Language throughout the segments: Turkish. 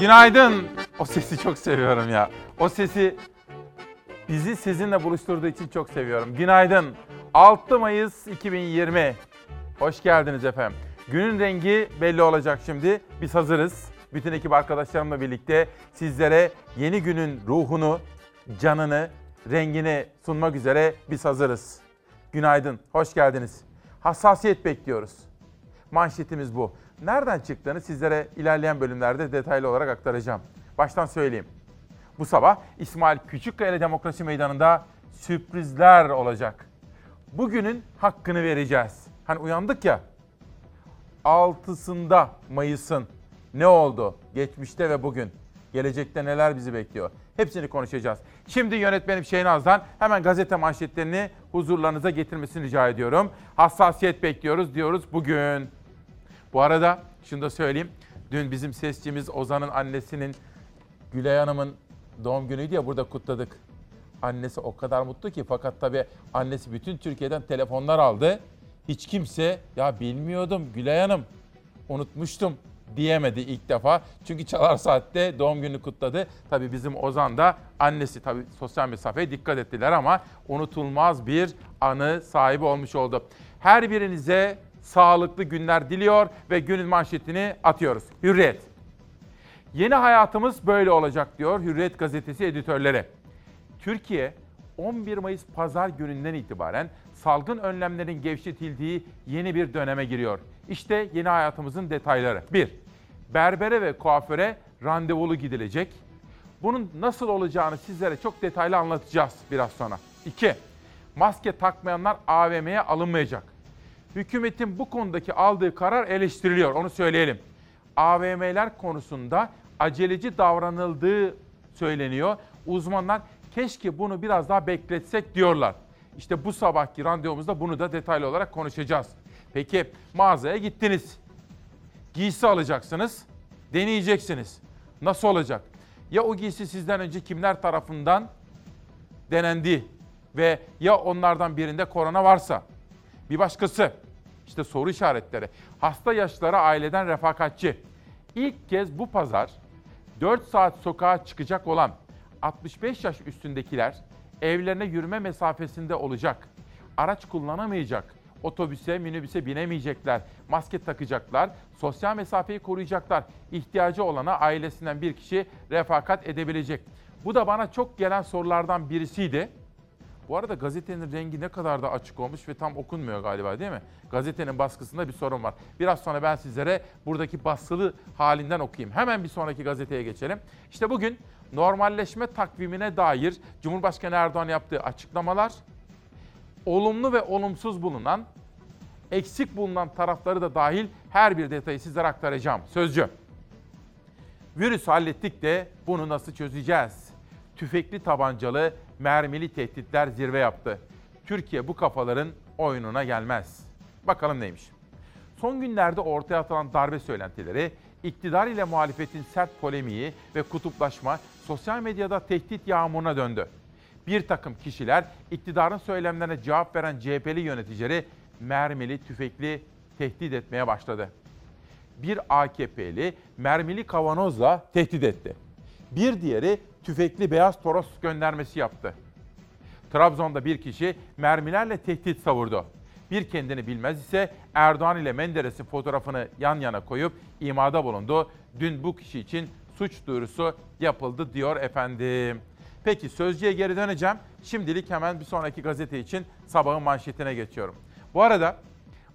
Günaydın. O sesi çok seviyorum ya. O sesi bizi sizinle buluşturduğu için çok seviyorum. Günaydın. 6 Mayıs 2020. Hoş geldiniz efendim. Günün rengi belli olacak şimdi. Biz hazırız. Bütün ekip arkadaşlarımla birlikte sizlere yeni günün ruhunu, canını, rengini sunmak üzere biz hazırız. Günaydın, hoş geldiniz. Hassasiyet bekliyoruz. Manşetimiz bu. Nereden çıktığını sizlere ilerleyen bölümlerde detaylı olarak aktaracağım. Baştan söyleyeyim. Bu sabah İsmail Küçükkaya Demokrasi Meydanı'nda sürprizler olacak. Bugünün hakkını vereceğiz. Hani uyandık ya, 6'sında Mayıs'ın ne oldu? Geçmişte ve bugün. Gelecekte neler bizi bekliyor? Hepsini konuşacağız. Şimdi yönetmenim Şeynaz'dan hemen gazete manşetlerini huzurlarınıza getirmesini rica ediyorum. Hassasiyet bekliyoruz diyoruz bugün. Bu arada şunu da söyleyeyim. Dün bizim sesçimiz Ozan'ın annesinin Gülay Hanım'ın doğum günüydü ya burada kutladık. Annesi o kadar mutlu ki fakat tabii annesi bütün Türkiye'den telefonlar aldı. Hiç kimse ya bilmiyordum Gülay Hanım unutmuştum diyemedi ilk defa. Çünkü Çalar Saat'te doğum günü kutladı. Tabii bizim Ozan da annesi tabii sosyal mesafeye dikkat ettiler ama unutulmaz bir anı sahibi olmuş oldu. Her birinize sağlıklı günler diliyor ve günün manşetini atıyoruz. Hürriyet. Yeni hayatımız böyle olacak diyor Hürriyet gazetesi editörleri. Türkiye 11 Mayıs pazar gününden itibaren salgın önlemlerin gevşetildiği yeni bir döneme giriyor. İşte yeni hayatımızın detayları. 1. Berbere ve kuaföre randevulu gidilecek. Bunun nasıl olacağını sizlere çok detaylı anlatacağız biraz sonra. 2. Maske takmayanlar AVM'ye alınmayacak. Hükümetin bu konudaki aldığı karar eleştiriliyor, onu söyleyelim. AVM'ler konusunda aceleci davranıldığı söyleniyor. Uzmanlar keşke bunu biraz daha bekletsek diyorlar. İşte bu sabahki randevumuzda bunu da detaylı olarak konuşacağız. Peki mağazaya gittiniz. Giysi alacaksınız, deneyeceksiniz. Nasıl olacak? Ya o giysi sizden önce kimler tarafından denendi ve ya onlardan birinde korona varsa bir başkası işte soru işaretleri. Hasta yaşlara aileden refakatçi. İlk kez bu pazar 4 saat sokağa çıkacak olan 65 yaş üstündekiler evlerine yürüme mesafesinde olacak. Araç kullanamayacak. Otobüse, minibüse binemeyecekler. Maske takacaklar. Sosyal mesafeyi koruyacaklar. İhtiyacı olana ailesinden bir kişi refakat edebilecek. Bu da bana çok gelen sorulardan birisiydi. Bu arada gazetenin rengi ne kadar da açık olmuş ve tam okunmuyor galiba değil mi? Gazetenin baskısında bir sorun var. Biraz sonra ben sizlere buradaki basılı halinden okuyayım. Hemen bir sonraki gazeteye geçelim. İşte bugün normalleşme takvimine dair Cumhurbaşkanı Erdoğan yaptığı açıklamalar, olumlu ve olumsuz bulunan, eksik bulunan tarafları da dahil her bir detayı sizlere aktaracağım. Sözcü. Virüs hallettik de bunu nasıl çözeceğiz? Tüfekli tabancalı mermili tehditler zirve yaptı. Türkiye bu kafaların oyununa gelmez. Bakalım neymiş? Son günlerde ortaya atılan darbe söylentileri, iktidar ile muhalefetin sert polemiği ve kutuplaşma sosyal medyada tehdit yağmuruna döndü. Bir takım kişiler iktidarın söylemlerine cevap veren CHP'li yöneticileri mermili, tüfekli tehdit etmeye başladı. Bir AKP'li mermili kavanozla tehdit etti. Bir diğeri tüfekli beyaz toros göndermesi yaptı. Trabzon'da bir kişi mermilerle tehdit savurdu. Bir kendini bilmez ise Erdoğan ile Menderes'in fotoğrafını yan yana koyup imada bulundu. Dün bu kişi için suç duyurusu yapıldı diyor efendim. Peki sözcüye geri döneceğim. Şimdilik hemen bir sonraki gazete için sabahın manşetine geçiyorum. Bu arada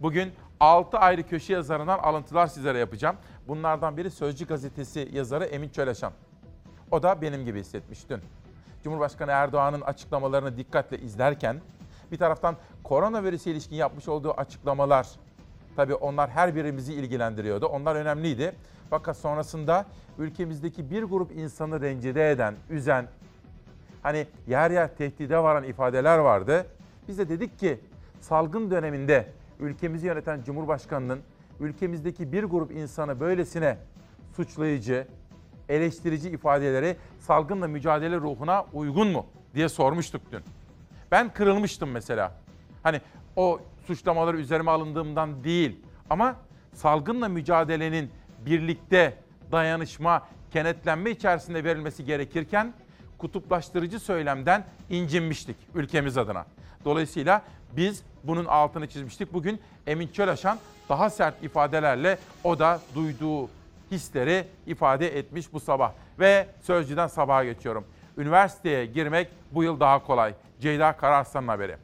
bugün 6 ayrı köşe yazarından alıntılar sizlere yapacağım. Bunlardan biri Sözcü gazetesi yazarı Emin Çöleşan. O da benim gibi hissetmiş dün. Cumhurbaşkanı Erdoğan'ın açıklamalarını dikkatle izlerken bir taraftan koronavirüse ilişkin yapmış olduğu açıklamalar tabii onlar her birimizi ilgilendiriyordu. Onlar önemliydi. Fakat sonrasında ülkemizdeki bir grup insanı rencide eden, üzen, hani yer yer tehdide varan ifadeler vardı. Biz de dedik ki salgın döneminde ülkemizi yöneten Cumhurbaşkanı'nın ülkemizdeki bir grup insanı böylesine suçlayıcı, eleştirici ifadeleri salgınla mücadele ruhuna uygun mu diye sormuştuk dün. Ben kırılmıştım mesela. Hani o suçlamalar üzerime alındığımdan değil ama salgınla mücadelenin birlikte dayanışma, kenetlenme içerisinde verilmesi gerekirken kutuplaştırıcı söylemden incinmiştik ülkemiz adına. Dolayısıyla biz bunun altını çizmiştik. Bugün Emin Çölaşan daha sert ifadelerle o da duyduğu hisleri ifade etmiş bu sabah. Ve Sözcü'den sabaha geçiyorum. Üniversiteye girmek bu yıl daha kolay. Ceyda Kararslan'ın haberi.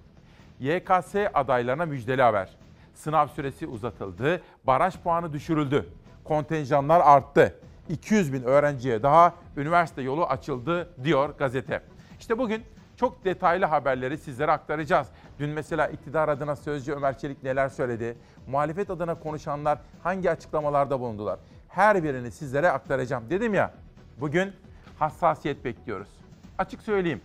YKS adaylarına müjdeli haber. Sınav süresi uzatıldı, baraj puanı düşürüldü. Kontenjanlar arttı. 200 bin öğrenciye daha üniversite yolu açıldı diyor gazete. İşte bugün çok detaylı haberleri sizlere aktaracağız. Dün mesela iktidar adına Sözcü Ömer Çelik neler söyledi? Muhalefet adına konuşanlar hangi açıklamalarda bulundular? Her birini sizlere aktaracağım. Dedim ya bugün hassasiyet bekliyoruz. Açık söyleyeyim.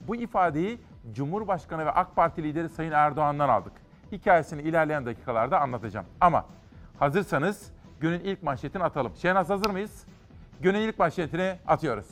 Bu ifadeyi Cumhurbaşkanı ve AK Parti lideri Sayın Erdoğan'dan aldık. Hikayesini ilerleyen dakikalarda anlatacağım. Ama hazırsanız günün ilk manşetini atalım. Şehnaz hazır mıyız? Günün ilk manşetini atıyoruz.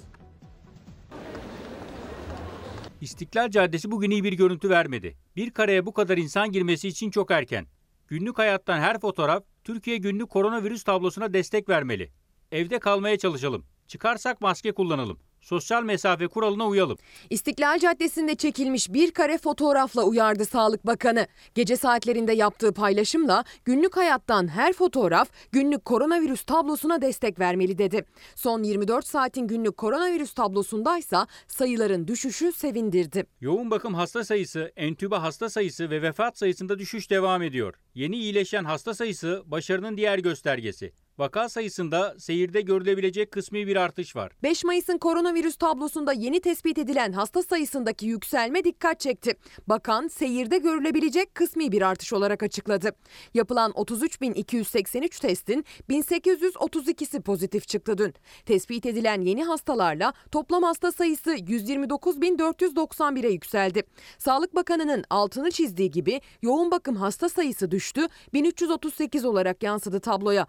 İstiklal Caddesi bugün iyi bir görüntü vermedi. Bir kareye bu kadar insan girmesi için çok erken. Günlük hayattan her fotoğraf Türkiye günlük koronavirüs tablosuna destek vermeli. Evde kalmaya çalışalım. Çıkarsak maske kullanalım. Sosyal mesafe kuralına uyalım. İstiklal Caddesi'nde çekilmiş bir kare fotoğrafla uyardı Sağlık Bakanı. Gece saatlerinde yaptığı paylaşımla günlük hayattan her fotoğraf günlük koronavirüs tablosuna destek vermeli dedi. Son 24 saatin günlük koronavirüs tablosundaysa sayıların düşüşü sevindirdi. Yoğun bakım hasta sayısı, entübe hasta sayısı ve vefat sayısında düşüş devam ediyor. Yeni iyileşen hasta sayısı başarının diğer göstergesi. Vaka sayısında seyirde görülebilecek kısmi bir artış var. 5 Mayıs'ın koronavirüs tablosunda yeni tespit edilen hasta sayısındaki yükselme dikkat çekti. Bakan seyirde görülebilecek kısmi bir artış olarak açıkladı. Yapılan 33.283 testin 1832'si pozitif çıktı dün. Tespit edilen yeni hastalarla toplam hasta sayısı 129.491'e yükseldi. Sağlık Bakanı'nın altını çizdiği gibi yoğun bakım hasta sayısı düştü, 1338 olarak yansıdı tabloya.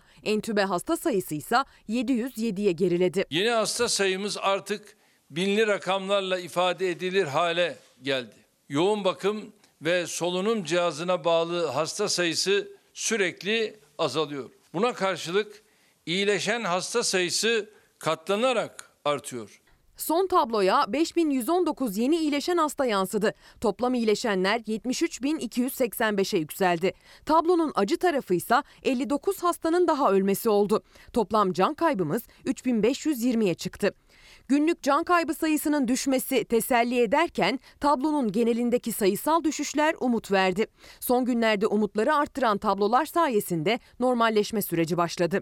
Entübe hasta sayısı ise 707'ye geriledi. Yeni hasta sayımız artık binli rakamlarla ifade edilir hale geldi. Yoğun bakım ve solunum cihazına bağlı hasta sayısı sürekli azalıyor. Buna karşılık iyileşen hasta sayısı katlanarak artıyor. Son tabloya 5119 yeni iyileşen hasta yansıdı. Toplam iyileşenler 73285'e yükseldi. Tablonun acı tarafı ise 59 hastanın daha ölmesi oldu. Toplam can kaybımız 3520'ye çıktı. Günlük can kaybı sayısının düşmesi teselli ederken tablonun genelindeki sayısal düşüşler umut verdi. Son günlerde umutları arttıran tablolar sayesinde normalleşme süreci başladı.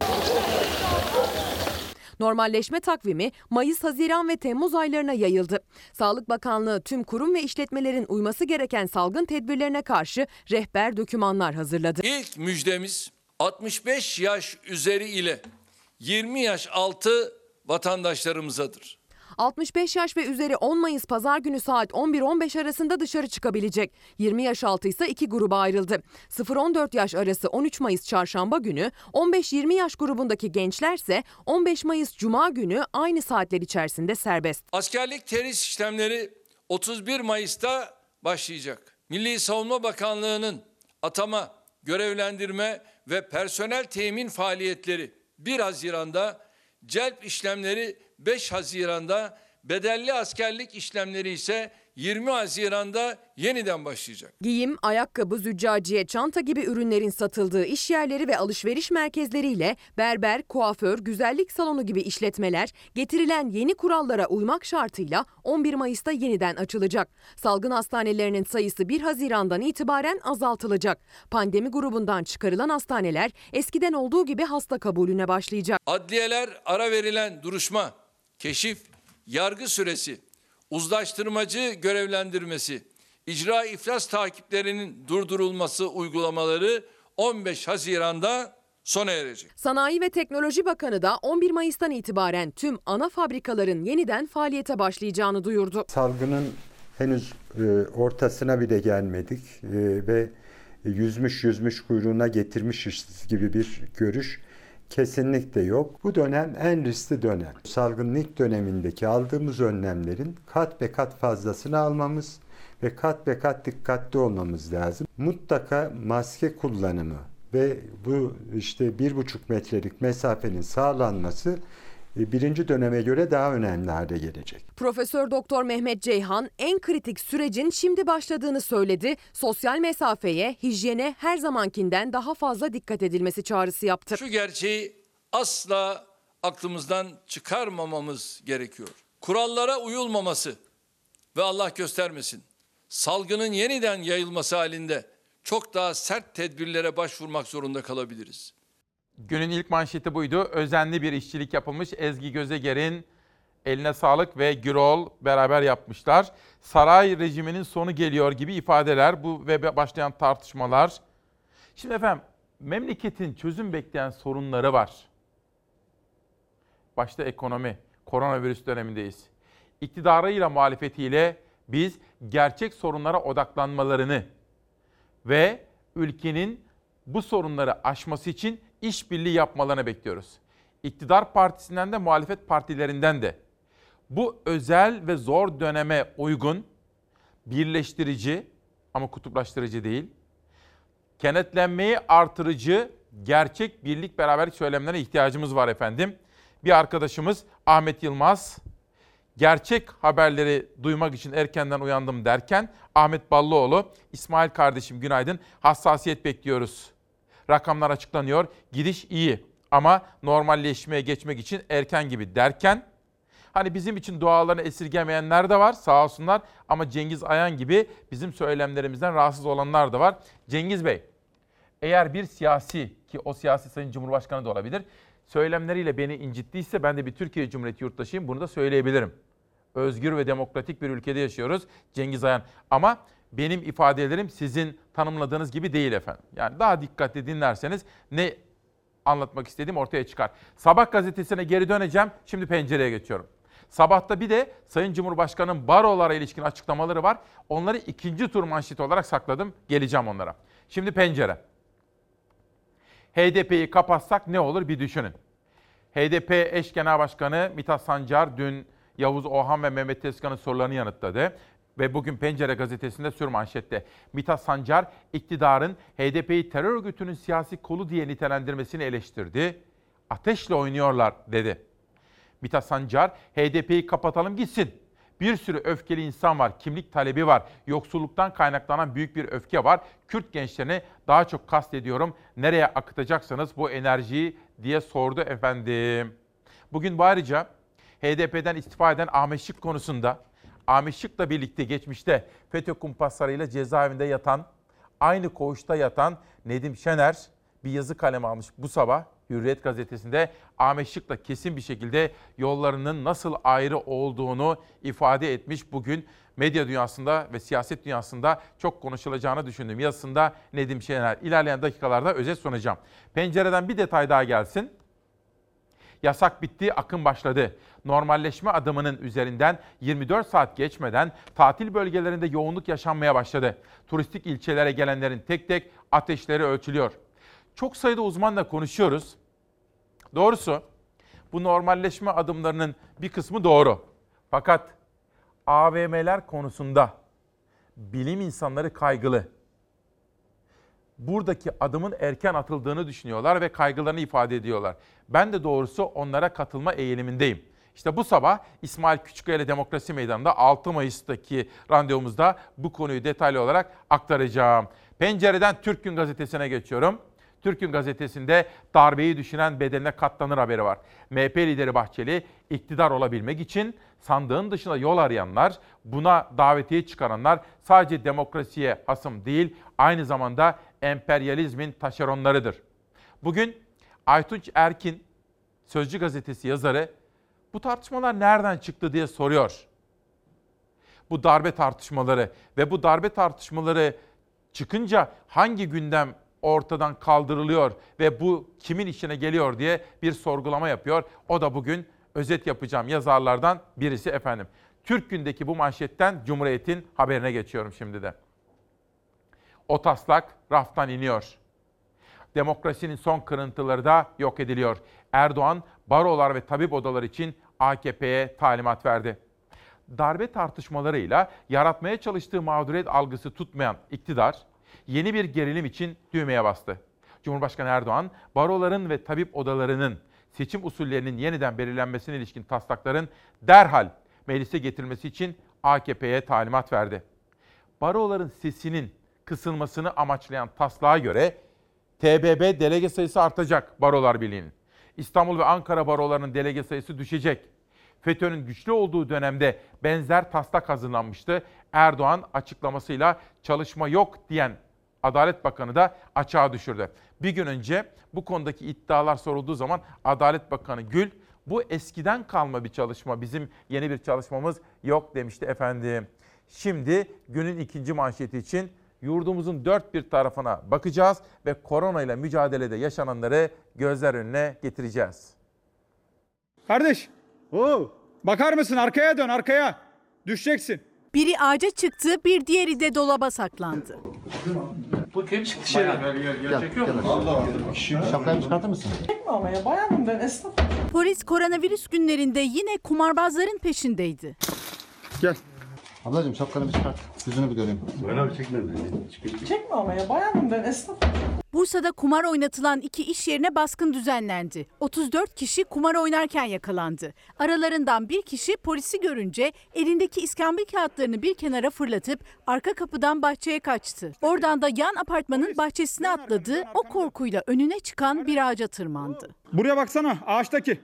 Normalleşme takvimi Mayıs, Haziran ve Temmuz aylarına yayıldı. Sağlık Bakanlığı tüm kurum ve işletmelerin uyması gereken salgın tedbirlerine karşı rehber dokümanlar hazırladı. İlk müjdemiz 65 yaş üzeri ile 20 yaş altı vatandaşlarımızadır. 65 yaş ve üzeri 10 Mayıs pazar günü saat 11-15 arasında dışarı çıkabilecek. 20 yaş altı ise iki gruba ayrıldı. 0-14 yaş arası 13 Mayıs çarşamba günü, 15-20 yaş grubundaki gençlerse 15 Mayıs cuma günü aynı saatler içerisinde serbest. Askerlik teris işlemleri 31 Mayıs'ta başlayacak. Milli Savunma Bakanlığı'nın atama, görevlendirme ve personel temin faaliyetleri 1 Haziran'da, celp işlemleri 5 Haziran'da, bedelli askerlik işlemleri ise 20 Haziran'da yeniden başlayacak. Giyim, ayakkabı, züccaciye, çanta gibi ürünlerin satıldığı iş yerleri ve alışveriş merkezleriyle berber, kuaför, güzellik salonu gibi işletmeler getirilen yeni kurallara uymak şartıyla 11 Mayıs'ta yeniden açılacak. Salgın hastanelerinin sayısı 1 Haziran'dan itibaren azaltılacak. Pandemi grubundan çıkarılan hastaneler eskiden olduğu gibi hasta kabulüne başlayacak. Adliyeler ara verilen duruşma, keşif, yargı süresi, uzlaştırmacı görevlendirmesi, icra iflas takiplerinin durdurulması uygulamaları 15 Haziran'da sona erecek. Sanayi ve Teknoloji Bakanı da 11 Mayıs'tan itibaren tüm ana fabrikaların yeniden faaliyete başlayacağını duyurdu. Salgının henüz e, ortasına bile gelmedik e, ve yüzmüş yüzmüş kuyruğuna getirmişiz gibi bir görüş kesinlikle yok. Bu dönem en riskli dönem. Salgının ilk dönemindeki aldığımız önlemlerin kat be kat fazlasını almamız ve kat be kat dikkatli olmamız lazım. Mutlaka maske kullanımı ve bu işte bir buçuk metrelik mesafenin sağlanması birinci döneme göre daha önemli hale gelecek. Profesör Doktor Mehmet Ceyhan en kritik sürecin şimdi başladığını söyledi. Sosyal mesafeye, hijyene her zamankinden daha fazla dikkat edilmesi çağrısı yaptı. Şu gerçeği asla aklımızdan çıkarmamamız gerekiyor. Kurallara uyulmaması ve Allah göstermesin salgının yeniden yayılması halinde çok daha sert tedbirlere başvurmak zorunda kalabiliriz. Günün ilk manşeti buydu. Özenli bir işçilik yapılmış. Ezgi Gözeger'in eline sağlık ve Gürol beraber yapmışlar. Saray rejiminin sonu geliyor gibi ifadeler bu ve başlayan tartışmalar. Şimdi efendim memleketin çözüm bekleyen sorunları var. Başta ekonomi, koronavirüs dönemindeyiz. İktidarıyla muhalefetiyle biz gerçek sorunlara odaklanmalarını ve ülkenin bu sorunları aşması için işbirliği yapmalarını bekliyoruz. İktidar partisinden de muhalefet partilerinden de bu özel ve zor döneme uygun birleştirici ama kutuplaştırıcı değil, kenetlenmeyi artırıcı gerçek birlik beraberlik söylemlerine ihtiyacımız var efendim. Bir arkadaşımız Ahmet Yılmaz gerçek haberleri duymak için erkenden uyandım derken Ahmet Ballıoğlu, İsmail kardeşim günaydın hassasiyet bekliyoruz. Rakamlar açıklanıyor, gidiş iyi ama normalleşmeye geçmek için erken gibi derken Hani bizim için dualarını esirgemeyenler de var sağ olsunlar ama Cengiz Ayan gibi bizim söylemlerimizden rahatsız olanlar da var. Cengiz Bey, eğer bir siyasi ki o siyasi Sayın Cumhurbaşkanı da olabilir, söylemleriyle beni incittiyse ben de bir Türkiye Cumhuriyeti yurttaşıyım bunu da söyleyebilirim. Özgür ve demokratik bir ülkede yaşıyoruz Cengiz Ayan. Ama benim ifadelerim sizin tanımladığınız gibi değil efendim. Yani daha dikkatli dinlerseniz ne anlatmak istediğim ortaya çıkar. Sabah gazetesine geri döneceğim. Şimdi pencereye geçiyorum. Sabahta bir de Sayın Cumhurbaşkanı'nın barolara ilişkin açıklamaları var. Onları ikinci tur manşeti olarak sakladım. Geleceğim onlara. Şimdi pencere. HDP'yi kapatsak ne olur bir düşünün. HDP eş genel başkanı Mithat Sancar dün Yavuz Ohan ve Mehmet Tezkan'ın sorularını yanıtladı. Ve bugün Pencere gazetesinde sür manşette. Mithat Sancar iktidarın HDP'yi terör örgütünün siyasi kolu diye nitelendirmesini eleştirdi. Ateşle oynuyorlar dedi. Mithat Sancar HDP'yi kapatalım gitsin. Bir sürü öfkeli insan var, kimlik talebi var, yoksulluktan kaynaklanan büyük bir öfke var. Kürt gençlerini daha çok kastediyorum. Nereye akıtacaksınız bu enerjiyi diye sordu efendim. Bugün bu ayrıca HDP'den istifa eden Ahmet Şık konusunda Ahmet Şık'la birlikte geçmişte FETÖ kumpaslarıyla cezaevinde yatan, aynı koğuşta yatan Nedim Şener bir yazı kaleme almış bu sabah Hürriyet gazetesinde Ahmet Şık'la kesin bir şekilde yollarının nasıl ayrı olduğunu ifade etmiş. Bugün medya dünyasında ve siyaset dünyasında çok konuşulacağını düşündüğüm yazısında Nedim Şener. İlerleyen dakikalarda özet sunacağım. Pencereden bir detay daha gelsin. Yasak bitti, akın başladı. Normalleşme adımının üzerinden 24 saat geçmeden tatil bölgelerinde yoğunluk yaşanmaya başladı. Turistik ilçelere gelenlerin tek tek ateşleri ölçülüyor. Çok sayıda uzmanla konuşuyoruz. Doğrusu bu normalleşme adımlarının bir kısmı doğru. Fakat AVM'ler konusunda bilim insanları kaygılı. Buradaki adımın erken atıldığını düşünüyorlar ve kaygılarını ifade ediyorlar. Ben de doğrusu onlara katılma eğilimindeyim. İşte bu sabah İsmail Küçükkaya Demokrasi Meydanı'nda 6 Mayıs'taki randevumuzda bu konuyu detaylı olarak aktaracağım. Pencereden Türk Gün Gazetesi'ne geçiyorum. Türk'ün gazetesinde darbeyi düşünen bedeline katlanır haberi var. MHP lideri Bahçeli iktidar olabilmek için sandığın dışında yol arayanlar, buna davetiye çıkaranlar sadece demokrasiye hasım değil, aynı zamanda emperyalizmin taşeronlarıdır. Bugün Aytunç Erkin, Sözcü gazetesi yazarı, bu tartışmalar nereden çıktı diye soruyor. Bu darbe tartışmaları ve bu darbe tartışmaları çıkınca hangi gündem ortadan kaldırılıyor ve bu kimin işine geliyor diye bir sorgulama yapıyor. O da bugün özet yapacağım yazarlardan birisi efendim. Türk Gün'deki bu manşetten Cumhuriyet'in haberine geçiyorum şimdi de. O taslak raftan iniyor. Demokrasinin son kırıntıları da yok ediliyor. Erdoğan barolar ve tabip odaları için AKP'ye talimat verdi. Darbe tartışmalarıyla yaratmaya çalıştığı mağduriyet algısı tutmayan iktidar yeni bir gerilim için düğmeye bastı. Cumhurbaşkanı Erdoğan, baroların ve tabip odalarının seçim usullerinin yeniden belirlenmesine ilişkin taslakların derhal meclise getirilmesi için AKP'ye talimat verdi. Baroların sesinin kısılmasını amaçlayan taslağa göre TBB delege sayısı artacak Barolar Birliği'nin. İstanbul ve Ankara barolarının delege sayısı düşecek. FETÖ'nün güçlü olduğu dönemde benzer taslak hazırlanmıştı. Erdoğan açıklamasıyla çalışma yok diyen Adalet Bakanı da açığa düşürdü. Bir gün önce bu konudaki iddialar sorulduğu zaman Adalet Bakanı Gül bu eskiden kalma bir çalışma bizim yeni bir çalışmamız yok demişti efendim. Şimdi günün ikinci manşeti için yurdumuzun dört bir tarafına bakacağız ve koronayla mücadelede yaşananları gözler önüne getireceğiz. Kardeş. Oo. Bakar mısın arkaya dön arkaya. Düşeceksin. Biri ağaca çıktı, bir diğeri de dolaba saklandı. Şapkayı çıkartır mısın? Ama bayanım ben esnaf. Polis koronavirüs günlerinde yine kumarbazların peşindeydi. Gel. Ablacığım şapkanı bir çıkart. Yüzünü bir göreyim. Çekme ama ya bayanım ben esnaf. Bursa'da kumar oynatılan iki iş yerine baskın düzenlendi. 34 kişi kumar oynarken yakalandı. Aralarından bir kişi polisi görünce elindeki iskambil kağıtlarını bir kenara fırlatıp arka kapıdan bahçeye kaçtı. Oradan da yan apartmanın bahçesine atladı. O korkuyla önüne çıkan bir ağaca tırmandı. Buraya baksana ağaçtaki.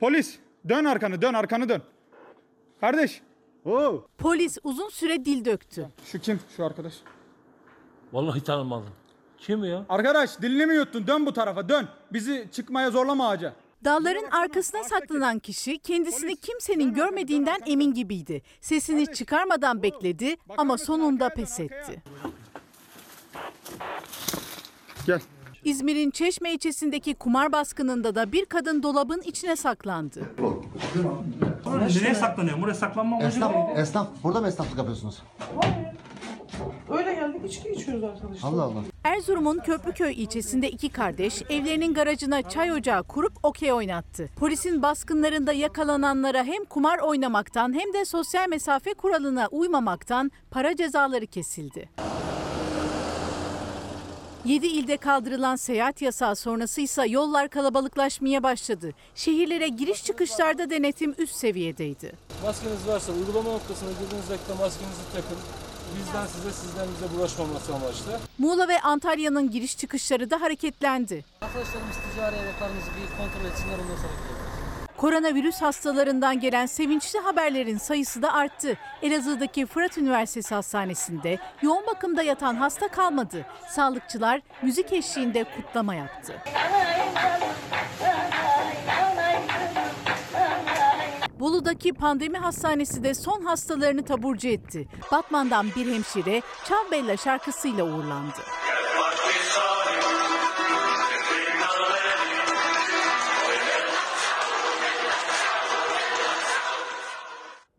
Polis. Dön arkanı dön arkanı dön. Kardeş. Oo. Polis uzun süre dil döktü. Şu kim? Şu arkadaş. Vallahi tanımadım. Kim ya? Arkadaş dilini mi yuttun? Dön bu tarafa dön. Bizi çıkmaya zorlama ağaca. Dalların arkasına saklanan kişi kendisini kimsenin görmediğinden emin gibiydi. Sesini çıkarmadan bekledi ama sonunda pes etti. Gel. İzmir'in Çeşme ilçesindeki kumar baskınında da bir kadın dolabın içine saklandı. Nereye saklanıyor? Buraya saklanma amacı Esnaf, ne? esnaf. Burada mı esnaflık yapıyorsunuz? Öyle geldik içki içiyoruz arkadaşlar. Allah Allah. Erzurum'un Köprüköy ilçesinde iki kardeş evlerinin garajına çay ocağı kurup okey oynattı. Polisin baskınlarında yakalananlara hem kumar oynamaktan hem de sosyal mesafe kuralına uymamaktan para cezaları kesildi. 7 ilde kaldırılan seyahat yasağı sonrası ise yollar kalabalıklaşmaya başladı. Şehirlere giriş çıkışlarda denetim üst seviyedeydi. Maskeniz varsa uygulama noktasına girdiğiniz dakika maskenizi takın. Bizden size, sizden bize bulaşmaması amaçlı. Muğla ve Antalya'nın giriş çıkışları da hareketlendi. Arkadaşlarımız ticari evraklarınızı bir kontrol etsinler ondan sonra. Koronavirüs hastalarından gelen sevinçli haberlerin sayısı da arttı. Elazığ'daki Fırat Üniversitesi Hastanesi'nde yoğun bakımda yatan hasta kalmadı. Sağlıkçılar müzik eşliğinde kutlama yaptı. Bolu'daki pandemi hastanesi de son hastalarını taburcu etti. Batman'dan bir hemşire Çav Bella şarkısıyla uğurlandı.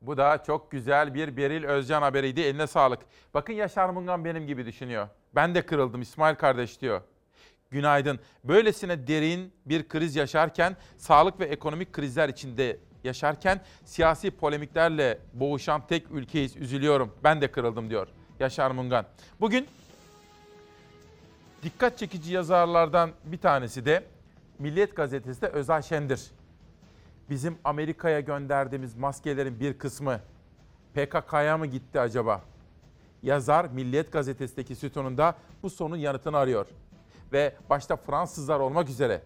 Bu da çok güzel bir Beril Özcan haberiydi. Eline sağlık. Bakın Yaşar Mungan benim gibi düşünüyor. Ben de kırıldım İsmail kardeş diyor. Günaydın. Böylesine derin bir kriz yaşarken, sağlık ve ekonomik krizler içinde yaşarken siyasi polemiklerle boğuşan tek ülkeyiz. Üzülüyorum. Ben de kırıldım diyor Yaşar Mungan. Bugün dikkat çekici yazarlardan bir tanesi de Milliyet Gazetesi'de Özay Şendir bizim Amerika'ya gönderdiğimiz maskelerin bir kısmı PKK'ya mı gitti acaba? Yazar Milliyet Gazetesi'ndeki sütununda bu sorunun yanıtını arıyor. Ve başta Fransızlar olmak üzere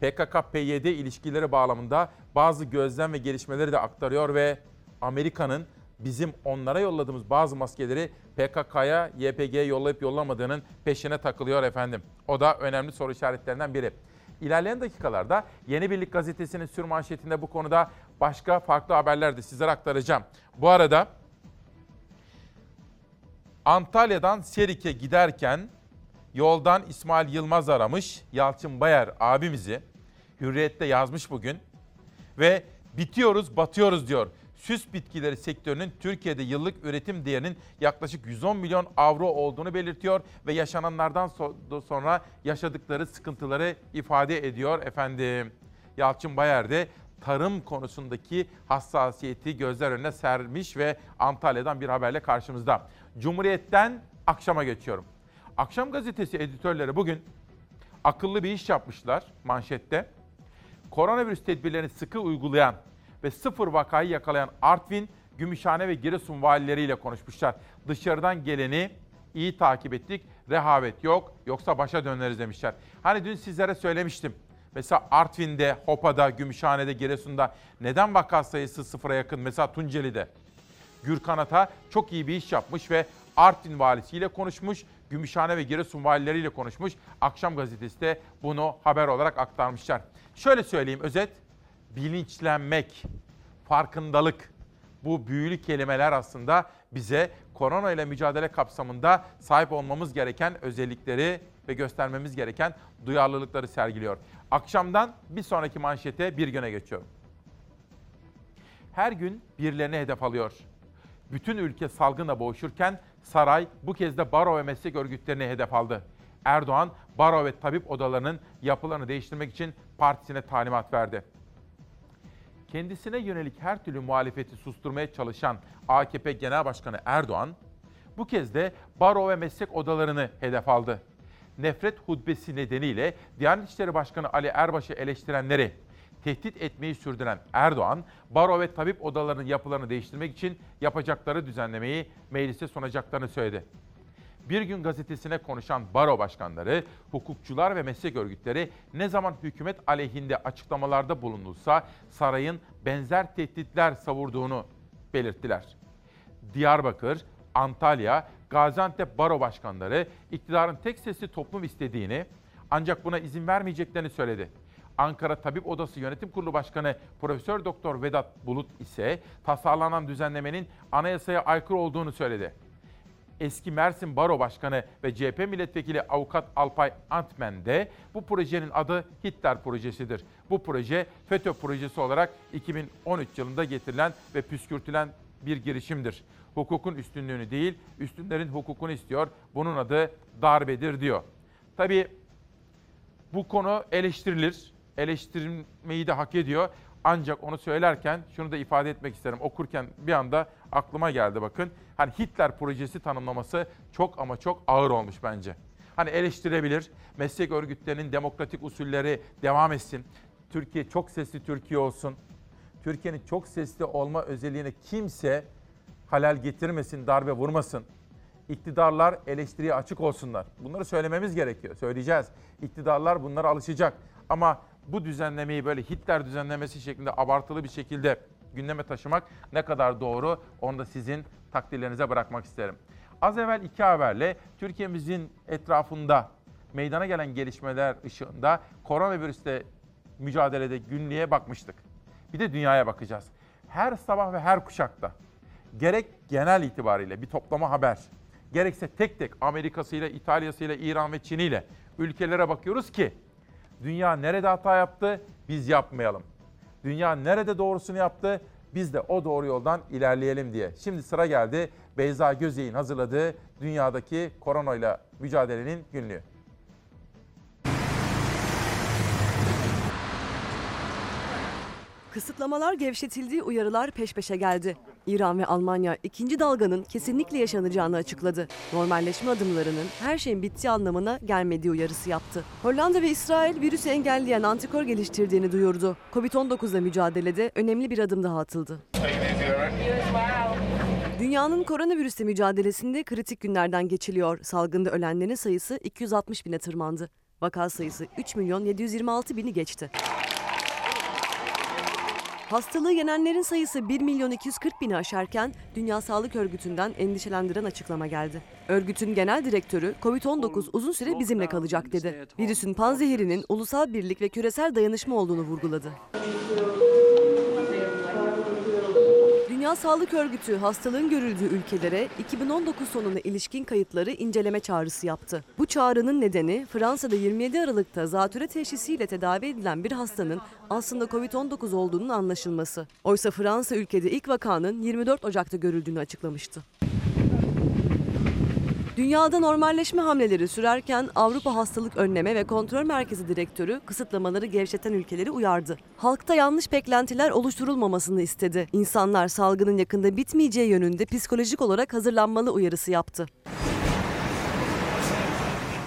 PKK-PYD ilişkileri bağlamında bazı gözlem ve gelişmeleri de aktarıyor ve Amerika'nın bizim onlara yolladığımız bazı maskeleri PKK'ya, YPG'ye yollayıp yollamadığının peşine takılıyor efendim. O da önemli soru işaretlerinden biri. İlerleyen dakikalarda Yeni Birlik Gazetesi'nin sürmanşetinde bu konuda başka farklı haberler de sizlere aktaracağım. Bu arada Antalya'dan Serik'e giderken yoldan İsmail Yılmaz aramış. Yalçın Bayar abimizi Hürriyet'te yazmış bugün. Ve bitiyoruz, batıyoruz diyor. Süs bitkileri sektörünün Türkiye'de yıllık üretim değerinin yaklaşık 110 milyon avro olduğunu belirtiyor ve yaşananlardan so- sonra yaşadıkları sıkıntıları ifade ediyor efendim. Yalçın Bayer de tarım konusundaki hassasiyeti gözler önüne sermiş ve Antalya'dan bir haberle karşımızda. Cumhuriyet'ten akşama geçiyorum. Akşam gazetesi editörleri bugün akıllı bir iş yapmışlar manşette. Koronavirüs tedbirlerini sıkı uygulayan ve sıfır vakayı yakalayan Artvin, Gümüşhane ve Giresun valileriyle konuşmuşlar. Dışarıdan geleni iyi takip ettik. Rehavet yok yoksa başa döneriz demişler. Hani dün sizlere söylemiştim. Mesela Artvin'de, Hopa'da, Gümüşhane'de, Giresun'da neden vaka sayısı sıfıra yakın? Mesela Tunceli'de. Gürkan Ata çok iyi bir iş yapmış ve Artvin valisiyle konuşmuş. Gümüşhane ve Giresun valileriyle konuşmuş. Akşam gazetesi de bunu haber olarak aktarmışlar. Şöyle söyleyeyim özet. Bilinçlenmek, farkındalık bu büyülü kelimeler aslında bize korona ile mücadele kapsamında sahip olmamız gereken özellikleri ve göstermemiz gereken duyarlılıkları sergiliyor. Akşamdan bir sonraki manşete bir güne geçiyorum. Her gün birilerini hedef alıyor. Bütün ülke salgınla boğuşurken saray bu kez de baro ve meslek örgütlerini hedef aldı. Erdoğan, baro ve tabip odalarının yapılarını değiştirmek için partisine talimat verdi kendisine yönelik her türlü muhalefeti susturmaya çalışan AKP Genel Başkanı Erdoğan, bu kez de baro ve meslek odalarını hedef aldı. Nefret hutbesi nedeniyle Diyanet İşleri Başkanı Ali Erbaş'ı eleştirenleri tehdit etmeyi sürdüren Erdoğan, baro ve tabip odalarının yapılarını değiştirmek için yapacakları düzenlemeyi meclise sunacaklarını söyledi. Bir gün gazetesine konuşan baro başkanları, hukukçular ve meslek örgütleri ne zaman hükümet aleyhinde açıklamalarda bulunulsa sarayın benzer tehditler savurduğunu belirttiler. Diyarbakır, Antalya, Gaziantep baro başkanları iktidarın tek sesli toplum istediğini ancak buna izin vermeyeceklerini söyledi. Ankara Tabip Odası Yönetim Kurulu Başkanı Profesör Doktor Vedat Bulut ise tasarlanan düzenlemenin anayasaya aykırı olduğunu söyledi eski Mersin Baro Başkanı ve CHP Milletvekili Avukat Alpay Antmen de bu projenin adı Hitler Projesi'dir. Bu proje FETÖ projesi olarak 2013 yılında getirilen ve püskürtülen bir girişimdir. Hukukun üstünlüğünü değil, üstünlerin hukukunu istiyor. Bunun adı darbedir diyor. Tabii bu konu eleştirilir. Eleştirilmeyi de hak ediyor. Ancak onu söylerken şunu da ifade etmek isterim. Okurken bir anda aklıma geldi bakın. Hani Hitler projesi tanımlaması çok ama çok ağır olmuş bence. Hani eleştirebilir. Meslek örgütlerinin demokratik usulleri devam etsin. Türkiye çok sesli Türkiye olsun. Türkiye'nin çok sesli olma özelliğine kimse halal getirmesin, darbe vurmasın. İktidarlar eleştiriye açık olsunlar. Bunları söylememiz gerekiyor. Söyleyeceğiz. İktidarlar bunlara alışacak. Ama bu düzenlemeyi böyle Hitler düzenlemesi şeklinde abartılı bir şekilde gündeme taşımak ne kadar doğru onu da sizin takdirlerinize bırakmak isterim. Az evvel iki haberle Türkiye'mizin etrafında meydana gelen gelişmeler ışığında koronavirüsle mücadelede günlüğe bakmıştık. Bir de dünyaya bakacağız. Her sabah ve her kuşakta gerek genel itibariyle bir toplama haber, gerekse tek tek Amerika'sıyla, İtalya'sıyla, İran ve Çin'iyle ülkelere bakıyoruz ki dünya nerede hata yaptı biz yapmayalım. Dünya nerede doğrusunu yaptı biz de o doğru yoldan ilerleyelim diye. Şimdi sıra geldi Beyza Gözey'in hazırladığı dünyadaki koronayla mücadelenin günlüğü. Kısıtlamalar gevşetildiği uyarılar peş peşe geldi. İran ve Almanya ikinci dalganın kesinlikle yaşanacağını açıkladı. Normalleşme adımlarının her şeyin bittiği anlamına gelmediği uyarısı yaptı. Hollanda ve İsrail virüsü engelleyen antikor geliştirdiğini duyurdu. Covid-19'la mücadelede önemli bir adım daha atıldı. Dünyanın koronavirüsle mücadelesinde kritik günlerden geçiliyor. Salgında ölenlerin sayısı 260 bine tırmandı. Vaka sayısı 3 milyon 726 bini geçti. Hastalığı yenenlerin sayısı 1 milyon 240 bini aşarken Dünya Sağlık Örgütü'nden endişelendiren açıklama geldi. Örgütün genel direktörü COVID-19 uzun süre bizimle kalacak dedi. Virüsün panzehirinin ulusal birlik ve küresel dayanışma olduğunu vurguladı. Dünya Sağlık Örgütü hastalığın görüldüğü ülkelere 2019 sonuna ilişkin kayıtları inceleme çağrısı yaptı. Bu çağrının nedeni Fransa'da 27 Aralık'ta zatüre teşhisiyle tedavi edilen bir hastanın aslında Covid-19 olduğunun anlaşılması. Oysa Fransa ülkede ilk vakanın 24 Ocak'ta görüldüğünü açıklamıştı. Dünyada normalleşme hamleleri sürerken Avrupa Hastalık Önleme ve Kontrol Merkezi Direktörü kısıtlamaları gevşeten ülkeleri uyardı. Halkta yanlış beklentiler oluşturulmamasını istedi. İnsanlar salgının yakında bitmeyeceği yönünde psikolojik olarak hazırlanmalı uyarısı yaptı.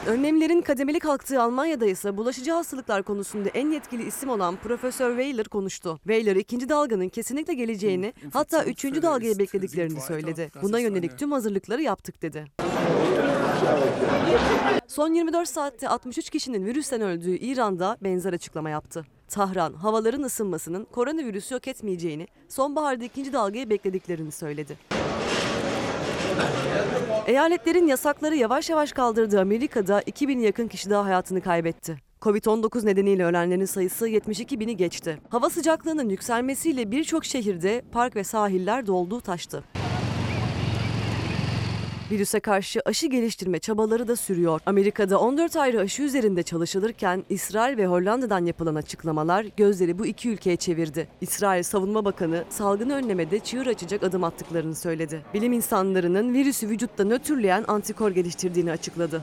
Önlemlerin kademeli kalktığı Almanya'da ise bulaşıcı hastalıklar konusunda en yetkili isim olan Profesör Weyler konuştu. Weyler ikinci dalganın kesinlikle geleceğini hatta üçüncü dalgayı beklediklerini söyledi. Buna yönelik tüm hazırlıkları yaptık dedi. Son 24 saatte 63 kişinin virüsten öldüğü İran'da benzer açıklama yaptı. Tahran, havaların ısınmasının koronavirüsü yok etmeyeceğini, sonbaharda ikinci dalgayı beklediklerini söyledi. Eyaletlerin yasakları yavaş yavaş kaldırdığı Amerika'da 2000 yakın kişi daha hayatını kaybetti. Covid-19 nedeniyle ölenlerin sayısı 72 bini geçti. Hava sıcaklığının yükselmesiyle birçok şehirde park ve sahiller doldu taştı. Virüse karşı aşı geliştirme çabaları da sürüyor. Amerika'da 14 ayrı aşı üzerinde çalışılırken İsrail ve Hollanda'dan yapılan açıklamalar gözleri bu iki ülkeye çevirdi. İsrail Savunma Bakanı salgını önlemede çığır açacak adım attıklarını söyledi. Bilim insanlarının virüsü vücutta nötrleyen antikor geliştirdiğini açıkladı.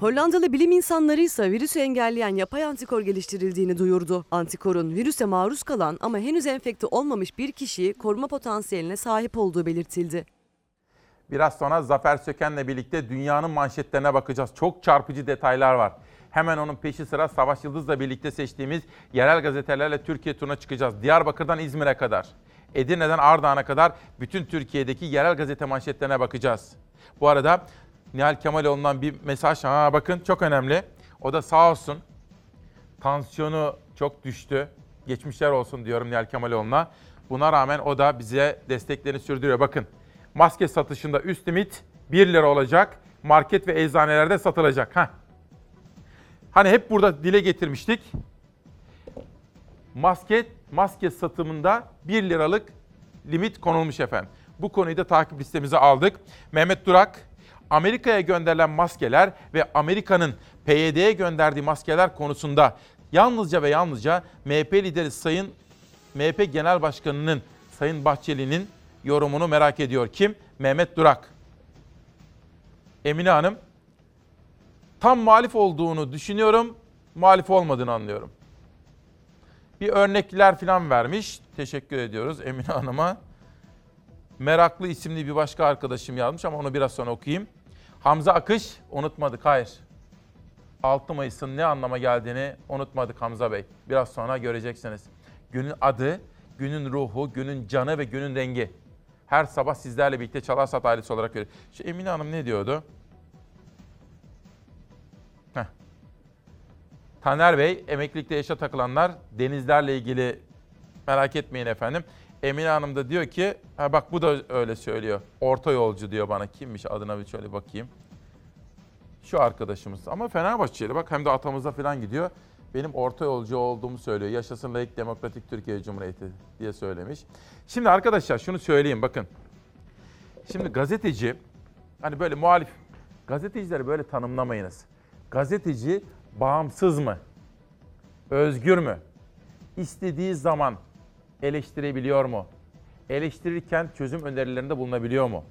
Hollandalı bilim insanları ise virüsü engelleyen yapay antikor geliştirildiğini duyurdu. Antikorun virüse maruz kalan ama henüz enfekte olmamış bir kişiyi koruma potansiyeline sahip olduğu belirtildi. Biraz sonra Zafer Söken'le birlikte dünyanın manşetlerine bakacağız. Çok çarpıcı detaylar var. Hemen onun peşi sıra Savaş Yıldız'la birlikte seçtiğimiz yerel gazetelerle Türkiye turuna çıkacağız. Diyarbakır'dan İzmir'e kadar, Edirne'den Ardahan'a kadar bütün Türkiye'deki yerel gazete manşetlerine bakacağız. Bu arada Nihal Kemaloğlu'ndan bir mesaj. Ha bakın çok önemli. O da sağ olsun. Tansiyonu çok düştü. Geçmişler olsun diyorum Nihal Kemaloğlu'na. Buna rağmen o da bize desteklerini sürdürüyor. Bakın maske satışında üst limit 1 lira olacak. Market ve eczanelerde satılacak. Heh. Hani hep burada dile getirmiştik. Maske, maske satımında 1 liralık limit konulmuş efendim. Bu konuyu da takip listemize aldık. Mehmet Durak, Amerika'ya gönderilen maskeler ve Amerika'nın PYD'ye gönderdiği maskeler konusunda yalnızca ve yalnızca MHP lideri Sayın MHP Genel Başkanı'nın Sayın Bahçeli'nin yorumunu merak ediyor. Kim? Mehmet Durak. Emine Hanım tam muhalif olduğunu düşünüyorum, muhalif olmadığını anlıyorum. Bir örnekler falan vermiş. Teşekkür ediyoruz Emine Hanım'a. Meraklı isimli bir başka arkadaşım yazmış ama onu biraz sonra okuyayım. Hamza Akış unutmadık hayır. 6 Mayıs'ın ne anlama geldiğini unutmadık Hamza Bey. Biraz sonra göreceksiniz. Günün adı, günün ruhu, günün canı ve günün rengi. Her sabah sizlerle birlikte Çalarsat ailesi olarak görüyoruz. Şu Emine Hanım ne diyordu? Heh. Taner Bey, emeklilikte yaşa takılanlar denizlerle ilgili merak etmeyin efendim. Emine Hanım da diyor ki, ha bak bu da öyle söylüyor. Orta yolcu diyor bana. Kimmiş adına bir şöyle bakayım. Şu arkadaşımız ama Fenerbahçeli bak hem de atamıza falan gidiyor. Benim orta yolcu olduğumu söylüyor. Yaşasın layık demokratik Türkiye Cumhuriyeti diye söylemiş. Şimdi arkadaşlar şunu söyleyeyim bakın. Şimdi gazeteci hani böyle muhalif gazetecileri böyle tanımlamayınız. Gazeteci bağımsız mı? Özgür mü? İstediği zaman eleştirebiliyor mu? Eleştirirken çözüm önerilerinde bulunabiliyor mu?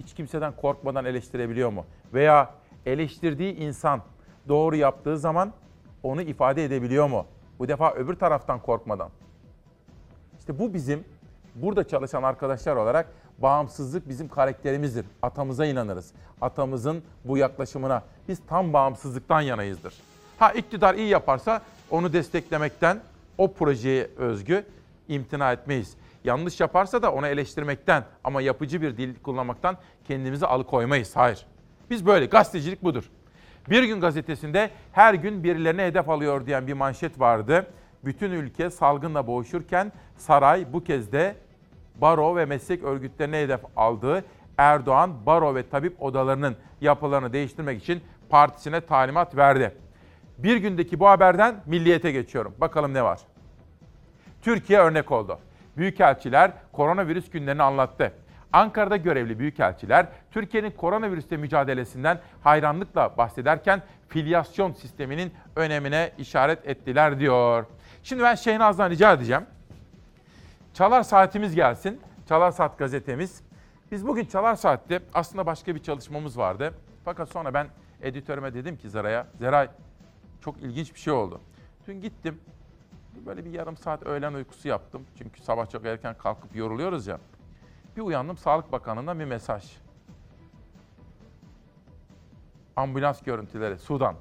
Hiç kimseden korkmadan eleştirebiliyor mu? Veya eleştirdiği insan doğru yaptığı zaman onu ifade edebiliyor mu? Bu defa öbür taraftan korkmadan. İşte bu bizim burada çalışan arkadaşlar olarak bağımsızlık bizim karakterimizdir. Atamıza inanırız. Atamızın bu yaklaşımına biz tam bağımsızlıktan yanayızdır. Ha iktidar iyi yaparsa onu desteklemekten o projeye özgü imtina etmeyiz. Yanlış yaparsa da onu eleştirmekten ama yapıcı bir dil kullanmaktan kendimizi alıkoymayız. Hayır. Biz böyle. Gazetecilik budur. Bir gün gazetesinde her gün birilerine hedef alıyor diyen bir manşet vardı. Bütün ülke salgınla boğuşurken saray bu kez de baro ve meslek örgütlerine hedef aldığı Erdoğan baro ve tabip odalarının yapılarını değiştirmek için partisine talimat verdi. Bir gündeki bu haberden milliyete geçiyorum. Bakalım ne var? Türkiye örnek oldu. Büyükelçiler koronavirüs günlerini anlattı. Ankara'da görevli büyükelçiler Türkiye'nin koronavirüsle mücadelesinden hayranlıkla bahsederken filyasyon sisteminin önemine işaret ettiler diyor. Şimdi ben Şehnaz'dan rica edeceğim. Çalar saatimiz gelsin. Çalar Saat gazetemiz. Biz bugün Çalar Saat'te aslında başka bir çalışmamız vardı. Fakat sonra ben editörüme dedim ki Zara'ya, Zeray çok ilginç bir şey oldu. Dün gittim, böyle bir yarım saat öğlen uykusu yaptım. Çünkü sabah çok erken kalkıp yoruluyoruz ya. Bir uyandım Sağlık Bakanlığı'ndan bir mesaj. Ambulans görüntüleri Sudan.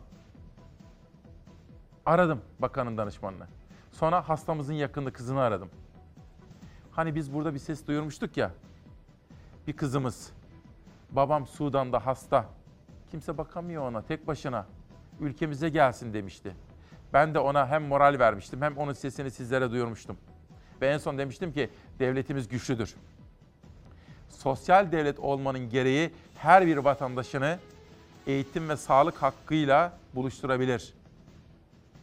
Aradım bakanın danışmanını. Sonra hastamızın yakını kızını aradım. Hani biz burada bir ses duyurmuştuk ya. Bir kızımız. Babam Sudan'da hasta. Kimse bakamıyor ona tek başına. Ülkemize gelsin demişti. Ben de ona hem moral vermiştim hem onun sesini sizlere duyurmuştum. Ve en son demiştim ki devletimiz güçlüdür. Sosyal devlet olmanın gereği her bir vatandaşını eğitim ve sağlık hakkıyla buluşturabilir.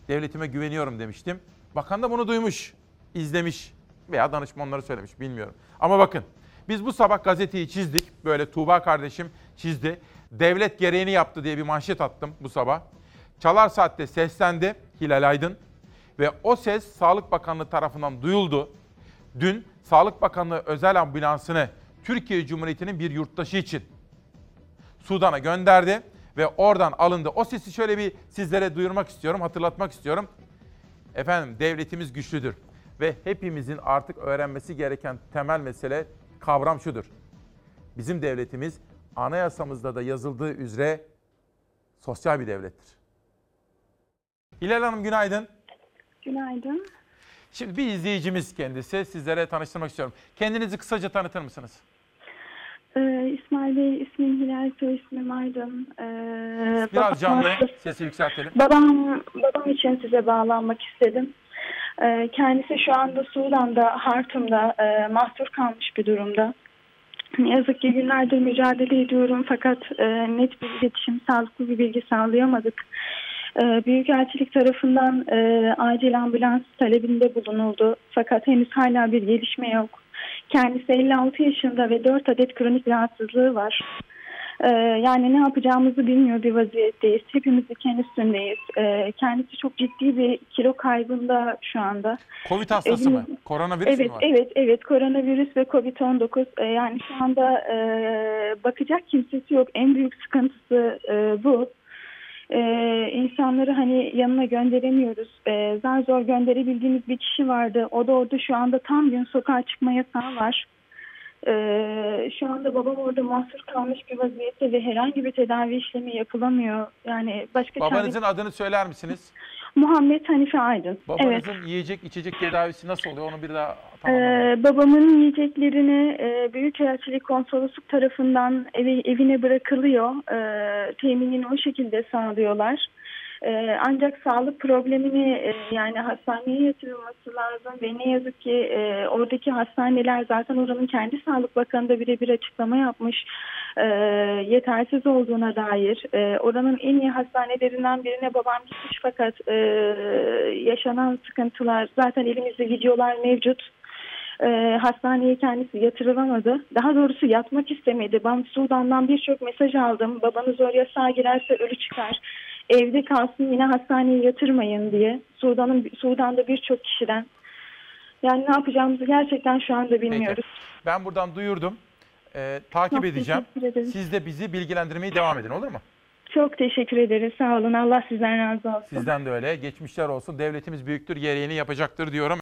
Devletime güveniyorum demiştim. Bakan da bunu duymuş, izlemiş veya danışmanları söylemiş bilmiyorum. Ama bakın biz bu sabah gazeteyi çizdik. Böyle Tuğba kardeşim çizdi. Devlet gereğini yaptı diye bir manşet attım bu sabah. Çalar Saat'te seslendi Hilal Aydın ve o ses Sağlık Bakanlığı tarafından duyuldu. Dün Sağlık Bakanlığı özel ambulansını Türkiye Cumhuriyeti'nin bir yurttaşı için Sudan'a gönderdi ve oradan alındı. O sesi şöyle bir sizlere duyurmak istiyorum, hatırlatmak istiyorum. Efendim devletimiz güçlüdür ve hepimizin artık öğrenmesi gereken temel mesele kavram şudur. Bizim devletimiz anayasamızda da yazıldığı üzere sosyal bir devlettir. Hilal Hanım günaydın. Günaydın. Şimdi bir izleyicimiz kendisi. Sizlere tanıştırmak istiyorum. Kendinizi kısaca tanıtır mısınız? Ee, İsmail Bey, ismim Hilal, soy ismim Aydın. Ee, Biraz canlı sesi yükseltelim. Babam, babam için size bağlanmak istedim. Ee, kendisi şu anda Sudan'da, Hartum'da e, mahsur kalmış bir durumda. Ne yazık ki günlerdir mücadele ediyorum fakat e, net bir iletişim, sağlıklı bir bilgi sağlayamadık. E, Büyükelçilik tarafından e, acil ambulans talebinde bulunuldu fakat henüz hala bir gelişme yok. Kendisi 56 yaşında ve 4 adet kronik rahatsızlığı var. Ee, yani ne yapacağımızı bilmiyor bir vaziyetteyiz. Hepimiz diken üstündeyiz. Ee, kendisi çok ciddi bir kilo kaybında şu anda. Covid hastası mı? Elimiz- Koronavirüs evet, mü var? evet, evet. Koronavirüs ve Covid-19 Ee, yani şu anda e, bakacak kimsesi yok. En büyük sıkıntısı e, bu. Ee, insanları hani yanına gönderemiyoruz. Ee, zar zor gönderebildiğimiz bir kişi vardı. O da orada şu anda tam gün sokağa çıkma yasağı var. Ee, şu anda babam orada mahsur kalmış bir vaziyette ve herhangi bir tedavi işlemi yapılamıyor. Yani başka Babanızın çare- adını söyler misiniz? Muhammed Hanife Aydın. Evet. Babanızın yiyecek içecek tedavisi nasıl oluyor? Onu bir daha tamamlayalım. Ee, babamın yiyeceklerini e, Büyükelçilik Konsolosluk tarafından evi, evine bırakılıyor. Ee, teminini o şekilde sağlıyorlar. Ee, ancak sağlık problemini e, yani hastaneye yatırılması lazım ve ne yazık ki e, oradaki hastaneler zaten oranın kendi Sağlık Bakanı da birebir açıklama yapmış e, yetersiz olduğuna dair. E, oranın en iyi hastanelerinden birine babam gitmiş fakat e, yaşanan sıkıntılar zaten elimizde videolar mevcut. E, hastaneye kendisi yatırılamadı. Daha doğrusu yatmak istemedi. Ben Sudan'dan birçok mesaj aldım. Babanız oraya sağ girerse ölü çıkar. Evde kalsın yine hastaneye yatırmayın diye. Sudan'ın Sudan'da birçok kişiden. Yani ne yapacağımızı gerçekten şu anda bilmiyoruz. Ben buradan duyurdum. Ee, takip Çok edeceğim. Siz de bizi bilgilendirmeye devam edin olur mu? Çok teşekkür ederiz. Sağ olun. Allah sizden razı olsun. Sizden de öyle. Geçmişler olsun. Devletimiz büyüktür, gereğini yapacaktır diyorum.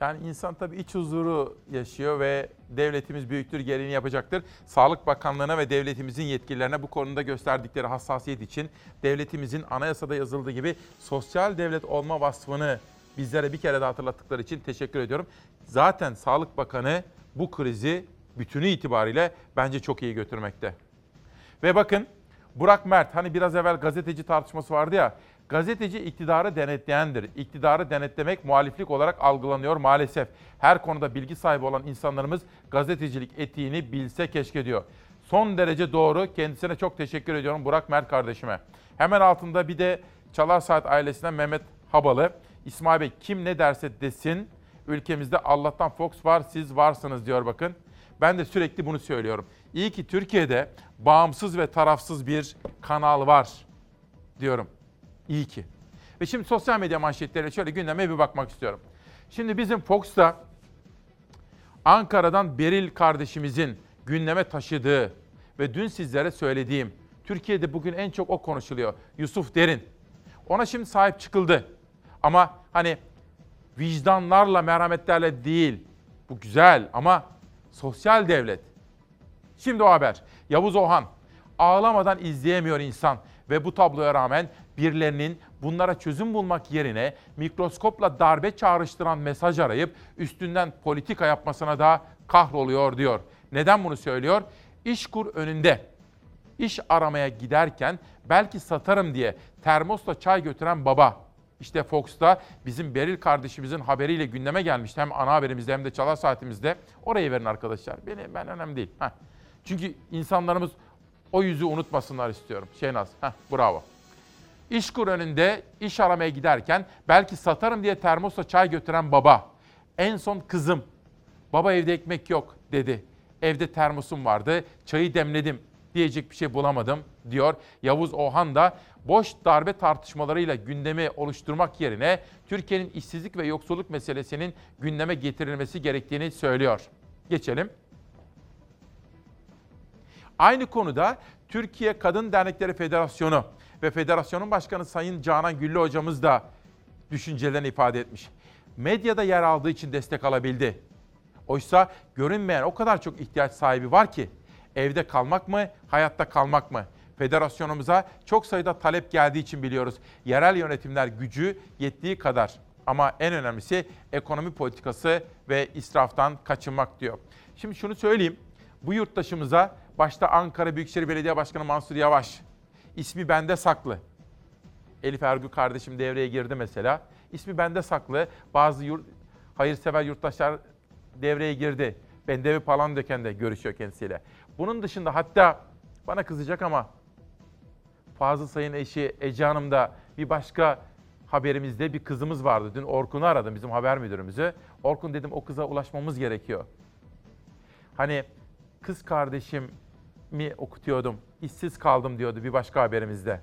Yani insan tabii iç huzuru yaşıyor ve devletimiz büyüktür, gereğini yapacaktır. Sağlık Bakanlığı'na ve devletimizin yetkililerine bu konuda gösterdikleri hassasiyet için devletimizin anayasada yazıldığı gibi sosyal devlet olma vasfını bizlere bir kere daha hatırlattıkları için teşekkür ediyorum. Zaten Sağlık Bakanı bu krizi bütünü itibariyle bence çok iyi götürmekte. Ve bakın Burak Mert hani biraz evvel gazeteci tartışması vardı ya. Gazeteci iktidarı denetleyendir. İktidarı denetlemek muhaliflik olarak algılanıyor maalesef. Her konuda bilgi sahibi olan insanlarımız gazetecilik etiğini bilse keşke diyor. Son derece doğru. Kendisine çok teşekkür ediyorum Burak Mert kardeşime. Hemen altında bir de Çalar Saat ailesinden Mehmet Habalı. İsmail Bey kim ne derse desin ülkemizde Allah'tan Fox var siz varsınız diyor bakın. Ben de sürekli bunu söylüyorum. İyi ki Türkiye'de bağımsız ve tarafsız bir kanal var diyorum. İyi ki. Ve şimdi sosyal medya manşetleriyle şöyle gündeme bir bakmak istiyorum. Şimdi bizim Fox'ta Ankara'dan Beril kardeşimizin gündeme taşıdığı ve dün sizlere söylediğim Türkiye'de bugün en çok o konuşuluyor. Yusuf Derin. Ona şimdi sahip çıkıldı. Ama hani vicdanlarla, merhametlerle değil. Bu güzel ama sosyal devlet. Şimdi o haber. Yavuz Ohan ağlamadan izleyemiyor insan. Ve bu tabloya rağmen birilerinin bunlara çözüm bulmak yerine mikroskopla darbe çağrıştıran mesaj arayıp üstünden politika yapmasına da kahroluyor diyor. Neden bunu söylüyor? İşkur önünde iş aramaya giderken belki satarım diye termosla çay götüren baba. İşte Fox'ta bizim Beril kardeşimizin haberiyle gündeme gelmişti. Hem ana haberimizde hem de çalar saatimizde. Orayı verin arkadaşlar. Beni, ben önemli değil. Heh. Çünkü insanlarımız o yüzü unutmasınlar istiyorum. Şeynaz, heh, bravo. İşkur önünde iş aramaya giderken belki satarım diye termosla çay götüren baba. En son kızım, baba evde ekmek yok dedi. Evde termosum vardı, çayı demledim diyecek bir şey bulamadım diyor. Yavuz Ohan da boş darbe tartışmalarıyla gündemi oluşturmak yerine Türkiye'nin işsizlik ve yoksulluk meselesinin gündeme getirilmesi gerektiğini söylüyor. Geçelim. Aynı konuda Türkiye Kadın Dernekleri Federasyonu ve federasyonun başkanı Sayın Canan Güllü hocamız da düşüncelerini ifade etmiş. Medyada yer aldığı için destek alabildi. Oysa görünmeyen o kadar çok ihtiyaç sahibi var ki evde kalmak mı, hayatta kalmak mı? Federasyonumuza çok sayıda talep geldiği için biliyoruz. Yerel yönetimler gücü yettiği kadar ama en önemlisi ekonomi politikası ve israftan kaçınmak diyor. Şimdi şunu söyleyeyim. Bu yurttaşımıza başta Ankara Büyükşehir Belediye Başkanı Mansur Yavaş, ismi bende saklı. Elif Ergül kardeşim devreye girdi mesela. İsmi bende saklı. Bazı yurt, hayırsever yurttaşlar devreye girdi. Bendevi Palandöken de görüşüyor kendisiyle. Bunun dışında hatta bana kızacak ama Fazıl Say'ın eşi Ece Hanım da bir başka haberimizde bir kızımız vardı. Dün Orkun'u aradım bizim haber müdürümüzü. Orkun dedim o kıza ulaşmamız gerekiyor. Hani kız kardeşim mi okutuyordum, işsiz kaldım diyordu bir başka haberimizde.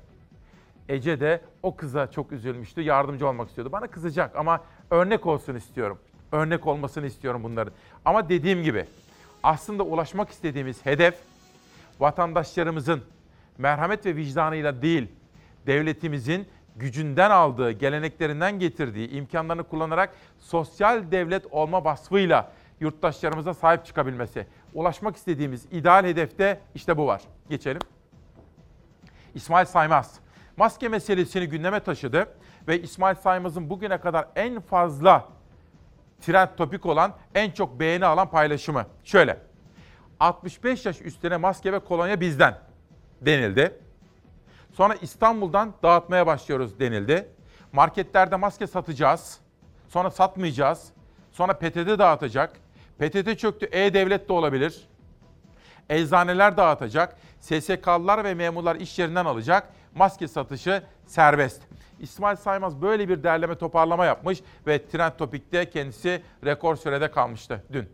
Ece de o kıza çok üzülmüştü, yardımcı olmak istiyordu. Bana kızacak ama örnek olsun istiyorum. Örnek olmasını istiyorum bunların. Ama dediğim gibi aslında ulaşmak istediğimiz hedef vatandaşlarımızın merhamet ve vicdanıyla değil, devletimizin gücünden aldığı, geleneklerinden getirdiği imkanlarını kullanarak sosyal devlet olma vasfıyla yurttaşlarımıza sahip çıkabilmesi. Ulaşmak istediğimiz ideal hedefte işte bu var. Geçelim. İsmail Saymaz. Maske meselesini gündeme taşıdı ve İsmail Saymaz'ın bugüne kadar en fazla trend topik olan, en çok beğeni alan paylaşımı. Şöyle. 65 yaş üstüne maske ve kolonya bizden denildi. Sonra İstanbul'dan dağıtmaya başlıyoruz denildi. Marketlerde maske satacağız. Sonra satmayacağız. Sonra PTT dağıtacak. PTT çöktü. E-Devlet de olabilir. Eczaneler dağıtacak. SSK'lılar ve memurlar iş yerinden alacak. Maske satışı serbest. İsmail Saymaz böyle bir derleme toparlama yapmış ve Trend Topik'te kendisi rekor sürede kalmıştı dün.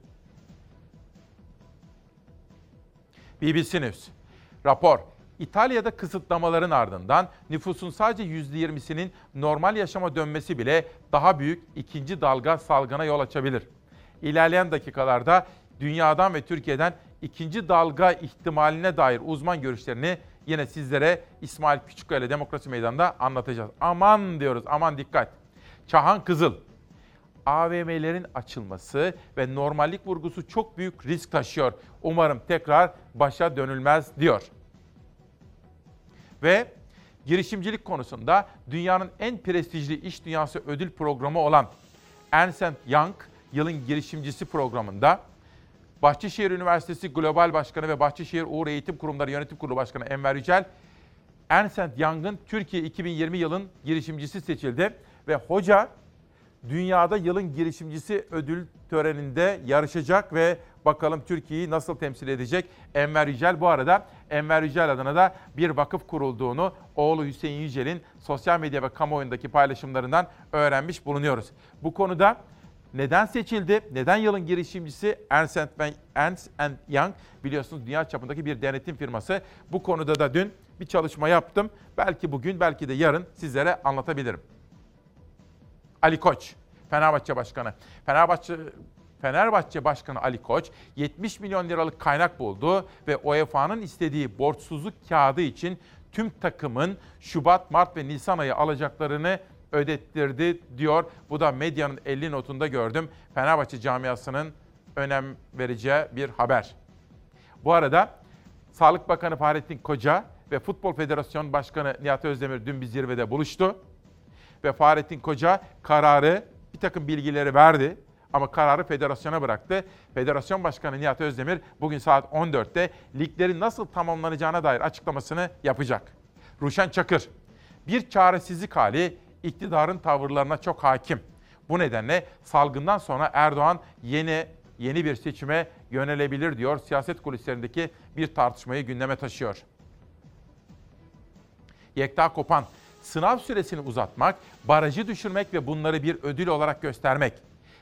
BBC News. Rapor. İtalya'da kısıtlamaların ardından nüfusun sadece %20'sinin normal yaşama dönmesi bile daha büyük ikinci dalga salgına yol açabilir. İlerleyen dakikalarda dünyadan ve Türkiye'den ikinci dalga ihtimaline dair uzman görüşlerini yine sizlere İsmail Küçükkaya ile Demokrasi Meydanı'nda anlatacağız. Aman diyoruz, aman dikkat. Çahan Kızıl, AVM'lerin açılması ve normallik vurgusu çok büyük risk taşıyor. Umarım tekrar başa dönülmez diyor. Ve girişimcilik konusunda dünyanın en prestijli iş dünyası ödül programı olan Ernst Young yılın girişimcisi programında Bahçeşehir Üniversitesi Global Başkanı ve Bahçeşehir Uğur Eğitim Kurumları Yönetim Kurulu Başkanı Enver Yücel, Ernst Young'ın Türkiye 2020 yılın girişimcisi seçildi ve hoca dünyada yılın girişimcisi ödül töreninde yarışacak ve bakalım Türkiye'yi nasıl temsil edecek Enver Yücel. Bu arada Enver Yücel adına da bir vakıf kurulduğunu oğlu Hüseyin Yücel'in sosyal medya ve kamuoyundaki paylaşımlarından öğrenmiş bulunuyoruz. Bu konuda neden seçildi? Neden yılın girişimcisi Ernst, Ernst Young? Biliyorsunuz dünya çapındaki bir denetim firması. Bu konuda da dün bir çalışma yaptım. Belki bugün belki de yarın sizlere anlatabilirim. Ali Koç, Fenerbahçe Başkanı. Fenerbahçe Fenerbahçe Başkanı Ali Koç 70 milyon liralık kaynak buldu ve UEFA'nın istediği borçsuzluk kağıdı için tüm takımın Şubat, Mart ve Nisan ayı alacaklarını ödettirdi diyor. Bu da medyanın 50 notunda gördüm. Fenerbahçe camiasının önem vereceği bir haber. Bu arada Sağlık Bakanı Fahrettin Koca ve Futbol Federasyonu Başkanı Nihat Özdemir dün bir zirvede buluştu. Ve Fahrettin Koca kararı, bir takım bilgileri verdi. Ama kararı federasyona bıraktı. Federasyon Başkanı Nihat Özdemir bugün saat 14'te liglerin nasıl tamamlanacağına dair açıklamasını yapacak. Ruşen Çakır, bir çaresizlik hali iktidarın tavırlarına çok hakim. Bu nedenle salgından sonra Erdoğan yeni yeni bir seçime yönelebilir diyor. Siyaset kulislerindeki bir tartışmayı gündeme taşıyor. Yekta Kopan, sınav süresini uzatmak, barajı düşürmek ve bunları bir ödül olarak göstermek.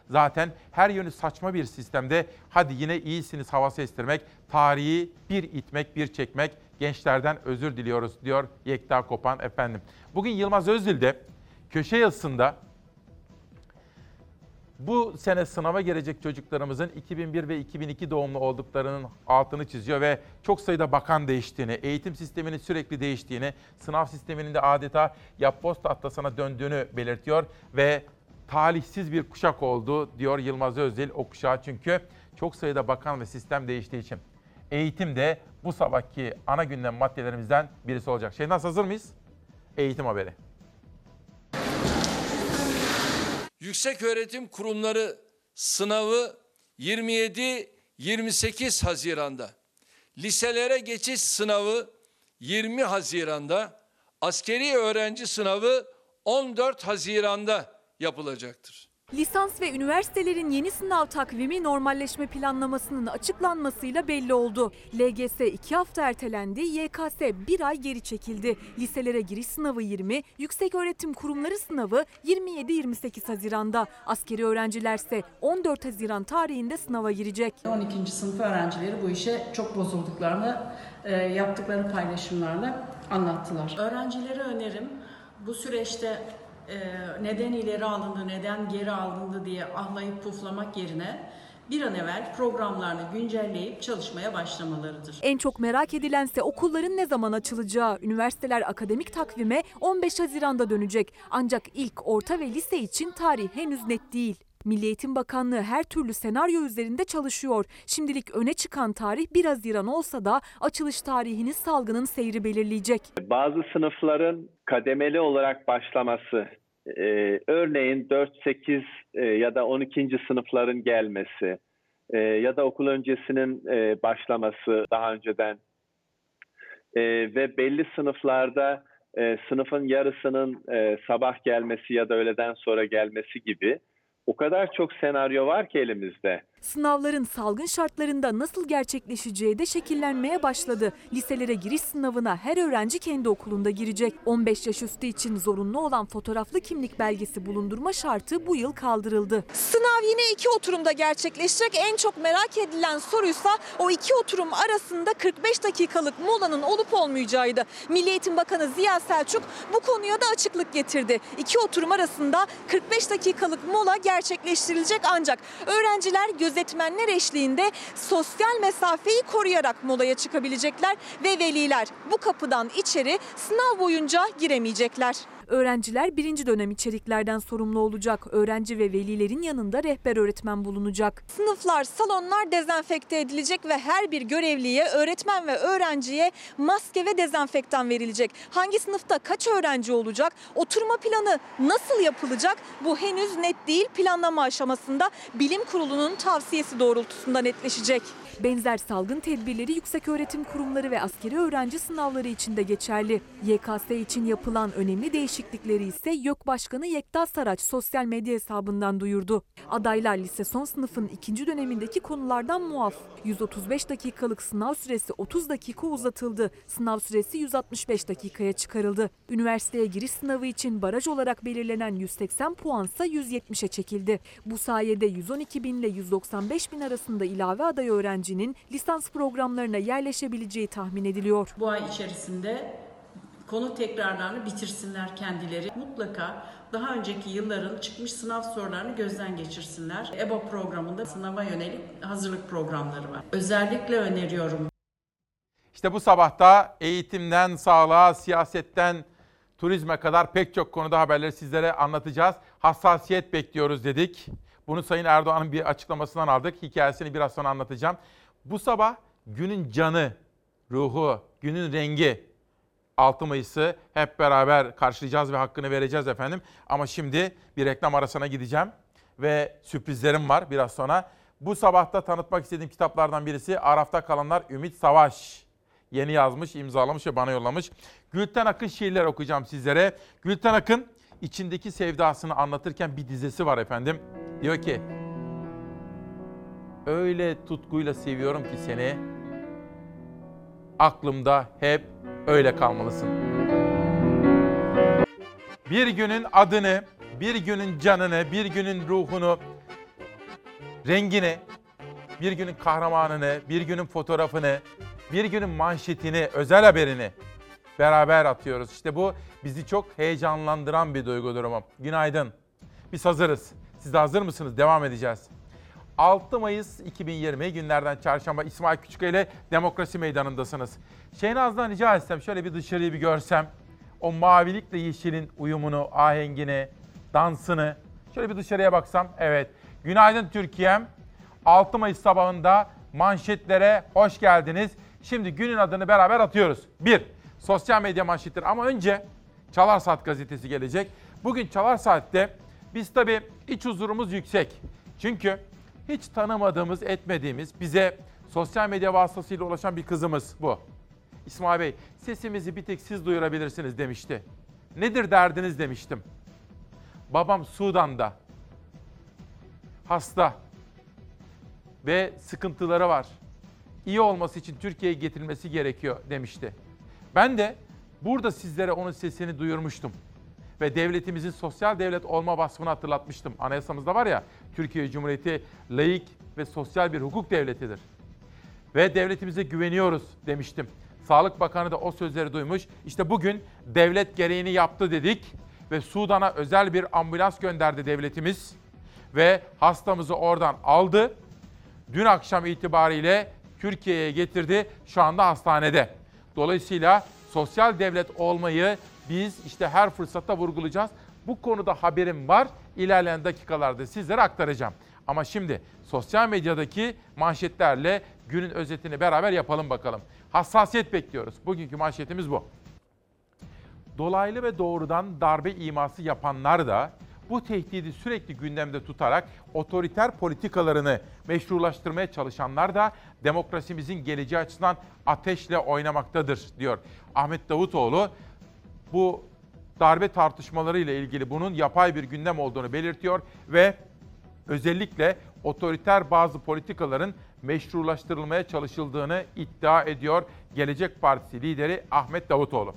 Zaten her yönü saçma bir sistemde hadi yine iyisiniz havası estirmek, tarihi bir itmek bir çekmek, gençlerden özür diliyoruz diyor Yekta Kopan efendim. Bugün Yılmaz Özdil de köşe yazısında bu sene sınava girecek çocuklarımızın 2001 ve 2002 doğumlu olduklarının altını çiziyor ve çok sayıda bakan değiştiğini, eğitim sisteminin sürekli değiştiğini, sınav sisteminin de adeta yapboz tahtasına döndüğünü belirtiyor ve talihsiz bir kuşak oldu diyor Yılmaz Özdil o kuşağı çünkü çok sayıda bakan ve sistem değiştiği için. Eğitim de bu sabahki ana gündem maddelerimizden birisi olacak. Şeynaz hazır mıyız? Eğitim haberi. Yüksek Öğretim Kurumları sınavı 27-28 Haziran'da. Liselere geçiş sınavı 20 Haziran'da. Askeri öğrenci sınavı 14 Haziran'da yapılacaktır. Lisans ve üniversitelerin yeni sınav takvimi normalleşme planlamasının açıklanmasıyla belli oldu. LGS 2 hafta ertelendi, YKS 1 ay geri çekildi. Liselere giriş sınavı 20, yüksek öğretim kurumları sınavı 27-28 Haziran'da. Askeri öğrencilerse 14 Haziran tarihinde sınava girecek. 12. sınıf öğrencileri bu işe çok bozulduklarını e, yaptıkları paylaşımlarla anlattılar. Öğrencilere önerim bu süreçte neden ileri alındı, neden geri alındı diye ahlayıp puflamak yerine bir an evvel programlarını güncelleyip çalışmaya başlamalarıdır. En çok merak edilense okulların ne zaman açılacağı. Üniversiteler akademik takvime 15 Haziran'da dönecek. Ancak ilk, orta ve lise için tarih henüz net değil. Milli Eğitim Bakanlığı her türlü senaryo üzerinde çalışıyor. Şimdilik öne çıkan tarih 1 Haziran olsa da açılış tarihini salgının seyri belirleyecek. Bazı sınıfların kademeli olarak başlaması, e, örneğin 4-8 e, ya da 12. sınıfların gelmesi e, ya da okul öncesinin e, başlaması daha önceden e, ve belli sınıflarda e, sınıfın yarısının e, sabah gelmesi ya da öğleden sonra gelmesi gibi o kadar çok senaryo var ki elimizde. Sınavların salgın şartlarında nasıl gerçekleşeceği de şekillenmeye başladı. Liselere giriş sınavına her öğrenci kendi okulunda girecek. 15 yaş üstü için zorunlu olan fotoğraflı kimlik belgesi bulundurma şartı bu yıl kaldırıldı. Sınav yine iki oturumda gerçekleşecek. En çok merak edilen soruysa o iki oturum arasında 45 dakikalık molanın olup olmayacağıydı. Milli Eğitim Bakanı Ziya Selçuk bu konuya da açıklık getirdi. İki oturum arasında 45 dakikalık mola gerçekleştirilecek ancak öğrenciler gözetmenler eşliğinde sosyal mesafeyi koruyarak molaya çıkabilecekler ve veliler bu kapıdan içeri sınav boyunca giremeyecekler. Öğrenciler birinci dönem içeriklerden sorumlu olacak. Öğrenci ve velilerin yanında rehber öğretmen bulunacak. Sınıflar, salonlar dezenfekte edilecek ve her bir görevliye, öğretmen ve öğrenciye maske ve dezenfektan verilecek. Hangi sınıfta kaç öğrenci olacak? Oturma planı nasıl yapılacak? Bu henüz net değil. Planlama aşamasında bilim kurulunun tavsiyesi doğrultusunda netleşecek. Benzer salgın tedbirleri yükseköğretim kurumları ve askeri öğrenci sınavları için de geçerli. YKS için yapılan önemli değişiklikleri ise YÖK Başkanı Yekta Saraç sosyal medya hesabından duyurdu. Adaylar lise son sınıfın ikinci dönemindeki konulardan muaf. 135 dakikalık sınav süresi 30 dakika uzatıldı. Sınav süresi 165 dakikaya çıkarıldı. Üniversiteye giriş sınavı için baraj olarak belirlenen 180 puansa 170'e çekildi. Bu sayede 112 bin ile 195 bin arasında ilave aday öğrenci öğrencinin lisans programlarına yerleşebileceği tahmin ediliyor. Bu ay içerisinde konu tekrarlarını bitirsinler kendileri. Mutlaka daha önceki yılların çıkmış sınav sorularını gözden geçirsinler. EBA programında sınava yönelik hazırlık programları var. Özellikle öneriyorum. İşte bu sabahta eğitimden sağlığa, siyasetten turizme kadar pek çok konuda haberleri sizlere anlatacağız. Hassasiyet bekliyoruz dedik. Bunu Sayın Erdoğan'ın bir açıklamasından aldık. Hikayesini biraz sonra anlatacağım. Bu sabah günün canı ruhu, günün rengi 6 Mayıs'ı hep beraber karşılayacağız ve hakkını vereceğiz efendim. Ama şimdi bir reklam arasına gideceğim ve sürprizlerim var biraz sonra. Bu sabahta tanıtmak istediğim kitaplardan birisi Arafta Kalanlar Ümit Savaş. Yeni yazmış, imzalamış ve bana yollamış. Gülten Akın şiirler okuyacağım sizlere. Gülten Akın içindeki sevdasını anlatırken bir dizesi var efendim. Diyor ki, öyle tutkuyla seviyorum ki seni, aklımda hep öyle kalmalısın. Bir günün adını, bir günün canını, bir günün ruhunu, rengini, bir günün kahramanını, bir günün fotoğrafını, bir günün manşetini, özel haberini beraber atıyoruz. İşte bu bizi çok heyecanlandıran bir duygu durumu. Günaydın. Biz hazırız. Siz de hazır mısınız? Devam edeceğiz. 6 Mayıs 2020 günlerden çarşamba İsmail Küçüköy ile Demokrasi Meydanı'ndasınız. Şehnaz'dan rica etsem şöyle bir dışarıyı bir görsem. O mavilikle yeşilin uyumunu, ahengini, dansını. Şöyle bir dışarıya baksam. Evet. Günaydın Türkiye'm. 6 Mayıs sabahında manşetlere hoş geldiniz. Şimdi günün adını beraber atıyoruz. 1. Sosyal medya manşetleri ama önce Çalar Saat gazetesi gelecek. Bugün Çalar Saat'te biz tabii iç huzurumuz yüksek. Çünkü hiç tanımadığımız, etmediğimiz, bize sosyal medya vasıtasıyla ulaşan bir kızımız bu. İsmail Bey, sesimizi bir tek siz duyurabilirsiniz demişti. Nedir derdiniz demiştim. Babam Sudan'da. Hasta. Ve sıkıntıları var. İyi olması için Türkiye'ye getirilmesi gerekiyor demişti. Ben de burada sizlere onun sesini duyurmuştum ve devletimizin sosyal devlet olma vasfını hatırlatmıştım. Anayasamızda var ya, Türkiye Cumhuriyeti laik ve sosyal bir hukuk devletidir. Ve devletimize güveniyoruz demiştim. Sağlık Bakanı da o sözleri duymuş. İşte bugün devlet gereğini yaptı dedik ve Sudan'a özel bir ambulans gönderdi devletimiz ve hastamızı oradan aldı. Dün akşam itibariyle Türkiye'ye getirdi. Şu anda hastanede. Dolayısıyla sosyal devlet olmayı biz işte her fırsatta vurgulayacağız. Bu konuda haberim var. İlerleyen dakikalarda sizlere aktaracağım. Ama şimdi sosyal medyadaki manşetlerle günün özetini beraber yapalım bakalım. Hassasiyet bekliyoruz. Bugünkü manşetimiz bu. Dolaylı ve doğrudan darbe iması yapanlar da bu tehdidi sürekli gündemde tutarak otoriter politikalarını meşrulaştırmaya çalışanlar da demokrasimizin geleceği açısından ateşle oynamaktadır diyor. Ahmet Davutoğlu bu darbe tartışmaları ile ilgili bunun yapay bir gündem olduğunu belirtiyor ve özellikle otoriter bazı politikaların meşrulaştırılmaya çalışıldığını iddia ediyor Gelecek Partisi lideri Ahmet Davutoğlu.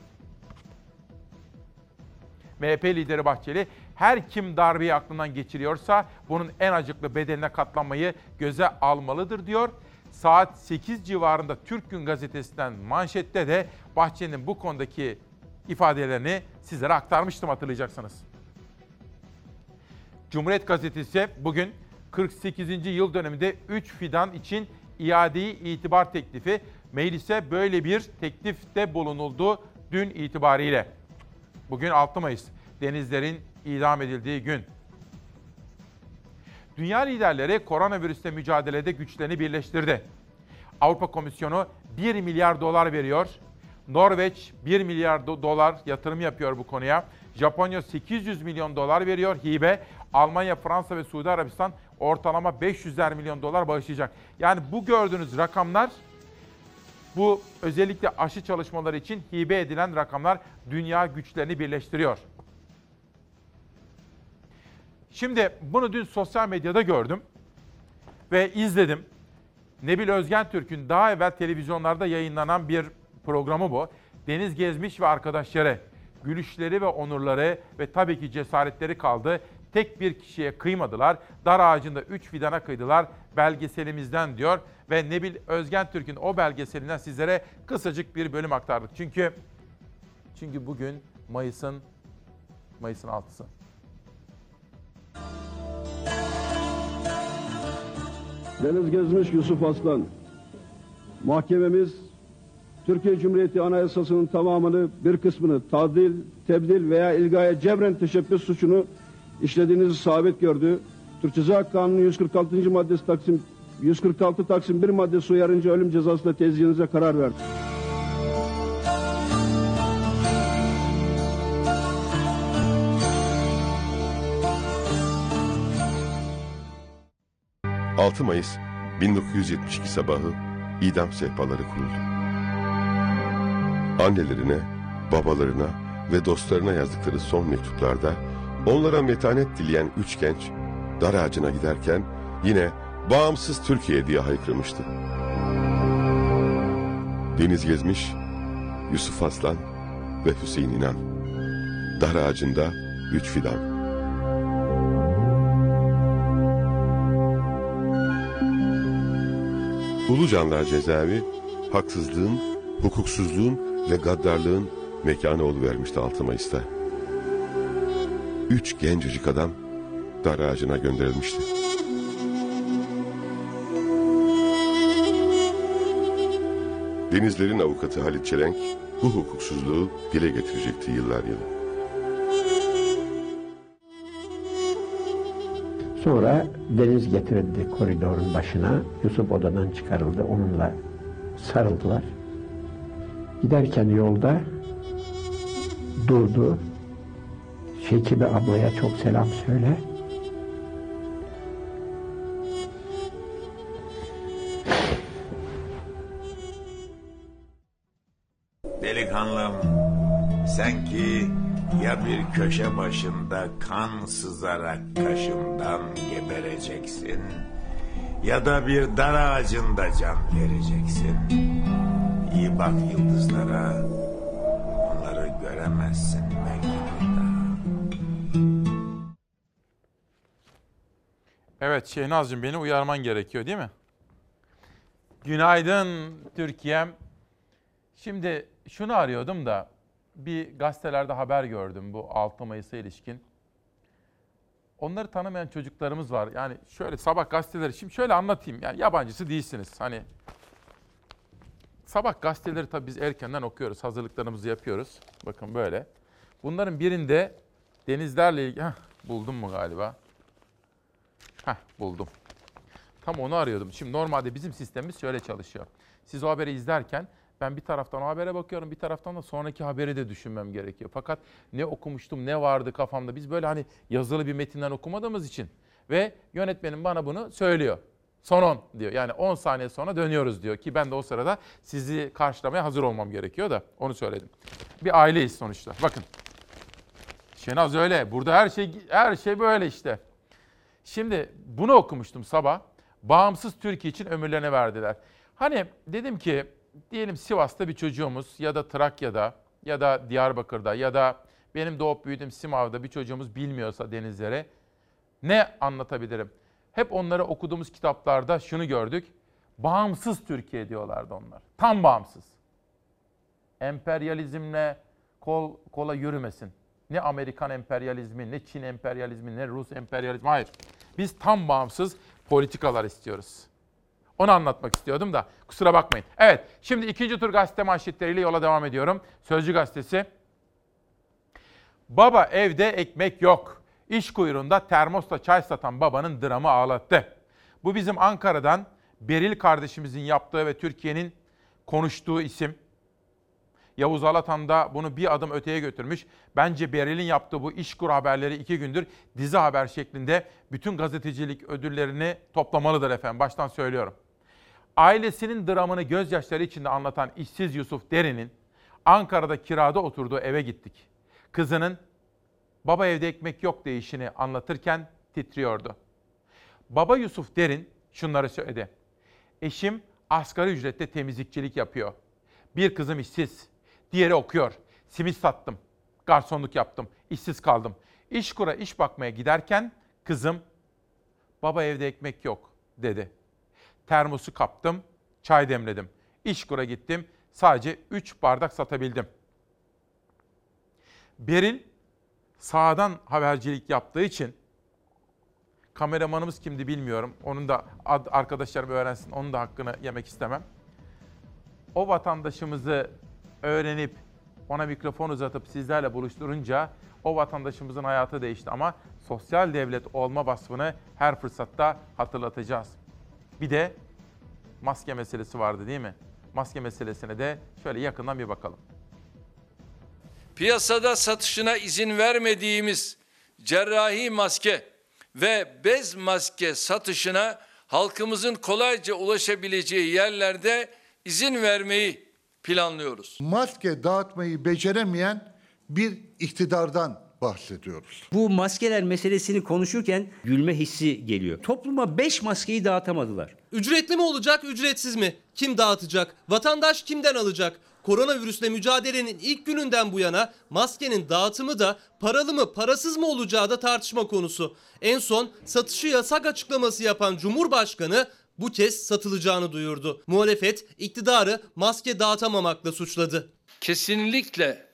MHP lideri Bahçeli her kim darbeyi aklından geçiriyorsa bunun en acıklı bedeline katlanmayı göze almalıdır diyor. Saat 8 civarında Türk Gün gazetesinden manşette de Bahçeli'nin bu konudaki ifadelerini sizlere aktarmıştım hatırlayacaksınız. Cumhuriyet Gazetesi bugün 48. yıl döneminde 3 fidan için iadeyi itibar teklifi meclise böyle bir teklifte bulunuldu dün itibariyle. Bugün 6 Mayıs. Denizlerin idam edildiği gün. Dünya liderleri koronavirüsle mücadelede güçlerini birleştirdi. Avrupa Komisyonu 1 milyar dolar veriyor. Norveç 1 milyar dolar yatırım yapıyor bu konuya. Japonya 800 milyon dolar veriyor hibe. Almanya, Fransa ve Suudi Arabistan ortalama 500'er milyon dolar bağışlayacak. Yani bu gördüğünüz rakamlar bu özellikle aşı çalışmaları için hibe edilen rakamlar dünya güçlerini birleştiriyor. Şimdi bunu dün sosyal medyada gördüm ve izledim. Nebil Özgen Türk'ün daha evvel televizyonlarda yayınlanan bir programı bu. Deniz Gezmiş ve arkadaşları, gülüşleri ve onurları ve tabii ki cesaretleri kaldı. Tek bir kişiye kıymadılar. Dar ağacında üç fidana kıydılar belgeselimizden diyor. Ve Nebil Özgen Türk'ün o belgeselinden sizlere kısacık bir bölüm aktardık. Çünkü çünkü bugün Mayıs'ın Mayıs'ın 6'sı. Deniz Gezmiş Yusuf Aslan. Mahkememiz Türkiye Cumhuriyeti Anayasası'nın tamamını bir kısmını tadil, tebdil veya ilgaya cebren teşebbüs suçunu işlediğinizi sabit gördü. Türk Ceza Kanunu 146. maddesi Taksim 146 Taksim 1 maddesi uyarınca ölüm cezasıyla tezgahınıza karar verdi. 6 Mayıs 1972 sabahı idam sehpaları kuruldu. Annelerine, babalarına ve dostlarına yazdıkları son mektuplarda onlara metanet dileyen üç genç dar ağacına giderken yine bağımsız Türkiye diye haykırmıştı. Deniz Gezmiş, Yusuf Aslan ve Hüseyin İnan. Dar ağacında üç fidan. Ulucanlar cezaevi, haksızlığın, hukuksuzluğun ve gaddarlığın mekanı oluvermişti 6 Mayıs'ta. Üç gencecik adam dar ağacına gönderilmişti. Denizlerin avukatı Halit Çelenk bu hukuksuzluğu dile getirecekti yıllar yılı. Sonra Deniz getirildi koridorun başına. Yusuf odadan çıkarıldı. Onunla sarıldılar. Giderken yolda durdu. Şekibe ablaya çok selam söyle. Ya bir köşe başında kan sızarak kaşından gebereceksin ya da bir dar ağacında can vereceksin. İyi bak yıldızlara, onları göremezsin belki bir daha. Evet Şehnaz'cığım beni uyarman gerekiyor değil mi? Günaydın Türkiye'm. Şimdi şunu arıyordum da bir gazetelerde haber gördüm bu 6 Mayıs'a ilişkin. Onları tanımayan çocuklarımız var. Yani şöyle sabah gazeteleri şimdi şöyle anlatayım. Yani yabancısı değilsiniz. Hani sabah gazeteleri tabii biz erkenden okuyoruz. Hazırlıklarımızı yapıyoruz. Bakın böyle. Bunların birinde denizlerle ilgili... Heh, buldum mu galiba? Heh, buldum. Tam onu arıyordum. Şimdi normalde bizim sistemimiz şöyle çalışıyor. Siz o haberi izlerken ben bir taraftan habere bakıyorum, bir taraftan da sonraki haberi de düşünmem gerekiyor. Fakat ne okumuştum, ne vardı kafamda. Biz böyle hani yazılı bir metinden okumadığımız için ve yönetmenim bana bunu söylüyor. Son 10 diyor. Yani 10 saniye sonra dönüyoruz diyor ki ben de o sırada sizi karşılamaya hazır olmam gerekiyor da onu söyledim. Bir aileyiz sonuçta. Bakın. Şenaz öyle. Burada her şey her şey böyle işte. Şimdi bunu okumuştum sabah. Bağımsız Türkiye için ömürlerine verdiler. Hani dedim ki diyelim Sivas'ta bir çocuğumuz ya da Trakya'da ya da Diyarbakır'da ya da benim doğup büyüdüğüm Simav'da bir çocuğumuz bilmiyorsa denizlere ne anlatabilirim? Hep onları okuduğumuz kitaplarda şunu gördük. Bağımsız Türkiye diyorlardı onlar. Tam bağımsız. Emperyalizmle kol kola yürümesin. Ne Amerikan emperyalizmi, ne Çin emperyalizmi, ne Rus emperyalizmi. Hayır. Biz tam bağımsız politikalar istiyoruz. Onu anlatmak istiyordum da kusura bakmayın. Evet şimdi ikinci tur gazete manşetleriyle yola devam ediyorum. Sözcü gazetesi. Baba evde ekmek yok. İş kuyruğunda termosla çay satan babanın dramı ağlattı. Bu bizim Ankara'dan Beril kardeşimizin yaptığı ve Türkiye'nin konuştuğu isim. Yavuz Alatan da bunu bir adım öteye götürmüş. Bence Beril'in yaptığı bu işkur haberleri iki gündür dizi haber şeklinde bütün gazetecilik ödüllerini toplamalıdır efendim. Baştan söylüyorum. Ailesinin dramını gözyaşları içinde anlatan işsiz Yusuf Derin'in Ankara'da kirada oturduğu eve gittik. Kızının baba evde ekmek yok deyişini anlatırken titriyordu. Baba Yusuf Derin şunları söyledi. Eşim asgari ücretle temizlikçilik yapıyor. Bir kızım işsiz, diğeri okuyor. Simit sattım, garsonluk yaptım, işsiz kaldım. İş kura iş bakmaya giderken kızım baba evde ekmek yok dedi. Termosu kaptım, çay demledim. İşkur'a gittim, sadece 3 bardak satabildim. Beril sağdan habercilik yaptığı için kameramanımız kimdi bilmiyorum. Onun da ad, arkadaşlarım öğrensin, onun da hakkını yemek istemem. O vatandaşımızı öğrenip ona mikrofon uzatıp sizlerle buluşturunca o vatandaşımızın hayatı değişti ama sosyal devlet olma vasfını her fırsatta hatırlatacağız. Bir de maske meselesi vardı değil mi? Maske meselesine de şöyle yakından bir bakalım. Piyasada satışına izin vermediğimiz cerrahi maske ve bez maske satışına halkımızın kolayca ulaşabileceği yerlerde izin vermeyi planlıyoruz. Maske dağıtmayı beceremeyen bir iktidardan bahsediyoruz. Bu maskeler meselesini konuşurken gülme hissi geliyor. Topluma 5 maskeyi dağıtamadılar. Ücretli mi olacak, ücretsiz mi? Kim dağıtacak? Vatandaş kimden alacak? Koronavirüsle mücadelenin ilk gününden bu yana maskenin dağıtımı da paralı mı parasız mı olacağı da tartışma konusu. En son satışı yasak açıklaması yapan Cumhurbaşkanı bu kez satılacağını duyurdu. Muhalefet iktidarı maske dağıtamamakla suçladı. Kesinlikle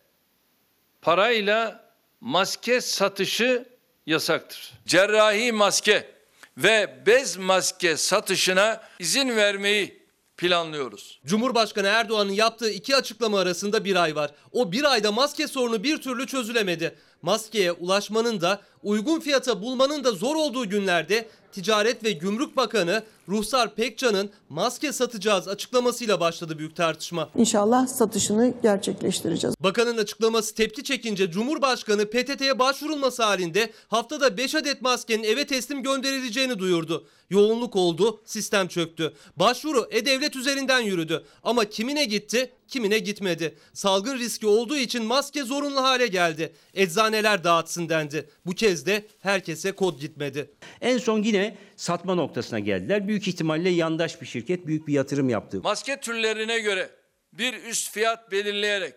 parayla maske satışı yasaktır. Cerrahi maske ve bez maske satışına izin vermeyi planlıyoruz. Cumhurbaşkanı Erdoğan'ın yaptığı iki açıklama arasında bir ay var. O bir ayda maske sorunu bir türlü çözülemedi. Maskeye ulaşmanın da uygun fiyata bulmanın da zor olduğu günlerde Ticaret ve Gümrük Bakanı Ruhsar Pekcan'ın maske satacağız açıklamasıyla başladı büyük tartışma. İnşallah satışını gerçekleştireceğiz. Bakanın açıklaması tepki çekince Cumhurbaşkanı PTT'ye başvurulması halinde haftada 5 adet maskenin eve teslim gönderileceğini duyurdu. Yoğunluk oldu, sistem çöktü. Başvuru E-Devlet üzerinden yürüdü. Ama kimine gitti, kimine gitmedi. Salgın riski olduğu için maske zorunlu hale geldi. Eczaneler dağıtsın dendi. Bu kez de herkese kod gitmedi. En son yine satma noktasına geldiler. Büyük ihtimalle yandaş bir şirket büyük bir yatırım yaptı. Maske türlerine göre bir üst fiyat belirleyerek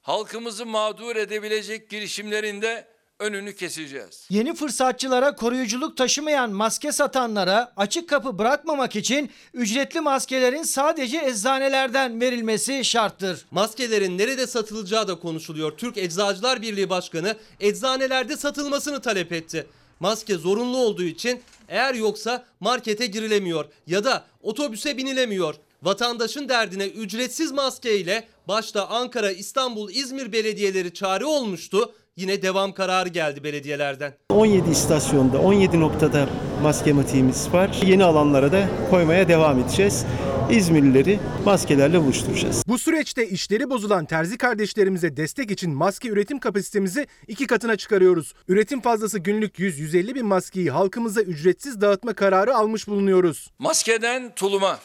halkımızı mağdur edebilecek girişimlerinde önünü keseceğiz. Yeni fırsatçılara koruyuculuk taşımayan maske satanlara açık kapı bırakmamak için ücretli maskelerin sadece eczanelerden verilmesi şarttır. Maskelerin nerede satılacağı da konuşuluyor. Türk Eczacılar Birliği Başkanı eczanelerde satılmasını talep etti. Maske zorunlu olduğu için eğer yoksa markete girilemiyor ya da otobüse binilemiyor. Vatandaşın derdine ücretsiz maske ile başta Ankara, İstanbul, İzmir belediyeleri çare olmuştu. Yine devam kararı geldi belediyelerden. 17 istasyonda 17 noktada maske matiğimiz var. Yeni alanlara da koymaya devam edeceğiz. İzmirlileri maskelerle buluşturacağız. Bu süreçte işleri bozulan terzi kardeşlerimize destek için maske üretim kapasitemizi iki katına çıkarıyoruz. Üretim fazlası günlük 100-150 bin maskeyi halkımıza ücretsiz dağıtma kararı almış bulunuyoruz. Maskeden tuluma,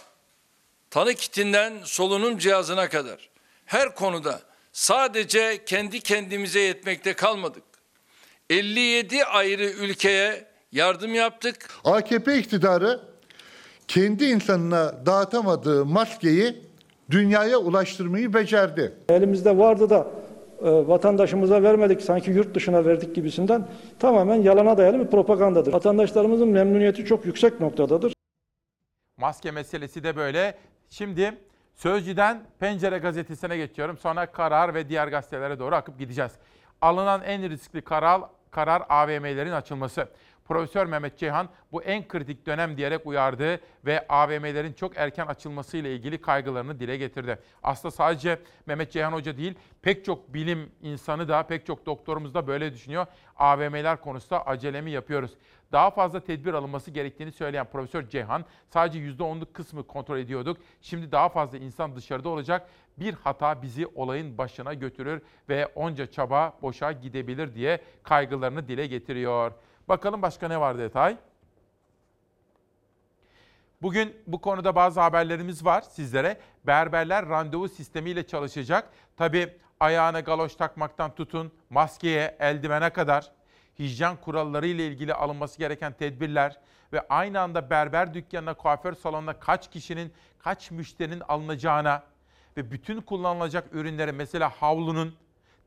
tanı kitinden solunum cihazına kadar her konuda sadece kendi kendimize yetmekte kalmadık. 57 ayrı ülkeye yardım yaptık. AKP iktidarı kendi insanına dağıtamadığı maskeyi dünyaya ulaştırmayı becerdi. Elimizde vardı da e, vatandaşımıza vermedik sanki yurt dışına verdik gibisinden tamamen yalana dayalı bir propagandadır. Vatandaşlarımızın memnuniyeti çok yüksek noktadadır. Maske meselesi de böyle. Şimdi Sözcü'den Pencere gazetesine geçiyorum. Sonra Karar ve diğer gazetelere doğru akıp gideceğiz. Alınan en riskli karar, karar AVM'lerin açılması. Profesör Mehmet Ceyhan bu en kritik dönem diyerek uyardı ve AVM'lerin çok erken açılması ile ilgili kaygılarını dile getirdi. Aslında sadece Mehmet Ceyhan Hoca değil, pek çok bilim insanı da, pek çok doktorumuz da böyle düşünüyor. AVM'ler konusunda acelemi yapıyoruz. Daha fazla tedbir alınması gerektiğini söyleyen Profesör Ceyhan, sadece %10'luk kısmı kontrol ediyorduk. Şimdi daha fazla insan dışarıda olacak. Bir hata bizi olayın başına götürür ve onca çaba boşa gidebilir diye kaygılarını dile getiriyor. Bakalım başka ne var detay? Bugün bu konuda bazı haberlerimiz var sizlere. Berberler randevu sistemiyle çalışacak. Tabii ayağına galoş takmaktan tutun, maskeye, eldivene kadar hijyen kuralları ile ilgili alınması gereken tedbirler ve aynı anda berber dükkanına, kuaför salonuna kaç kişinin, kaç müşterinin alınacağına ve bütün kullanılacak ürünlere mesela havlunun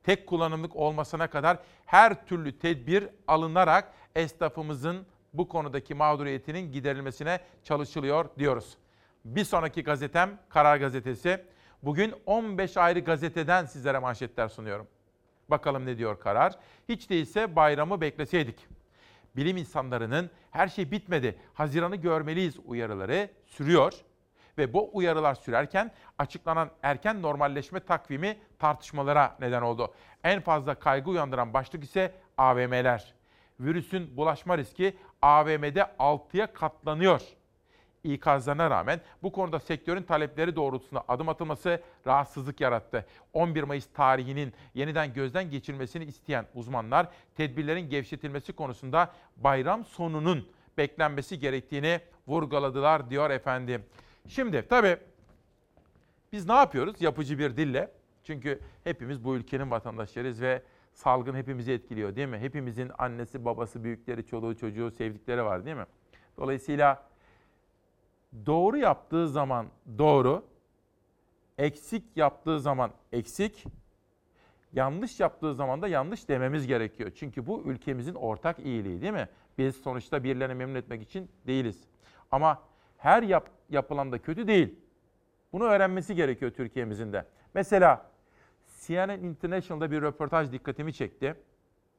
tek kullanımlık olmasına kadar her türlü tedbir alınarak esnafımızın bu konudaki mağduriyetinin giderilmesine çalışılıyor diyoruz. Bir sonraki gazetem Karar Gazetesi. Bugün 15 ayrı gazeteden sizlere manşetler sunuyorum. Bakalım ne diyor karar? Hiç değilse bayramı bekleseydik. Bilim insanlarının her şey bitmedi, Haziran'ı görmeliyiz uyarıları sürüyor. Ve bu uyarılar sürerken açıklanan erken normalleşme takvimi tartışmalara neden oldu. En fazla kaygı uyandıran başlık ise AVM'ler. Virüsün bulaşma riski AVM'de 6'ya katlanıyor ikazlarına rağmen bu konuda sektörün talepleri doğrultusunda adım atılması rahatsızlık yarattı. 11 Mayıs tarihinin yeniden gözden geçirmesini isteyen uzmanlar tedbirlerin gevşetilmesi konusunda bayram sonunun beklenmesi gerektiğini vurguladılar diyor efendim. Şimdi tabii biz ne yapıyoruz yapıcı bir dille? Çünkü hepimiz bu ülkenin vatandaşlarıyız ve salgın hepimizi etkiliyor değil mi? Hepimizin annesi, babası, büyükleri, çoluğu, çocuğu, sevdikleri var değil mi? Dolayısıyla doğru yaptığı zaman doğru, eksik yaptığı zaman eksik, yanlış yaptığı zaman da yanlış dememiz gerekiyor. Çünkü bu ülkemizin ortak iyiliği değil mi? Biz sonuçta birilerini memnun etmek için değiliz. Ama her yap, yapılan da kötü değil. Bunu öğrenmesi gerekiyor Türkiye'mizin de. Mesela CNN International'da bir röportaj dikkatimi çekti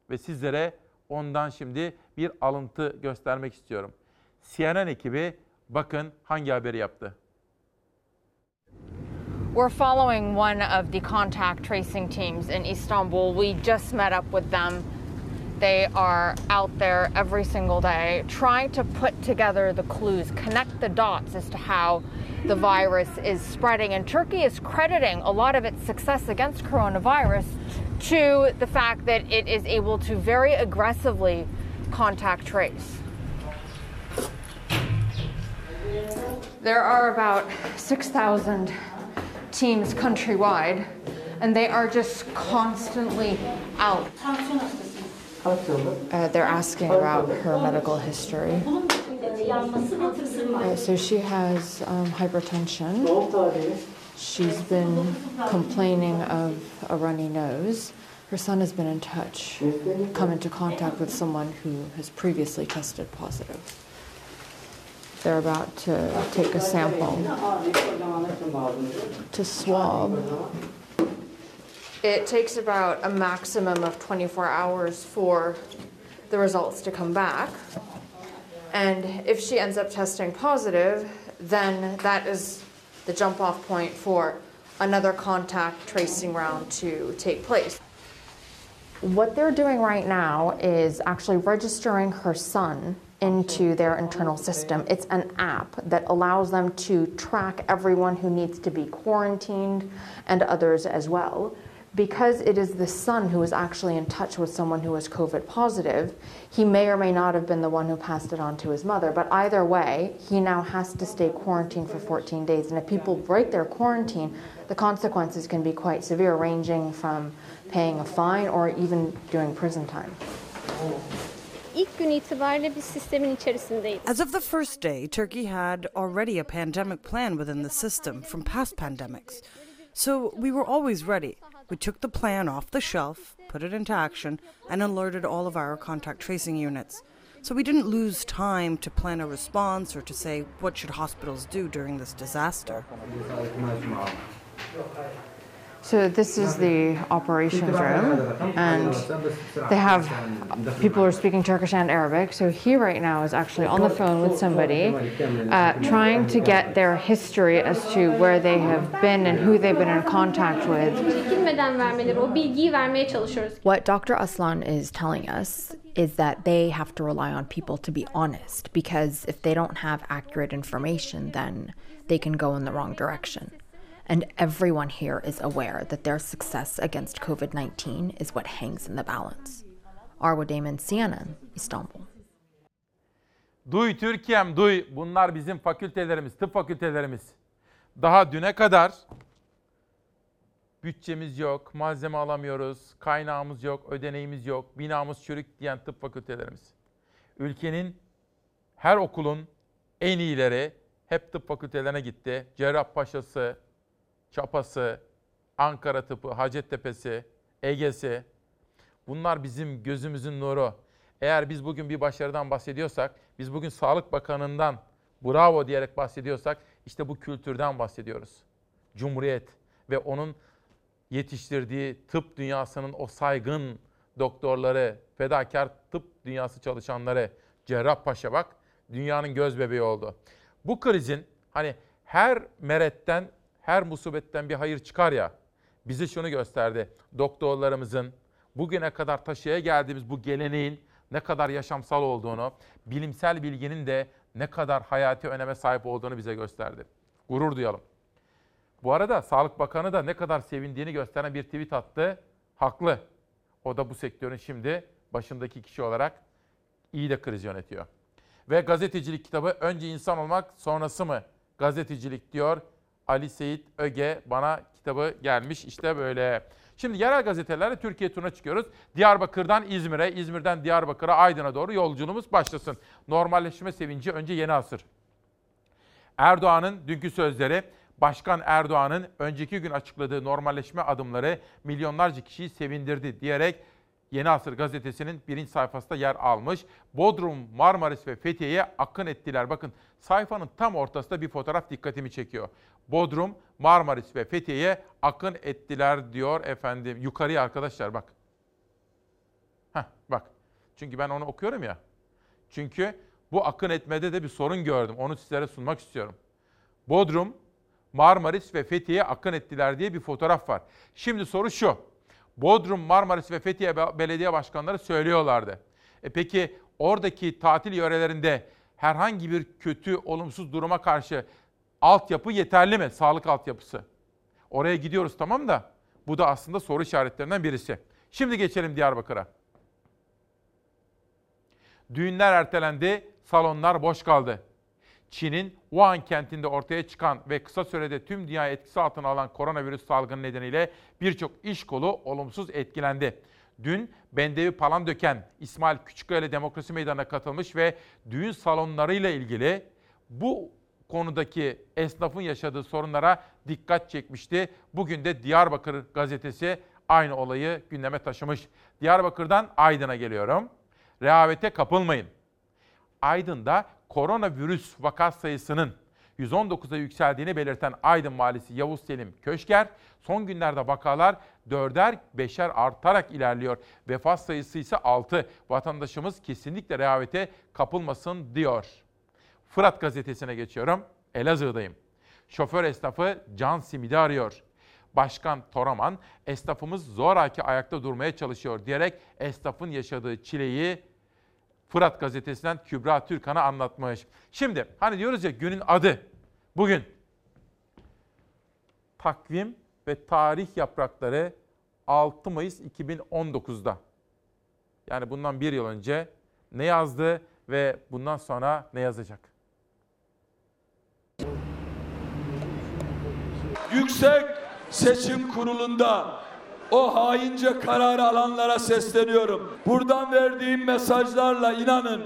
ve sizlere ondan şimdi bir alıntı göstermek istiyorum. CNN ekibi bakın hangi haberi yaptı. We're following one of the contact tracing teams in Istanbul. We just met up with them. They are out there every single day trying to put together the clues, connect the dots as to how the virus is spreading. And Turkey is crediting a lot of its success against coronavirus to the fact that it is able to very aggressively contact trace. There are about 6,000 teams countrywide, and they are just constantly out. Uh, they're asking about her medical history. Uh, so she has um, hypertension. She's been complaining of a runny nose. Her son has been in touch, come into contact with someone who has previously tested positive. They're about to take a sample to swab. It takes about a maximum of 24 hours for the results to come back. And if she ends up testing positive, then that is the jump off point for another contact tracing round to take place. What they're doing right now is actually registering her son into their internal system. It's an app that allows them to track everyone who needs to be quarantined and others as well. Because it is the son who is actually in touch with someone who is COVID positive, he may or may not have been the one who passed it on to his mother. But either way, he now has to stay quarantined for 14 days. And if people break their quarantine, the consequences can be quite severe, ranging from paying a fine or even doing prison time. İlk gün itibariyle biz sistemin içerisindeydik. As of the first day, Turkey had already a pandemic plan within the system from past pandemics. So we were always ready. We took the plan off the shelf, put it into action, and alerted all of our contact tracing units. So we didn't lose time to plan a response or to say what should hospitals do during this disaster. So this is the operations room, and they have people who are speaking Turkish and Arabic. So he right now is actually on the phone with somebody, uh, trying to get their history as to where they have been and who they've been in contact with. Çekinmeden vermeleri, o bilgiyi vermeye çalışıyoruz. What Dr. Aslan is telling us is that they have to rely on people to be honest because if they don't have accurate information, then they can go in the wrong direction. And everyone here is aware that their success against COVID 19 is what hangs in the balance. Arwa Damon, CNN, Istanbul. Duy Türkiye'm duy. Bunlar bizim fakültelerimiz, tıp fakültelerimiz. Daha düne kadar bütçemiz yok, malzeme alamıyoruz, kaynağımız yok, ödeneğimiz yok, binamız çürük diyen tıp fakültelerimiz. Ülkenin her okulun en iyileri hep tıp fakültelerine gitti. Cerrahpaşa'sı, Çapası, Ankara Tıpı, Hacettepe'si, Ege'si. Bunlar bizim gözümüzün nuru. Eğer biz bugün bir başarıdan bahsediyorsak, biz bugün Sağlık Bakanı'ndan bravo diyerek bahsediyorsak, işte bu kültürden bahsediyoruz. Cumhuriyet ve onun yetiştirdiği tıp dünyasının o saygın doktorları, fedakar tıp dünyası çalışanları, Cerrahpaşa bak, dünyanın göz bebeği oldu. Bu krizin hani her meretten her musibetten bir hayır çıkar ya. Bize şunu gösterdi. Doktorlarımızın bugüne kadar taşıya geldiğimiz bu geleneğin ne kadar yaşamsal olduğunu, bilimsel bilginin de ne kadar hayati öneme sahip olduğunu bize gösterdi. Gurur duyalım. Bu arada Sağlık Bakanı da ne kadar sevindiğini gösteren bir tweet attı. Haklı. O da bu sektörün şimdi başındaki kişi olarak iyi de kriz yönetiyor. Ve gazetecilik kitabı önce insan olmak sonrası mı gazetecilik diyor Ali Seyit Öge bana kitabı gelmiş işte böyle. Şimdi yerel gazetelerle Türkiye turuna çıkıyoruz. Diyarbakır'dan İzmir'e, İzmir'den Diyarbakır'a, Aydın'a doğru yolculuğumuz başlasın. Normalleşme sevinci önce yeni asır. Erdoğan'ın dünkü sözleri, Başkan Erdoğan'ın önceki gün açıkladığı normalleşme adımları milyonlarca kişiyi sevindirdi diyerek Yeni Asır gazetesinin birinci sayfasında yer almış. Bodrum, Marmaris ve Fethiye'ye akın ettiler. Bakın sayfanın tam ortasında bir fotoğraf dikkatimi çekiyor. Bodrum, Marmaris ve Fethiye'ye akın ettiler diyor efendim. Yukarıya arkadaşlar bak. Heh, bak. Çünkü ben onu okuyorum ya. Çünkü bu akın etmede de bir sorun gördüm. Onu sizlere sunmak istiyorum. Bodrum, Marmaris ve Fethiye'ye akın ettiler diye bir fotoğraf var. Şimdi soru şu. Bodrum, Marmaris ve Fethiye belediye başkanları söylüyorlardı. E peki oradaki tatil yörelerinde herhangi bir kötü, olumsuz duruma karşı altyapı yeterli mi? Sağlık altyapısı. Oraya gidiyoruz tamam da bu da aslında soru işaretlerinden birisi. Şimdi geçelim Diyarbakır'a. Düğünler ertelendi, salonlar boş kaldı. Çin'in Wuhan kentinde ortaya çıkan ve kısa sürede tüm dünya etkisi altına alan koronavirüs salgını nedeniyle birçok iş kolu olumsuz etkilendi. Dün Bendevi Palandöken, İsmail Küçükkaya Demokrasi Meydanı'na katılmış ve düğün salonlarıyla ilgili bu konudaki esnafın yaşadığı sorunlara dikkat çekmişti. Bugün de Diyarbakır gazetesi aynı olayı gündeme taşımış. Diyarbakır'dan Aydın'a geliyorum. Rehavete kapılmayın. Aydın'da koronavirüs vaka sayısının 119'a yükseldiğini belirten Aydın Valisi Yavuz Selim Köşker, son günlerde vakalar dörder beşer artarak ilerliyor. Vefat sayısı ise 6. Vatandaşımız kesinlikle rehavete kapılmasın diyor. Fırat gazetesine geçiyorum. Elazığ'dayım. Şoför esnafı can simidi arıyor. Başkan Toraman, esnafımız zoraki ayakta durmaya çalışıyor diyerek esnafın yaşadığı çileyi Fırat gazetesinden Kübra Türkan'a anlatmış. Şimdi hani diyoruz ya günün adı bugün. Takvim ve tarih yaprakları 6 Mayıs 2019'da. Yani bundan bir yıl önce ne yazdı ve bundan sonra ne yazacak? Yüksek Seçim Kurulu'nda o haince kararı alanlara sesleniyorum. Buradan verdiğim mesajlarla inanın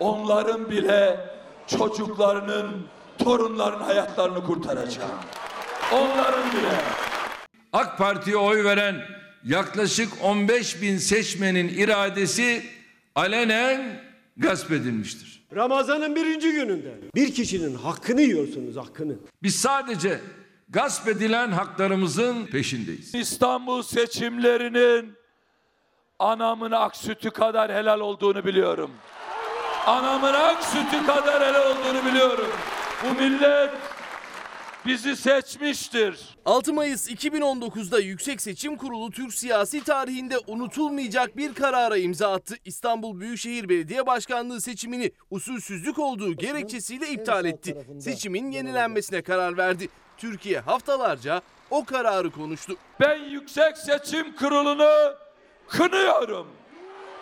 onların bile çocuklarının, torunların hayatlarını kurtaracağım. Onların bile. AK Parti'ye oy veren yaklaşık 15 bin seçmenin iradesi alenen gasp edilmiştir. Ramazan'ın birinci gününde bir kişinin hakkını yiyorsunuz hakkını. Biz sadece gasp edilen haklarımızın peşindeyiz. İstanbul seçimlerinin anamın ak sütü kadar helal olduğunu biliyorum. Anamın ak sütü kadar helal olduğunu biliyorum. Bu millet bizi seçmiştir. 6 Mayıs 2019'da Yüksek Seçim Kurulu Türk siyasi tarihinde unutulmayacak bir karara imza attı. İstanbul Büyükşehir Belediye Başkanlığı seçimini usulsüzlük olduğu gerekçesiyle iptal etti. Seçimin yenilenmesine karar verdi. Türkiye haftalarca o kararı konuştu. Ben Yüksek Seçim Kurulu'nu kınıyorum.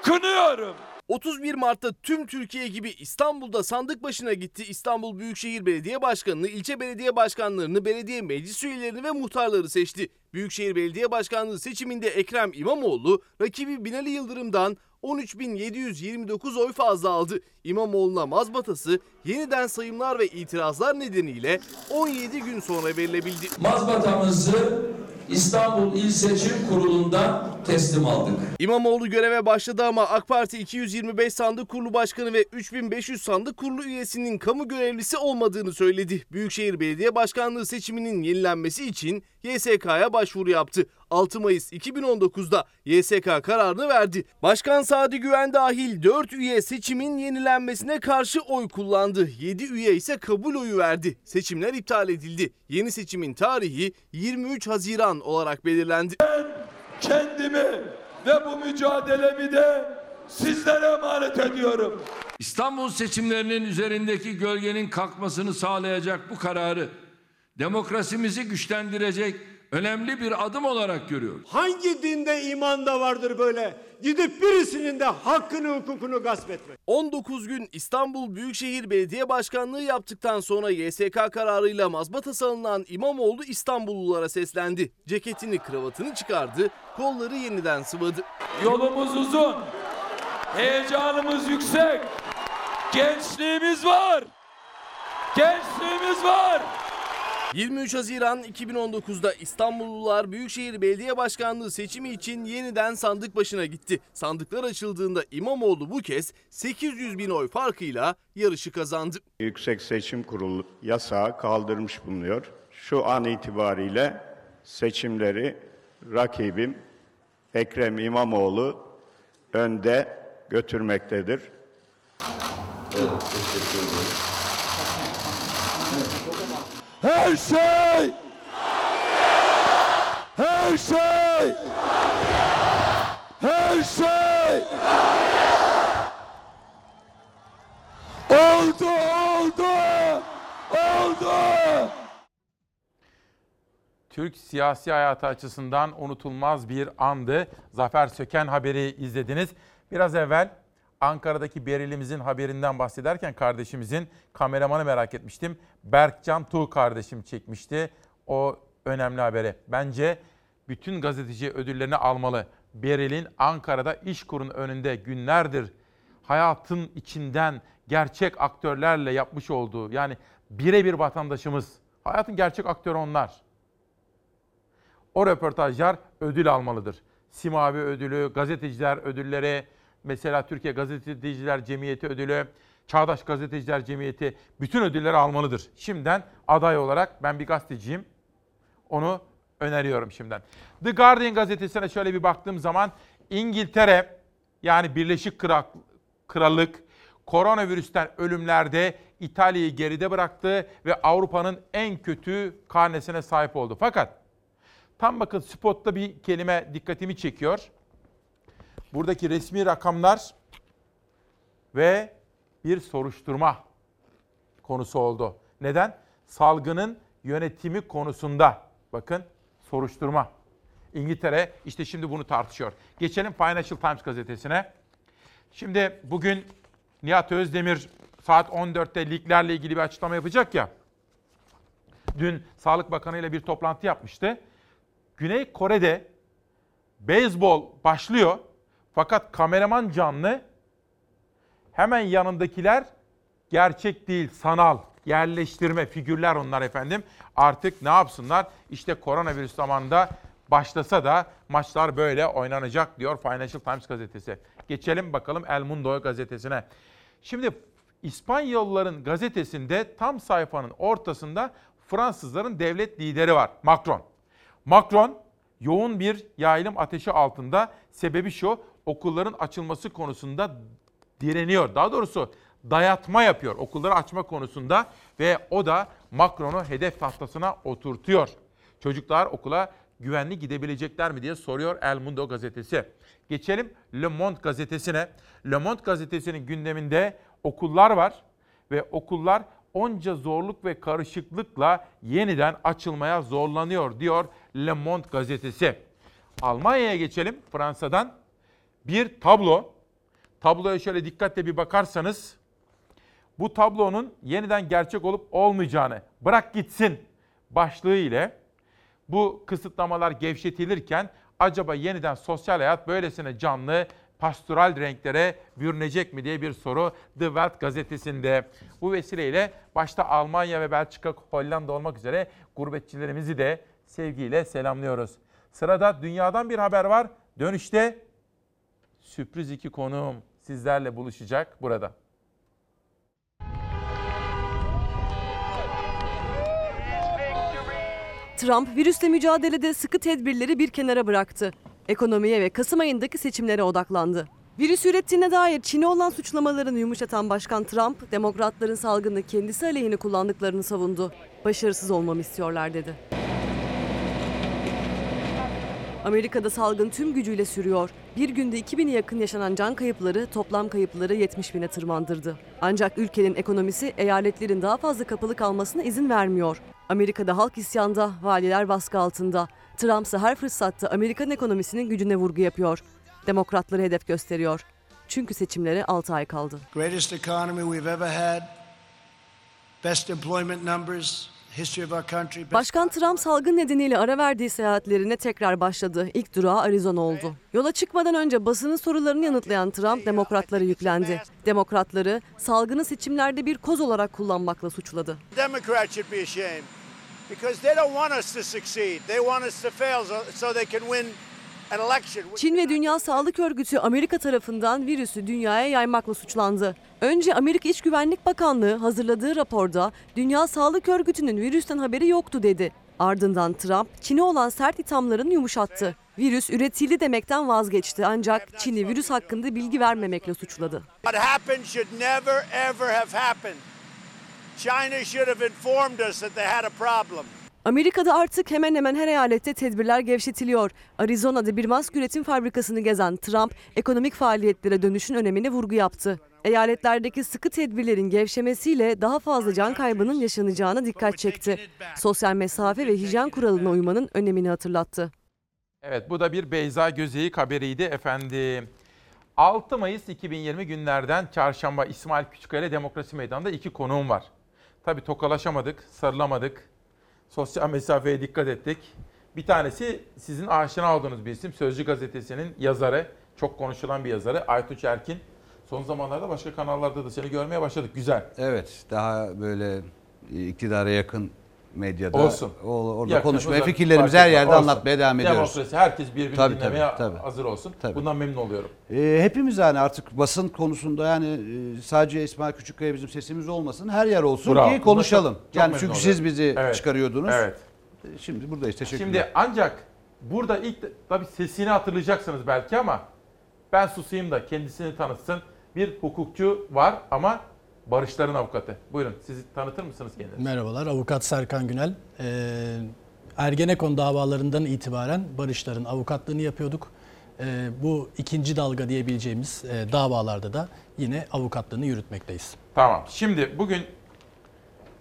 Kınıyorum. 31 Mart'ta tüm Türkiye gibi İstanbul'da sandık başına gitti. İstanbul Büyükşehir Belediye Başkanı'nı, ilçe belediye başkanlarını, belediye meclis üyelerini ve muhtarları seçti. Büyükşehir Belediye Başkanlığı seçiminde Ekrem İmamoğlu rakibi Binali Yıldırım'dan 13.729 oy fazla aldı. İmamoğlu'na mazbatası yeniden sayımlar ve itirazlar nedeniyle 17 gün sonra verilebildi. Mazbatamızı İstanbul İl Seçim Kurulu'ndan teslim aldık. İmamoğlu göreve başladı ama AK Parti 225 sandık kurulu başkanı ve 3500 sandık kurulu üyesinin kamu görevlisi olmadığını söyledi. Büyükşehir Belediye Başkanlığı seçiminin yenilenmesi için YSK'ya başvuru yaptı. 6 Mayıs 2019'da YSK kararını verdi. Başkan Sadi Güven dahil 4 üye seçimin yenilenmesine karşı oy kullandı. 7 üye ise kabul oyu verdi. Seçimler iptal edildi. Yeni seçimin tarihi 23 Haziran olarak belirlendi. Ben kendimi ve bu mücadelemi de sizlere emanet ediyorum. İstanbul seçimlerinin üzerindeki gölgenin kalkmasını sağlayacak bu kararı demokrasimizi güçlendirecek önemli bir adım olarak görüyoruz. Hangi dinde imanda vardır böyle? Gidip birisinin de hakkını hukukunu gasp etmek. 19 gün İstanbul Büyükşehir Belediye Başkanlığı yaptıktan sonra YSK kararıyla mazbatası alınan İmamoğlu İstanbullulara seslendi. Ceketini, kravatını çıkardı, kolları yeniden sıvadı. Yolumuz uzun. Heyecanımız yüksek. Gençliğimiz var. Gençliğimiz var. 23 Haziran 2019'da İstanbullular Büyükşehir Belediye Başkanlığı seçimi için yeniden sandık başına gitti. Sandıklar açıldığında İmamoğlu bu kez 800 bin oy farkıyla yarışı kazandı. Yüksek Seçim Kurulu yasağı kaldırmış bulunuyor. Şu an itibariyle seçimleri rakibim Ekrem İmamoğlu önde götürmektedir. Her şey! Her şey! Her şey! Oldu, oldu! Oldu! Türk siyasi hayatı açısından unutulmaz bir andı. Zafer Söken haberi izlediniz. Biraz evvel Ankara'daki Berilimizin haberinden bahsederken kardeşimizin kameramanı merak etmiştim. Berkcan Tuğ kardeşim çekmişti o önemli haberi. Bence bütün gazeteci ödüllerini almalı. Beril'in Ankara'da İşkur'un önünde günlerdir hayatın içinden gerçek aktörlerle yapmış olduğu yani birebir vatandaşımız. Hayatın gerçek aktörü onlar. O röportajlar ödül almalıdır. Simavi ödülü, gazeteciler ödülleri, mesela Türkiye Gazeteciler Cemiyeti ödülü, Çağdaş Gazeteciler Cemiyeti bütün ödülleri almalıdır. Şimdiden aday olarak ben bir gazeteciyim. Onu öneriyorum şimdiden. The Guardian gazetesine şöyle bir baktığım zaman İngiltere yani Birleşik Kral- Krallık koronavirüsten ölümlerde İtalya'yı geride bıraktı ve Avrupa'nın en kötü karnesine sahip oldu. Fakat tam bakın spotta bir kelime dikkatimi çekiyor. Buradaki resmi rakamlar ve bir soruşturma konusu oldu. Neden? Salgının yönetimi konusunda bakın soruşturma. İngiltere işte şimdi bunu tartışıyor. Geçelim Financial Times gazetesine. Şimdi bugün Nihat Özdemir saat 14'te liglerle ilgili bir açıklama yapacak ya. Dün Sağlık Bakanı ile bir toplantı yapmıştı. Güney Kore'de beyzbol başlıyor. Fakat kameraman canlı. Hemen yanındakiler gerçek değil, sanal. Yerleştirme figürler onlar efendim. Artık ne yapsınlar? İşte koronavirüs zamanında başlasa da maçlar böyle oynanacak diyor Financial Times gazetesi. Geçelim bakalım El Mundo gazetesine. Şimdi İspanyolların gazetesinde tam sayfanın ortasında Fransızların devlet lideri var. Macron. Macron yoğun bir yaylım ateşi altında. Sebebi şu okulların açılması konusunda direniyor. Daha doğrusu dayatma yapıyor okulları açma konusunda ve o da Macron'u hedef tahtasına oturtuyor. Çocuklar okula güvenli gidebilecekler mi diye soruyor El Mundo gazetesi. Geçelim Le Monde gazetesine. Le Monde gazetesinin gündeminde okullar var ve okullar onca zorluk ve karışıklıkla yeniden açılmaya zorlanıyor diyor Le Monde gazetesi. Almanya'ya geçelim Fransa'dan. Bir tablo. Tabloya şöyle dikkatle bir bakarsanız bu tablonun yeniden gerçek olup olmayacağını bırak gitsin başlığı ile bu kısıtlamalar gevşetilirken acaba yeniden sosyal hayat böylesine canlı, pastoral renklere bürünecek mi diye bir soru The Welt gazetesinde. Bu vesileyle başta Almanya ve Belçika, Hollanda olmak üzere gurbetçilerimizi de sevgiyle selamlıyoruz. Sırada dünyadan bir haber var. Dönüşte sürpriz iki konuğum sizlerle buluşacak burada. Trump virüsle mücadelede sıkı tedbirleri bir kenara bıraktı. Ekonomiye ve Kasım ayındaki seçimlere odaklandı. Virüs ürettiğine dair Çin'e olan suçlamalarını yumuşatan Başkan Trump, demokratların salgını kendisi aleyhine kullandıklarını savundu. Başarısız olmamı istiyorlar dedi. Amerika'da salgın tüm gücüyle sürüyor. Bir günde 2000'e yakın yaşanan can kayıpları toplam kayıpları 70 bine tırmandırdı. Ancak ülkenin ekonomisi eyaletlerin daha fazla kapalı kalmasına izin vermiyor. Amerika'da halk isyanda, valiler baskı altında. Trump ise her fırsatta Amerikan ekonomisinin gücüne vurgu yapıyor. Demokratları hedef gösteriyor. Çünkü seçimlere 6 ay kaldı. Greatest economy we've ever had. Best employment numbers, Başkan Trump salgın nedeniyle ara verdiği seyahatlerine tekrar başladı. İlk durağı Arizona oldu. Yola çıkmadan önce basının sorularını yanıtlayan Trump demokratlara yüklendi. Demokratları salgını seçimlerde bir koz olarak kullanmakla suçladı. Because they don't want us to succeed. They want us to fail so, they can win. Çin ve Dünya Sağlık Örgütü Amerika tarafından virüsü dünyaya yaymakla suçlandı. Önce Amerika İç Güvenlik Bakanlığı hazırladığı raporda Dünya Sağlık Örgütü'nün virüsten haberi yoktu dedi. Ardından Trump Çin'e olan sert ithamlarını yumuşattı. Virüs üretildi demekten vazgeçti ancak Çin'i virüs hakkında bilgi vermemekle suçladı. China should have informed us that they had a problem. Amerika'da artık hemen hemen her eyalette tedbirler gevşetiliyor. Arizona'da bir mask üretim fabrikasını gezen Trump, ekonomik faaliyetlere dönüşün önemine vurgu yaptı. Eyaletlerdeki sıkı tedbirlerin gevşemesiyle daha fazla can kaybının yaşanacağına dikkat çekti. Sosyal mesafe ve hijyen kuralına uymanın önemini hatırlattı. Evet bu da bir Beyza Gözeyik haberiydi efendim. 6 Mayıs 2020 günlerden çarşamba İsmail Küçükkaya Demokrasi Meydanı'nda iki konuğum var. Tabii tokalaşamadık, sarılamadık. Sosyal mesafeye dikkat ettik. Bir tanesi sizin aşina olduğunuz bir isim. Sözcü Gazetesi'nin yazarı, çok konuşulan bir yazarı Aytuç Erkin. Son zamanlarda başka kanallarda da seni görmeye başladık. Güzel. Evet, daha böyle iktidara yakın medyada Olsun. o- orada Yakın, konuşmaya, uzak, fikirlerimizi her yerde Olsun. anlatmaya devam ediyoruz. Demokrasi, herkes birbirini Tabii, dinlemeye tabii, tabii. hazır olsun. Tabii. Bundan memnun oluyorum. Ee, hepimiz yani artık basın konusunda yani e, sadece İsmail Küçükkaya bizim sesimiz olmasın, her yer olsun Bravo. ki konuşalım. Çok- çok yani çünkü oluyorum. siz bizi Evet. çıkarıyordunuz. Evet. Ee, Şimdi buradayız. Teşekkürler. Şimdi ancak burada ilk tabii sesini hatırlayacaksınız belki ama ben susayım da kendisini tanıtsın. Bir hukukçu var ama barışların avukatı. Buyurun sizi tanıtır mısınız kendinizi? Merhabalar, avukat Serkan Günel. Ee, Ergenekon davalarından itibaren Barışların avukatlığını yapıyorduk. Ee, bu ikinci dalga diyebileceğimiz e, davalarda da yine avukatlığını yürütmekteyiz. Tamam. Şimdi bugün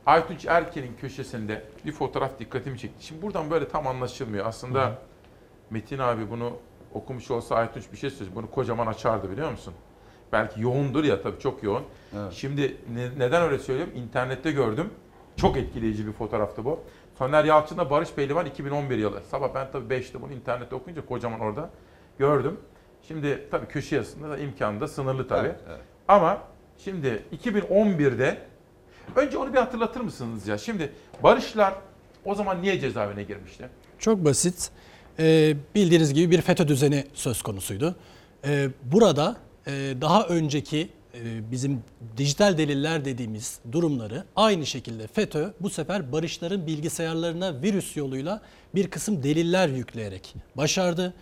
Aytunç Erken'in köşesinde bir fotoğraf dikkatimi çekti. Şimdi buradan böyle tam anlaşılmıyor. Aslında Hı. Metin abi bunu okumuş olsa Aytunç bir şey söyleyecek. Bunu kocaman açardı biliyor musun? Belki yoğundur ya tabii çok yoğun. Şimdi ne- neden öyle söylüyorum? İnternette gördüm. Çok etkileyici bir fotoğraftı bu. Soner Yalçın'la Barış Pehlivan 2011 yılı. Sabah ben tabii 5'te bunu internette okuyunca kocaman orada gördüm. Şimdi tabii köşe yazısında da imkanı da sınırlı tabii. Evet, evet. Ama şimdi 2011'de önce onu bir hatırlatır mısınız ya? Şimdi Barışlar o zaman niye cezaevine girmişti? Çok basit. Ee, bildiğiniz gibi bir FETÖ düzeni söz konusuydu. Ee, burada e, daha önceki bizim dijital deliller dediğimiz durumları aynı şekilde FETÖ bu sefer barışların bilgisayarlarına virüs yoluyla bir kısım deliller yükleyerek başardı.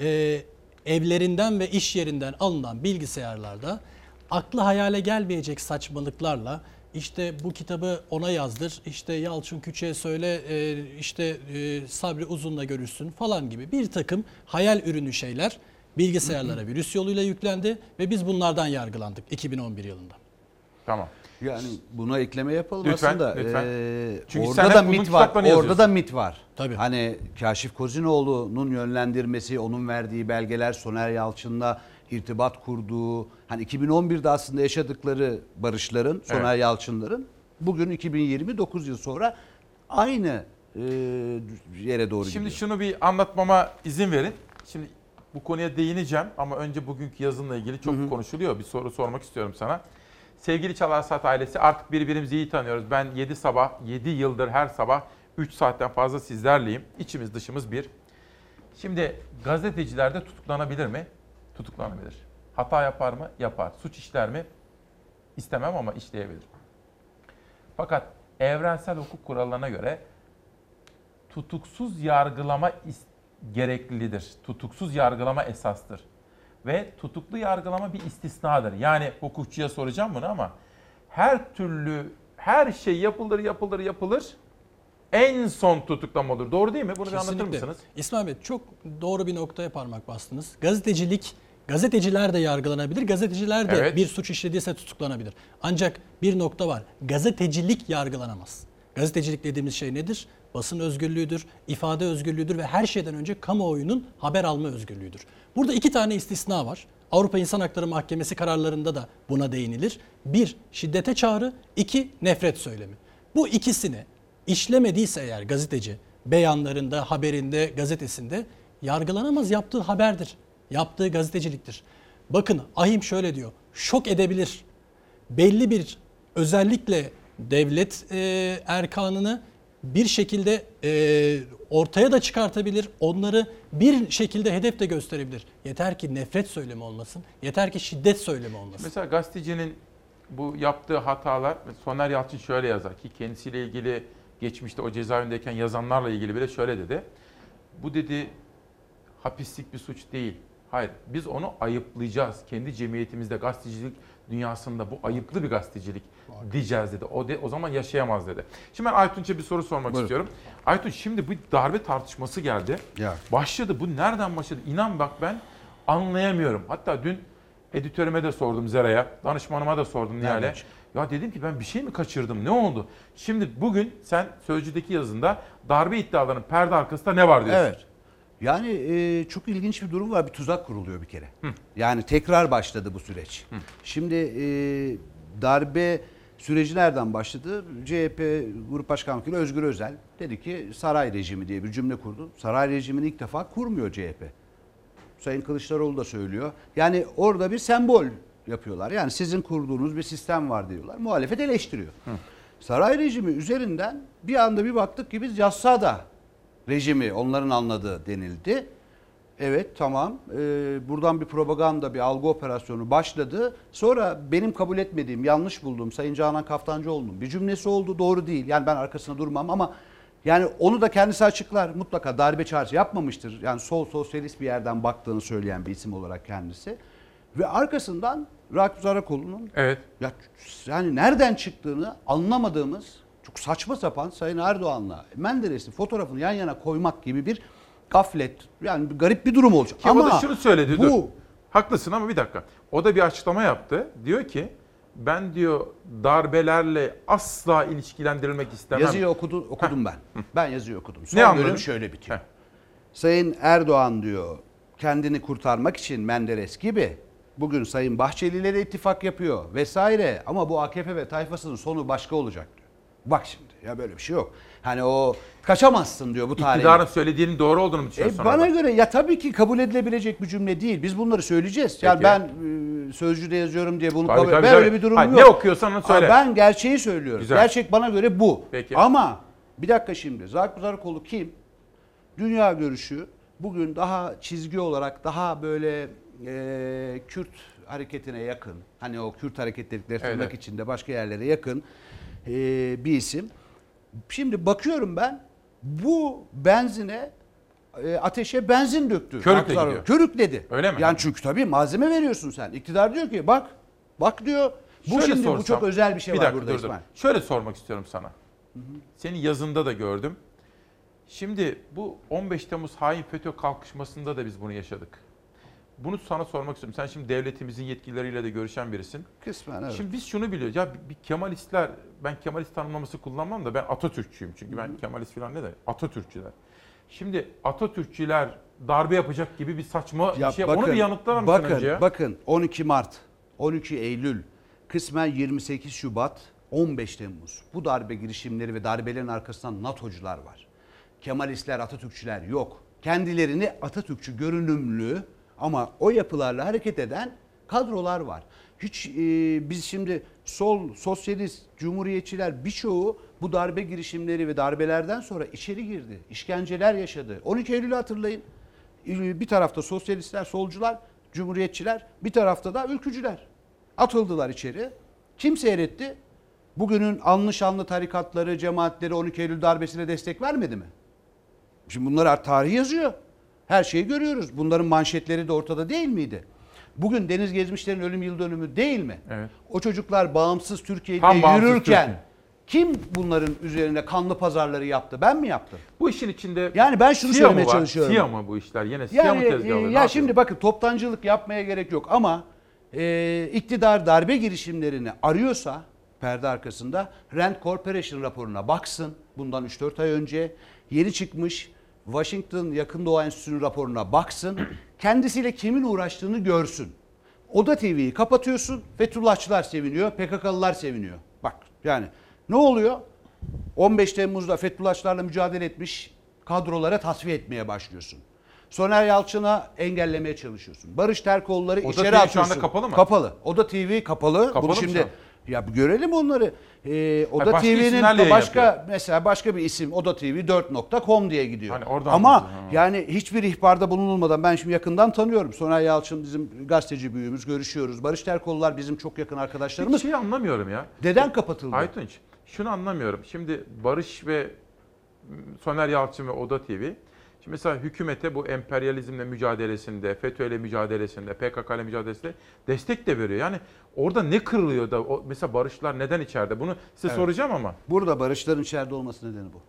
Ee, evlerinden ve iş yerinden alınan bilgisayarlarda aklı hayale gelmeyecek saçmalıklarla işte bu kitabı ona yazdır, işte Yalçın Küçük'e söyle, e, işte e, Sabri Uzun'la görüşsün falan gibi bir takım hayal ürünü şeyler bilgisayarlara virüs yoluyla yüklendi ve biz bunlardan yargılandık 2011 yılında. Tamam. Yani buna ekleme yapalım Lütfen, aslında. lütfen. Ee, Çünkü orada sen da hep bunun mit var. kitaplarını Orada yazıyorsun. da mit var. Tabii. Hani Kaşif Kozinoğlu'nun yönlendirmesi, onun verdiği belgeler, Soner Yalçın'la irtibat kurduğu, hani 2011'de aslında yaşadıkları barışların, Soner Evet. Yalçınların bugün 2029 yıl sonra aynı e, yere doğru Şimdi gidiyor. şunu bir anlatmama izin verin. Şimdi bu konuya değineceğim ama önce bugünkü yazınla ilgili çok konuşuluyor. Bir soru sormak istiyorum sana. Sevgili Çalar Saat ailesi artık birbirimizi iyi tanıyoruz. Ben 7 sabah, 7 yıldır her sabah 3 saatten fazla sizlerleyim. İçimiz dışımız bir. Şimdi gazeteciler de tutuklanabilir mi? Tutuklanabilir. Hata yapar mı? Yapar. Suç işler mi? İstemem ama işleyebilir. Fakat evrensel hukuk kurallarına göre tutuksuz yargılama is- gereklidir. Tutuksuz yargılama esastır. Ve tutuklu yargılama bir istisnadır. Yani hukukçuya soracağım bunu ama her türlü her şey yapılır yapılır yapılır en son tutuklama olur. Doğru değil mi? Bunu bir anlatır Kesinlikle. mısınız? İsmail Bey çok doğru bir noktaya parmak bastınız. Gazetecilik, gazeteciler de yargılanabilir. Gazeteciler de Evet. bir suç işlediyse tutuklanabilir. Ancak bir nokta var. Gazetecilik yargılanamaz. Gazetecilik dediğimiz şey nedir? Basın özgürlüğüdür, ifade özgürlüğüdür ve her şeyden önce kamuoyunun haber alma özgürlüğüdür. Burada iki tane istisna var. Avrupa İnsan Hakları Mahkemesi kararlarında da buna değinilir. Bir, şiddete çağrı. iki nefret söylemi. Bu ikisini işlemediyse eğer gazeteci beyanlarında, haberinde, gazetesinde yargılanamaz yaptığı haberdir. Yaptığı gazeteciliktir. Bakın Ahim şöyle diyor. Şok edebilir. Belli bir özellikle devlet e, erkanını bir şekilde e, ortaya da çıkartabilir. Onları bir şekilde hedef de gösterebilir. Yeter ki nefret söylemi olmasın. Yeter ki şiddet söylemi olmasın. Mesela gazetecinin bu yaptığı hatalar Soner Yalçın şöyle yazar ki kendisiyle ilgili geçmişte o cezaevindeyken yazanlarla ilgili bile şöyle dedi. Bu dedi hapislik bir suç değil. Hayır biz onu ayıplayacağız. Kendi cemiyetimizde gazetecilik dünyasında bu ayıplı bir gazetecilik diyeceğiz dedi. O de, o zaman yaşayamaz dedi. Şimdi ben Aytunç'a bir soru sormak Buyurun. istiyorum. Aytunç şimdi bu darbe tartışması geldi. Ya. Başladı. Bu nereden başladı? İnan bak ben anlayamıyorum. Hatta dün editörüme de sordum Zera'ya, danışmanıma da sordum Nihal'e. Ya dedim ki ben bir şey mi kaçırdım? Ne oldu? Şimdi bugün sen Sözcü'deki yazında darbe iddialarının perde arkasında ne var diyorsun? Evet. Yani e, çok ilginç bir durum var. Bir tuzak kuruluyor bir kere. Yani tekrar başladı bu süreç. Şimdi e, darbe süreci nereden başladı? CHP Grup Başkan Vekili Özgür Özel dedi ki saray rejimi diye bir cümle kurdu. Saray rejimini ilk defa kurmuyor CHP. Sayın Kılıçdaroğlu da söylüyor. Yani orada bir sembol yapıyorlar. Yani sizin kurduğunuz bir sistem var diyorlar. Muhalefet eleştiriyor. Saray rejimi üzerinden bir anda bir baktık ki biz Yassada rejimi onların anladığı denildi. Evet tamam Ee, buradan bir propaganda bir algı operasyonu başladı. Sonra benim kabul etmediğim yanlış bulduğum Sayın Canan Kaftancıoğlu'nun bir cümlesi oldu doğru değil. Yani ben arkasında durmam ama yani onu da kendisi açıklar. Mutlaka darbe çağrısı yapmamıştır. Yani sol sosyalist bir yerden baktığını söyleyen bir isim olarak kendisi. Ve arkasından Rakip Zarakoğlu'nun Evet. ya yani nereden çıktığını anlamadığımız çok saçma sapan Sayın Erdoğan'la Menderes'in fotoğrafını yan yana koymak gibi bir gaflet yani bir garip bir durum olacak. Ki Ama o da şunu söyledi bu dur. Haklısın ama bir dakika. O da bir açıklama yaptı. Diyor ki ben diyor darbelerle asla ilişkilendirilmek istemem. yazıyı okudu, okudum ben. Ben yazıyı okudum. Son Ne anladın? bölüm şöyle bitiyor. Sayın Erdoğan diyor kendini kurtarmak için Menderes gibi bugün Sayın Bahçeli ile de ittifak yapıyor vesaire ama bu AKP ve tayfasının sonu başka olacak diyor. Bak şimdi ya böyle bir şey yok. Hani o kaçamazsın diyor bu tarihe. İktidarın söylediğinin doğru olduğunu mu E, düşünüyorsun? bana orada? göre ya tabii ki kabul edilebilecek bir cümle değil. Biz bunları söyleyeceğiz. Yani Peki. ben e, sözcüde yazıyorum diye bunu Tabii, kabul tabii, Ben tabii. öyle bir durum Hayır, yok. ne okuyorsan onu söyle. Ama Ben gerçeği söylüyorum. Güzel. Gerçek bana göre bu. Peki. Ama bir dakika şimdi. Zarp Zarkoğlu kim? Dünya görüşü bugün daha çizgi olarak daha böyle e, Kürt hareketine yakın. Hani o Kürt hareket dedikleri Evet, tırnak evet. içinde başka yerlere yakın e, bir isim. Şimdi bakıyorum ben bu benzine e, ateşe benzin döktü. Körükle Aktar- gidiyor. Körükledi. Öyle mi? Yani çünkü tabii malzeme veriyorsun sen. İktidar diyor ki bak bak diyor bu Şöyle şimdi bu sorsam- çok özel bir şey var dakika, burada dur, dur. İsmail. Şöyle sormak istiyorum sana. Senin yazında da gördüm. Şimdi bu 15 Temmuz hain FETÖ kalkışmasında da biz bunu yaşadık. Bunu sana sormak istiyorum. Sen şimdi devletimizin yetkilileriyle de görüşen birisin. Kısmen evet. Şimdi biz şunu biliyoruz. Ya bir- Kemalistler, ben Kemalist tanımlaması kullanmam da ben Atatürkçüyüm. Çünkü ben Kemalist falan ne de Atatürkçüler. Şimdi Atatürkçüler darbe yapacak gibi bir saçma Ya şey. Onu bir yanıtlar mısın bakın, önce ya? Bakın 12 Mart, 12 Eylül, kısmen 28 Şubat, 15 Temmuz. Bu darbe girişimleri ve darbelerin arkasından NATO'cular var. Kemalistler, Atatürkçüler yok. Kendilerini Atatürkçü görünümlü ama o yapılarla hareket eden kadrolar var. Hiç e, biz şimdi sol, sosyalist, cumhuriyetçiler birçoğu bu darbe girişimleri ve darbelerden sonra içeri girdi. İşkenceler yaşadı. 12 Eylül'ü hatırlayın. Bir tarafta sosyalistler, solcular, cumhuriyetçiler, bir tarafta da ülkücüler. Atıldılar içeri. Kim seyretti? Bugünün anlı şanlı tarikatları, cemaatleri 12 Eylül darbesine destek vermedi mi? Şimdi bunlar tarih yazıyor. Her şeyi görüyoruz. Bunların manşetleri de ortada değil miydi? Bugün Deniz Gezmişler'in ölüm yıl dönümü değil mi? Evet. O çocuklar bağımsız Türkiye'de Tam bağımsız yürürken Türkiye. kim bunların üzerine kanlı pazarları yaptı? Ben mi yaptım? Bu işin içinde Yani ben şunu söylemeye var? çalışıyorum. Siyah mı bu işler? Yine siyah Yani mı e, tezgahları? Ne ya yapıyor? şimdi bakın toptancılık yapmaya gerek yok ama e, iktidar darbe girişimlerini arıyorsa perde arkasında. Rand Corporation raporuna baksın. Bundan 3-4 ay önce yeni çıkmış Washington Yakın Doğu Enstitüsü'nün raporuna baksın. Kendisiyle kimin uğraştığını görsün. Oda TV'yi kapatıyorsun. Fethullahçılar seviniyor, PKK'lılar seviniyor. Bak yani ne oluyor? 15 Temmuz'da Fethullahçılarla mücadele etmiş kadrolara tasfiye etmeye başlıyorsun. Soner Yalçın'a engellemeye çalışıyorsun. Barış Terkoğulları Oda içeri TV şu anda kapalı mı? Kapalı. Oda TV kapalı. Kapalı Bunu şimdi? Ya bir görelim onları. Ee, Oda başka TV'nin başka mesela başka bir isim Oda TV 4.com diye gidiyor. Hani oradan Ama? Ha. yani hiçbir ihbarda bulunulmadan ben şimdi yakından tanıyorum. Soner Yalçın bizim gazeteci büyüğümüz görüşüyoruz. Barış Terkoğullar bizim çok yakın arkadaşlarımız. Hiç şeyi anlamıyorum ya. Neden kapatıldı? Aytunç şunu anlamıyorum. Şimdi Barış ve Soner Yalçın ve Oda TV Şimdi mesela hükümete bu emperyalizmle mücadelesinde, FETÖ'yle mücadelesinde, PKK ile mücadelesinde destek de veriyor. Yani orada ne kırılıyor da o, mesela Barışlar neden içeride? Bunu size Evet. soracağım ama. Burada Barışların içeride olması nedeni bu.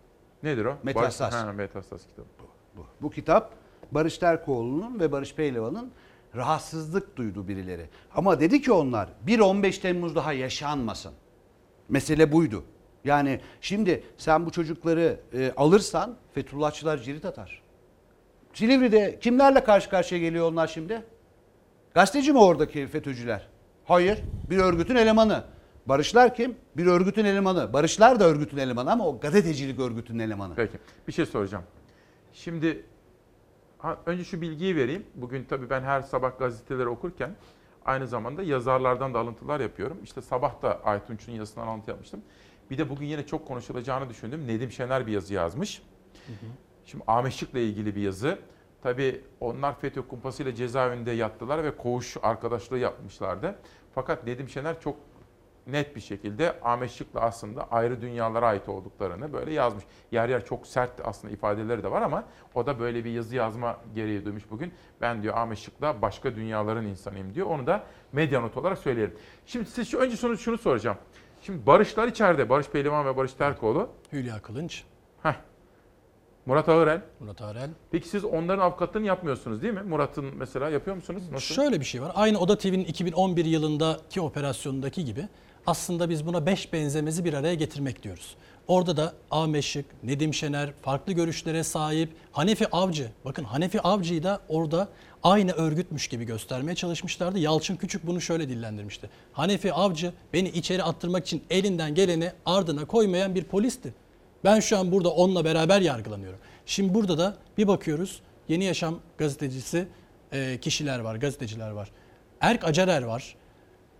Nedir o? Metastas. Barış- Ha, Metastas kitabı. Bu. Bu kitap Barış Terkoğlu'nun ve Barış Pehlivan'ın rahatsızlık duyduğu birileri. Ama dedi ki onlar bir 15 Temmuz daha yaşanmasın. Mesele buydu. Yani şimdi sen bu çocukları e, alırsan Fethullahçılar cirit atar. Silivri'de kimlerle karşı karşıya geliyor onlar şimdi? Gazeteci mi oradaki FETÖ'cüler? Hayır. Bir örgütün elemanı. Barışlar kim? Bir örgütün elemanı. Barışlar da örgütün elemanı ama o gazetecilik örgütünün elemanı. Peki. Bir şey soracağım. Şimdi ha, önce şu bilgiyi vereyim. Bugün tabii ben her sabah gazeteleri okurken aynı zamanda yazarlardan da alıntılar yapıyorum. İşte sabah da Aytunç'un yazısından alıntı yapmıştım. Bir de bugün yine çok konuşulacağını düşündüm. Nedim Şener bir yazı yazmış. Şimdi Ahmet Şık'la ilgili bir yazı. Tabii onlar FETÖ kumpasıyla cezaevinde yattılar ve koğuş arkadaşlığı yapmışlardı. Fakat Nedim Şener çok net bir şekilde Ahmet Şık'la aslında ayrı dünyalara ait olduklarını böyle yazmış. Yer yer çok sert aslında ifadeleri de var ama o da böyle bir yazı yazma gereği duymuş bugün. Ben diyor Ahmet Şık'la başka dünyaların insanıyım diyor. Onu da medya not olarak söyleyelim. Şimdi siz şu, önce şunu, şunu soracağım. Şimdi Barışlar içeride. Barış Pehlivan ve Barış Terkoğlu. Hülya Kılınç. Heh. Murat Ağırel. Murat Arel. Peki siz onların avukatlığını yapmıyorsunuz değil mi? Murat'ın mesela yapıyor musunuz? Nasıl? Şöyle bir şey var. Aynı Oda TV'nin 2011 yılındaki operasyonundaki gibi aslında biz buna beş benzemezi bir araya getirmek diyoruz. Orada da Ahmet Şık, Nedim Şener farklı görüşlere sahip. Hanefi Avcı, bakın Hanefi Avcı'yı da orada aynı örgütmüş gibi göstermeye çalışmışlardı. Yalçın Küçük bunu şöyle dillendirmişti. Hanefi Avcı beni içeri attırmak için elinden geleni ardına koymayan bir polisti. Ben şu an burada onunla beraber yargılanıyorum. Şimdi burada da bir bakıyoruz Yeni Yaşam gazetecisi e, kişiler var, gazeteciler var. Erk Acarer var.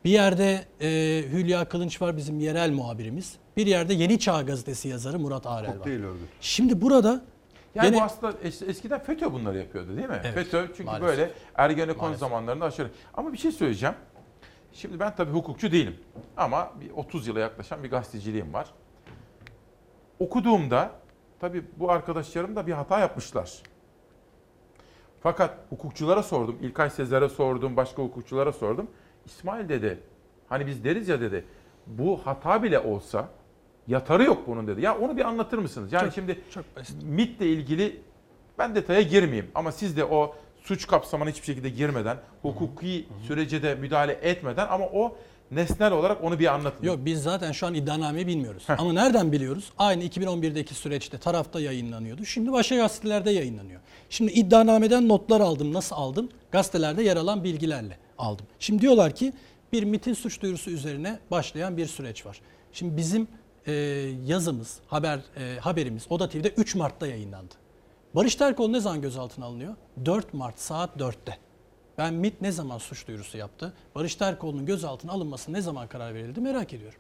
Bir yerde e, Hülya Kılınç var bizim yerel muhabirimiz. Bir yerde Yeni Çağ gazetesi yazarı Murat Arel var. Kokteyl örgütü. Şimdi burada Yani gene- bu aslında es- eskiden FETÖ bunları yapıyordu değil mi? Evet, FETÖ çünkü maalesef. böyle Ergenekon Maalesef. zamanlarında aşırı. Ama bir şey söyleyeceğim. Şimdi ben tabii hukukçu değilim. Ama bir 30 yıla yaklaşan bir gazeteciliğim var. Okuduğumda tabii bu arkadaşlarım da bir hata yapmışlar. Fakat hukukçulara sordum. İlkay Sezer'e sordum, başka hukukçulara sordum. İsmail dedi, hani biz deriz ya dedi, bu hata bile olsa yatarı yok bunun dedi. Ya onu bir anlatır mısınız? Yani Çok- şimdi çok. MIT'le ilgili ben detaya girmeyeyim ama siz de o suç kapsamına hiçbir şekilde girmeden, hukuki sürece de müdahale etmeden ama o nesnel olarak onu bir anlatın. Yok biz zaten şu an iddianameyi bilmiyoruz. Ama nereden biliyoruz? Aynı 2011'deki süreçte tarafta yayınlanıyordu. Şimdi başka gazetelerde yayınlanıyor. Şimdi iddianameden notlar aldım. Nasıl aldım? Gazetelerde yer alan bilgilerle aldım. Şimdi diyorlar ki bir MIT'in suç duyurusu üzerine başlayan bir süreç var. Şimdi bizim e, yazımız, haber e, haberimiz Oda TV'de 3 Mart'ta yayınlandı. Barış Terkoğlu ne zaman gözaltına alınıyor? 4 Mart saat 4'te. Ben MIT ne zaman suç duyurusu yaptı? Barış Terkoğlu'nun gözaltına alınması ne zaman karar verildi merak ediyorum.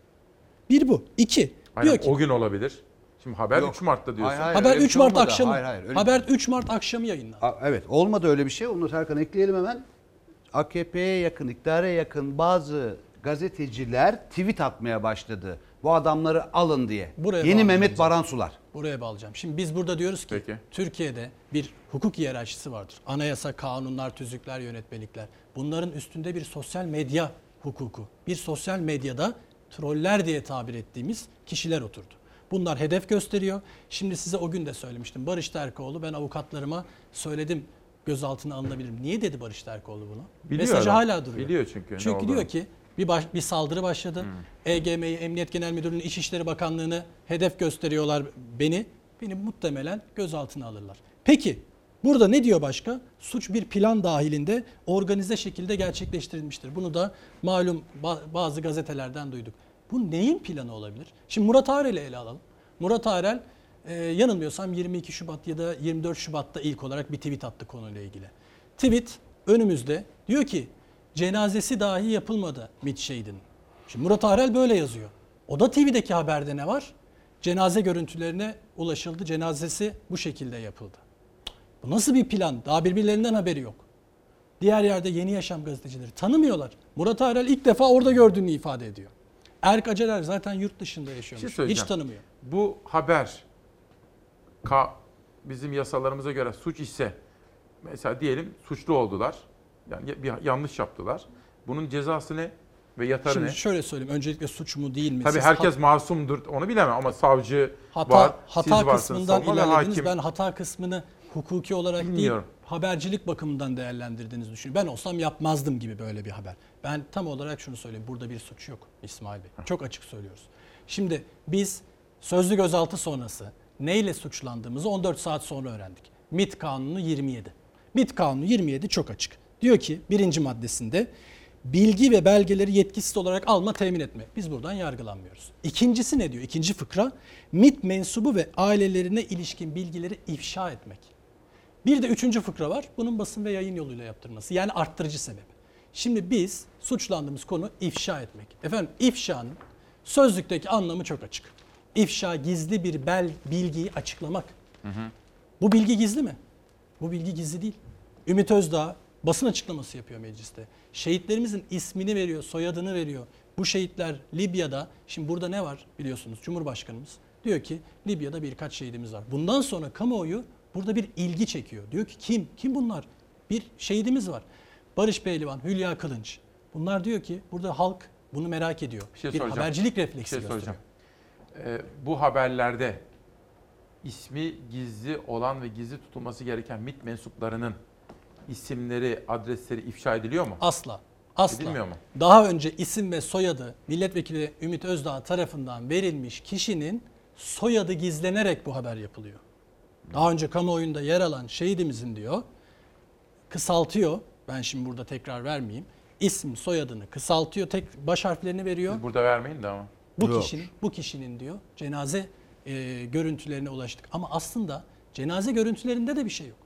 Bir bu. İki. Aynen, diyor ki o gün olabilir. Şimdi haber Yok. 3 Mart'ta diyorsun. Hayır, hayır. haber öyle bir 3 şey Mart olmadı. akşamı. Hayır, hayır, haber 3 Mart akşamı yayınlandı. A- Evet olmadı öyle bir şey. Onu Serkan ekleyelim hemen. AKP'ye yakın, iktidara yakın bazı gazeteciler tweet atmaya başladı. Bu adamları alın diye. Buraya Yeni Mehmet. Baransular. Buraya bağlayacağım. Şimdi biz burada diyoruz ki Peki. Türkiye'de bir hukuk hiyerarşisi vardır. Anayasa, kanunlar, tüzükler, yönetmelikler. Bunların üstünde bir sosyal medya hukuku. Bir sosyal medyada troller diye tabir ettiğimiz kişiler oturdu. Bunlar hedef gösteriyor. Şimdi size o gün de söylemiştim. Barış Terkoğlu ben avukatlarıma söyledim gözaltına alınabilirim. Niye dedi Barış Terkoğlu bunu? Biliyor Mesajı adam. hala duruyor. Biliyor çünkü Çünkü diyor ki Bir, baş, bir saldırı başladı. EGM'yi, Emniyet Genel Müdürlüğü'nü, İçişleri Bakanlığı'nı hedef gösteriyorlar beni. Beni muhtemelen gözaltına alırlar. Peki burada ne diyor başka? Suç bir plan dahilinde organize şekilde gerçekleştirilmiştir. Bunu da malum ba- bazı gazetelerden duyduk. Bu neyin planı olabilir? Şimdi Murat Arel'i ele alalım. Murat Arel e, yanılmıyorsam 22 Şubat ya da 24 Şubat'ta ilk olarak bir tweet attı konuyla ilgili. Tweet önümüzde diyor ki cenazesi dahi yapılmadı Shadid'in. Şimdi Murat Arel böyle yazıyor. O da TV'deki haberde ne var? Cenaze görüntülerine ulaşıldı. Cenazesi bu şekilde yapıldı. Bu nasıl bir plan? Daha birbirlerinden haberi yok. Diğer yerde Yeni Yaşam gazetecileri tanımıyorlar. Murat Arel ilk defa orada gördüğünü ifade ediyor. Erk Acerer zaten yurt dışında Bir şey yaşıyormuş. Hiç tanımıyor. Bu haber ka, bizim yasalarımıza göre suç ise mesela diyelim suçlu oldular. Yani bir yanlış yaptılar. Bunun cezası ne ve yatarı Şimdi ne? şöyle söyleyeyim. Öncelikle suç mu değil mi? Tabii Siz herkes masumdur onu bilemem ama savcı hata, var, hata siz varsınız, kısmından ilerlediniz. hakim. Ben hata kısmını hukuki olarak Bilmiyorum. değil, habercilik bakımından değerlendirdiğinizi düşünüyorum. Ben olsam yapmazdım gibi böyle bir haber. Ben tam olarak şunu söyleyeyim. Burada bir suç yok İsmail Bey. Çok açık söylüyoruz. Şimdi biz sözlü gözaltı sonrası neyle suçlandığımızı 14 saat sonra öğrendik. MIT Kanunu 27. MIT Kanunu 27 çok açık. Diyor ki birinci maddesinde bilgi ve belgeleri yetkisiz olarak alma temin etme. Biz buradan yargılanmıyoruz. İkincisi ne diyor? İkinci fıkra MIT mensubu ve ailelerine ilişkin bilgileri ifşa etmek. Bir de üçüncü fıkra var. Bunun basın ve yayın yoluyla yaptırması. Yani arttırıcı sebep. Şimdi biz suçlandığımız konu ifşa etmek. Efendim ifşanın sözlükteki anlamı çok açık. İfşa gizli bir bel bilgiyi açıklamak. Bu bilgi gizli mi? Bu bilgi gizli değil. Ümit Özdağ basın açıklaması yapıyor mecliste. Şehitlerimizin ismini veriyor, soyadını veriyor. Bu şehitler Libya'da, şimdi burada ne var biliyorsunuz Cumhurbaşkanımız diyor ki Libya'da birkaç şehidimiz var. Bundan sonra kamuoyu burada bir ilgi çekiyor. Diyor ki kim? Kim bunlar? Bir şehidimiz var. Barış Pehlivan, Hülya Kılınç. Bunlar diyor ki burada halk bunu merak ediyor. Bir şey bir soracağım. habercilik Bir refleksi şey gösteriyor. Ee, bu haberlerde ismi gizli olan ve gizli tutulması gereken MIT mensuplarının isimleri, adresleri ifşa ediliyor mu? Asla. Asla. Edilmiyor mu? Daha önce isim ve soyadı milletvekili Ümit Özdağ tarafından verilmiş kişinin soyadı gizlenerek bu haber yapılıyor. Daha önce kamuoyunda yer alan şehidimizin diyor kısaltıyor. Ben şimdi burada tekrar vermeyeyim. İsim soyadını kısaltıyor. Tek baş harflerini veriyor. Siz burada vermeyin de ama. Bu Yok. kişinin bu kişinin diyor cenaze e, görüntülerine ulaştık. Ama aslında cenaze görüntülerinde de bir şey yok.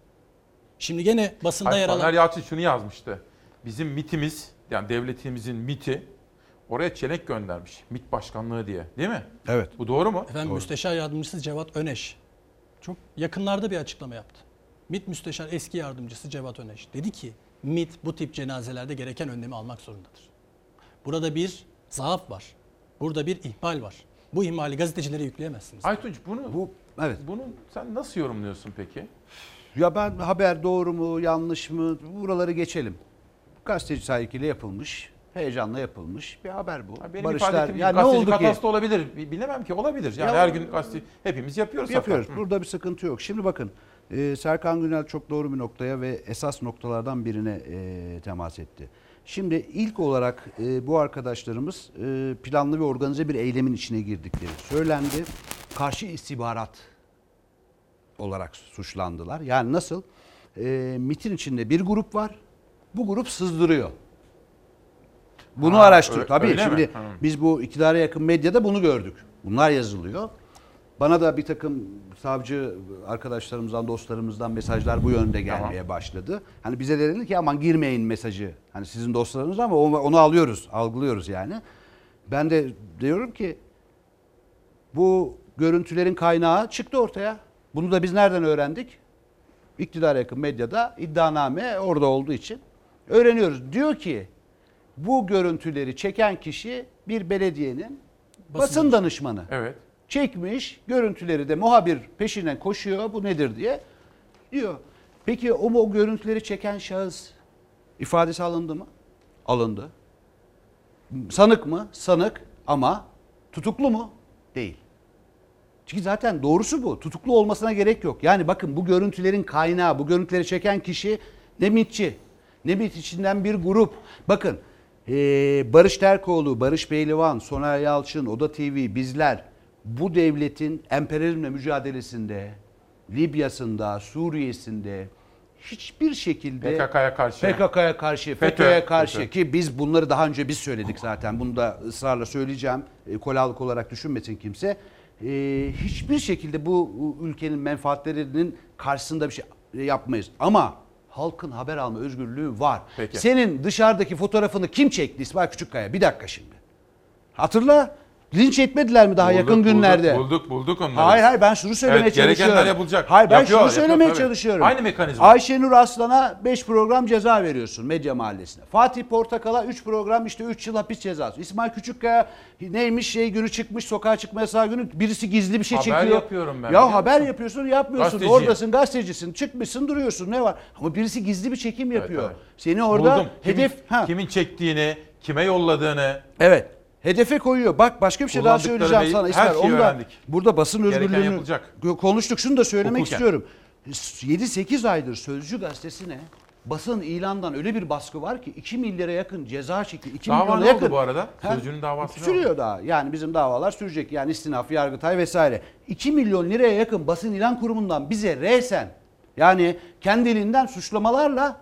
Şimdi gene basında Hayır, yer alan Taner Yalçın şunu yazmıştı. Bizim MIT'imiz yani devletimizin MIT'i oraya çelenk göndermiş. MIT başkanlığı diye değil mi? Evet. Bu doğru mu? Efendim Müsteşar Yardımcısı Cevat Öneş çok yakınlarda bir açıklama yaptı. MİT Müsteşar eski yardımcısı Cevat Öneş dedi ki MİT bu tip cenazelerde gereken önlemi almak zorundadır. Burada bir zaaf var. Burada bir ihmal var. Bu ihmali gazetecilere yükleyemezsiniz. Aytunç bunu bu evet. Bunu sen nasıl yorumluyorsun peki? Ya ben haber doğru mu yanlış mı buraları geçelim. Gazeteci sahikiyle yapılmış, heyecanla yapılmış bir haber bu. Benim Barışlar- ya ne oldu ki? olabilir. Bi- Bilemem ki olabilir. Yani Ya- her gün gazete hepimiz yapıyoruz. Yapıyoruz. Hı. Burada bir sıkıntı yok. Şimdi bakın e, Serkan Günel çok doğru bir noktaya ve esas noktalardan birine e, temas etti. Şimdi ilk olarak e, bu arkadaşlarımız e, planlı ve organize bir eylemin içine girdikleri söylendi. Karşı istihbarat olarak suçlandılar. Yani nasıl? E, MIT'in içinde bir grup var. Bu grup sızdırıyor. Bunu Ha, araştır. öyle- Tabii öyle mi? şimdi Hı. biz bu iktidara yakın medyada bunu gördük. Bunlar yazılıyor. Bana da bir takım savcı arkadaşlarımızdan, dostlarımızdan mesajlar bu yönde gelmeye başladı. Hani bize de dedi ki aman girmeyin mesajı. Hani sizin dostlarınız ama onu onu alıyoruz, algılıyoruz yani. Ben de diyorum ki bu görüntülerin kaynağı çıktı ortaya. Bunu da biz nereden öğrendik? İktidara yakın medyada iddianame orada olduğu için öğreniyoruz. Diyor ki bu görüntüleri çeken kişi bir belediyenin basın, danışmanı. Evet. Çekmiş görüntüleri de muhabir peşinden koşuyor bu nedir diye diyor. Peki o, o görüntüleri çeken şahıs ifadesi alındı mı? Alındı. Sanık mı? Sanık ama tutuklu mu? Değil. Çünkü zaten doğrusu bu. Tutuklu olmasına gerek yok. Yani bakın bu görüntülerin kaynağı, bu görüntüleri çeken kişi ne MİTçi, ne MİT içinden bir grup. Bakın Ee, Barış Terkoğlu, Barış Pehlivan, Soner Yalçın, Oda TV, bizler bu devletin emperyalizmle mücadelesinde, Libya'sında, Suriye'sinde hiçbir şekilde PKK'ya karşı. PKK'ya karşı, FETÖ, FETÖ'ye karşı FETÖ. ki biz bunları daha önce biz söyledik zaten. Bunu da ısrarla söyleyeceğim. E, Kolalık olarak düşünmesin kimse. E, hiçbir şekilde bu ülkenin menfaatlerinin karşısında bir şey yapmayız. Ama halkın haber alma özgürlüğü var. Peki. Senin dışarıdaki fotoğrafını kim çekti İsmail Küçükkaya? Bir dakika şimdi. Hatırla. Linç etmediler mi daha Bulduk, yakın bulduk, günlerde? bulduk, bulduk onları. Hayır hayır ben şunu söylemeye Evet, çalışıyorum. yapılacak. Hayır ben Yapıyorlar, şunu söylemeye yapıyor, tabii. çalışıyorum. Aynı mekanizma. Ayşenur Aslan'a 5 program ceza veriyorsun Medya Mahallesi'ne. Fatih Portakal'a 3 program işte 3 yıl hapis cezası. İsmail Küçükkaya neymiş şey günü çıkmış sokağa çıkma yasağı günü birisi gizli bir şey Haber çekiyor. yapıyorum ben, Ya haber musun? yapıyorsun yapmıyorsun. Gazeteciyim. Oradasın gazetecisin çıkmışsın duruyorsun ne var? Ama birisi gizli bir çekim yapıyor. evet. Seni orada Buldum. Kimin- hedef... Ha. kimin çektiğini, kime yolladığını. Evet. Hedefe koyuyor. Bak başka bir şey daha söyleyeceğim sana İsmail. Onu da öğrendik. burada basın Gereken özgürlüğünü yapılacak. konuştuk. Şunu da söylemek Hukuken. istiyorum. 7-8 aydır Sözcü gazetesine basın ilandan öyle bir baskı var ki 2 milyara yakın ceza çekti. 2 Dava milyona ne oldu yakın. bu arada? Ha? Sözcünün davası ne Sürüyor daha. Yani bizim davalar sürecek. Yani istinaf, yargıtay vesaire. 2 milyon liraya yakın basın ilan kurumundan bize resen yani kendiliğinden suçlamalarla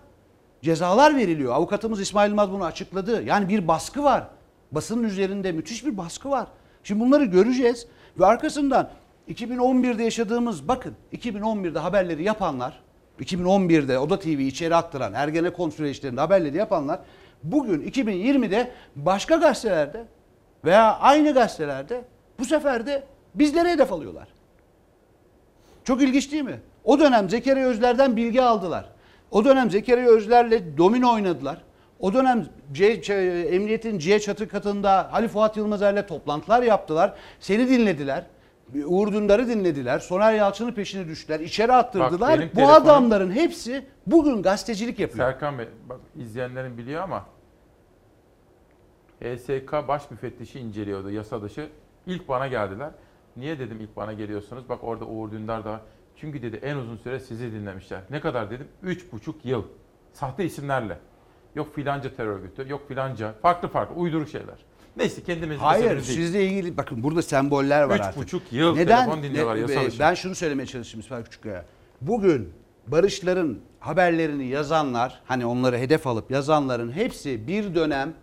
cezalar veriliyor. Avukatımız İsmail Yılmaz bunu açıkladı. Yani bir baskı var. Basının üzerinde müthiş bir baskı var. Şimdi bunları göreceğiz ve arkasından 2011'de yaşadığımız bakın 2011'de haberleri yapanlar 2011'de Oda TV içeri attıran Ergenekon süreçlerinde haberleri yapanlar bugün 2020'de başka gazetelerde veya aynı gazetelerde bu sefer de bizlere hedef alıyorlar. Çok ilginç değil mi? O dönem Zekeriya Özler'den bilgi aldılar. O dönem Zekeriya Özler'le domino oynadılar. O dönem C, Ç- emniyetin C çatı katında Ali Fuat Yılmazer'le toplantılar yaptılar. Seni dinlediler. Uğur Dündar'ı dinlediler. Soner Yalçın'ın peşine düştüler. içeri attırdılar. benim Bu adamların hepsi bugün gazetecilik yapıyor. Serkan Bey, bak izleyenlerin biliyor ama HSK baş müfettişi inceliyordu yasa dışı. İlk bana geldiler. Niye dedim ilk bana geliyorsunuz? Bak orada Uğur Dündar da. Çünkü dedi en uzun süre sizi dinlemişler. Ne kadar dedim? Üç buçuk yıl. Sahte isimlerle. Yok filanca terör örgütü, yok filanca. Farklı farklı uyduruk şeyler. Neyse kendimiz Hayır meselemiz değil. sizle ilgili bakın burada semboller var Üç artık. buçuk yıl telefon dinliyorlar, ne- yasa e. Ben şunu söylemeye çalıştım İsmail Küçükkaya. Bugün Barışların haberlerini yazanlar hani onları hedef alıp yazanların hepsi bir dönem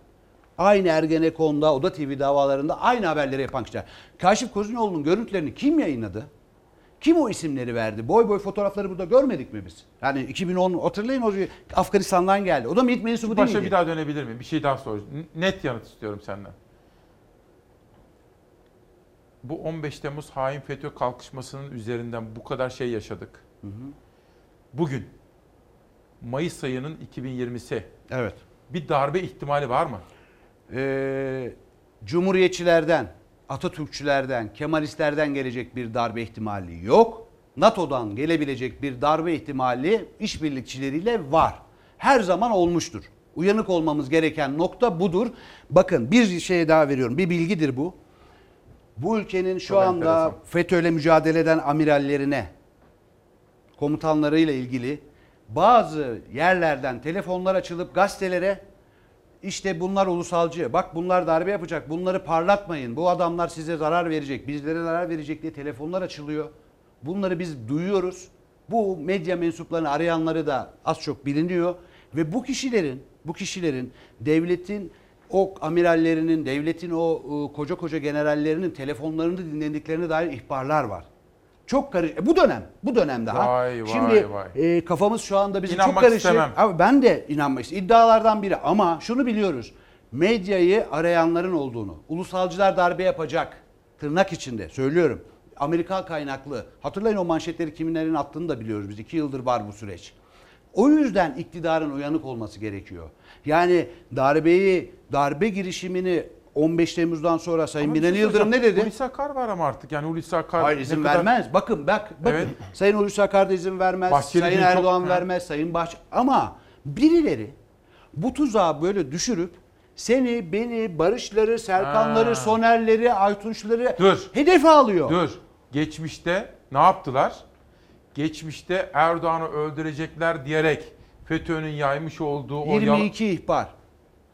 aynı Ergenekon'da Oda TV davalarında aynı haberleri yapan kişiler. Kaşif Kozinoğlu'nun görüntülerini kim yayınladı? Kim o isimleri verdi? Boy boy fotoğrafları burada görmedik mi biz? Yani 2010 hatırlayın o Afganistan'dan geldi. O da MİT mensubu değil Başa miydi? bir daha dönebilir miyim? Bir şey daha. N- Net yanıt istiyorum senden. Bu 15 Temmuz hain FETÖ kalkışmasının üzerinden bu kadar şey yaşadık. Bugün Mayıs ayının 2020'si. Evet. Bir darbe ihtimali var mı? Ee, Cumhuriyetçilerden, Atatürkçülerden, Kemalistlerden gelecek bir darbe ihtimali yok. NATO'dan gelebilecek bir darbe ihtimali işbirlikçileriyle var. Her zaman olmuştur. Uyanık olmamız gereken nokta budur. Bakın bir şey daha veriyorum. Bir bilgidir bu. Bu ülkenin şu Çok anda. FETÖ'yle mücadele eden amirallerine, komutanlarıyla ilgili bazı yerlerden telefonlar açılıp gazetelere işte bunlar ulusalcı, bak bunlar darbe yapacak, bunları parlatmayın, bu adamlar size zarar verecek, bizlere zarar verecek diye telefonlar açılıyor. Bunları biz duyuyoruz. Bu medya mensuplarını arayanları da az çok biliniyor ve bu kişilerin, bu kişilerin devletin o amirallerinin, devletin o ıı, koca koca generallerinin telefonlarını dinlediklerine dair ihbarlar var. Çok karışık. E, bu dönem, bu dönem daha. Vay, vay, Şimdi vay. e, kafamız şu anda bizim İnanmak çok karışık. istemem. Abi ben de inanmak istiyorum. İddialardan biri ama şunu biliyoruz. Medyayı arayanların olduğunu, ulusalcılar darbe yapacak tırnak içinde söylüyorum. Amerikan kaynaklı. Hatırlayın o manşetleri kiminlerin attığını da biliyoruz biz. iki yıldır var bu süreç. O yüzden iktidarın uyanık olması gerekiyor. Yani darbeyi, darbe girişimini 15 Temmuz'dan sonra Sayın Ama Binali şey Yıldırım ne dedi? Hulusi Akar var ama artık yani Hulusi Akar... Hayır izin kadar- vermez. Bakın bak bakın. Evet. Sayın Hulusi Akar da izin vermez. Bahçeli Sayın çok- Erdoğan Ha. vermez. Sayın Bahç ama birileri bu tuzağa böyle düşürüp seni, beni, Barışları, Serkanları, Ha. Sonerleri, Aytunçları Dur. hedefe alıyor. Dur. Geçmişte ne yaptılar? Geçmişte Erdoğan'ı öldürecekler diyerek FETÖ'nün yaymış olduğu o yalan- 22 ihbar.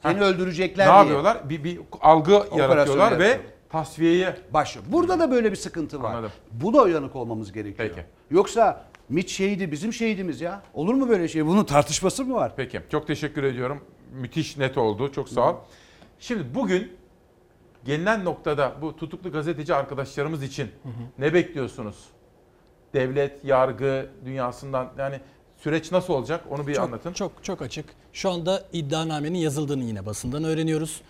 Seni öldürecekler Ne diye. yapıyorlar? Bir, bir algı yaratıyorlar ve yaratıyorlar. tasfiyeye başlıyor. Burada da böyle bir sıkıntı var. Anladım. Bu da uyanık olmamız gerekiyor. Peki. Yoksa MİT şehidi bizim şehidimiz ya. Olur mu böyle şey? Bunun tartışması mı var? Peki. Çok teşekkür ediyorum. Müthiş net oldu. Çok sağ ol. Şimdi bugün gelinen noktada bu tutuklu gazeteci arkadaşlarımız için ne bekliyorsunuz? Devlet, yargı dünyasından yani süreç nasıl olacak onu bir çok, anlatın. Çok çok açık. Şu anda iddianamenin yazıldığını yine basından öğreniyoruz.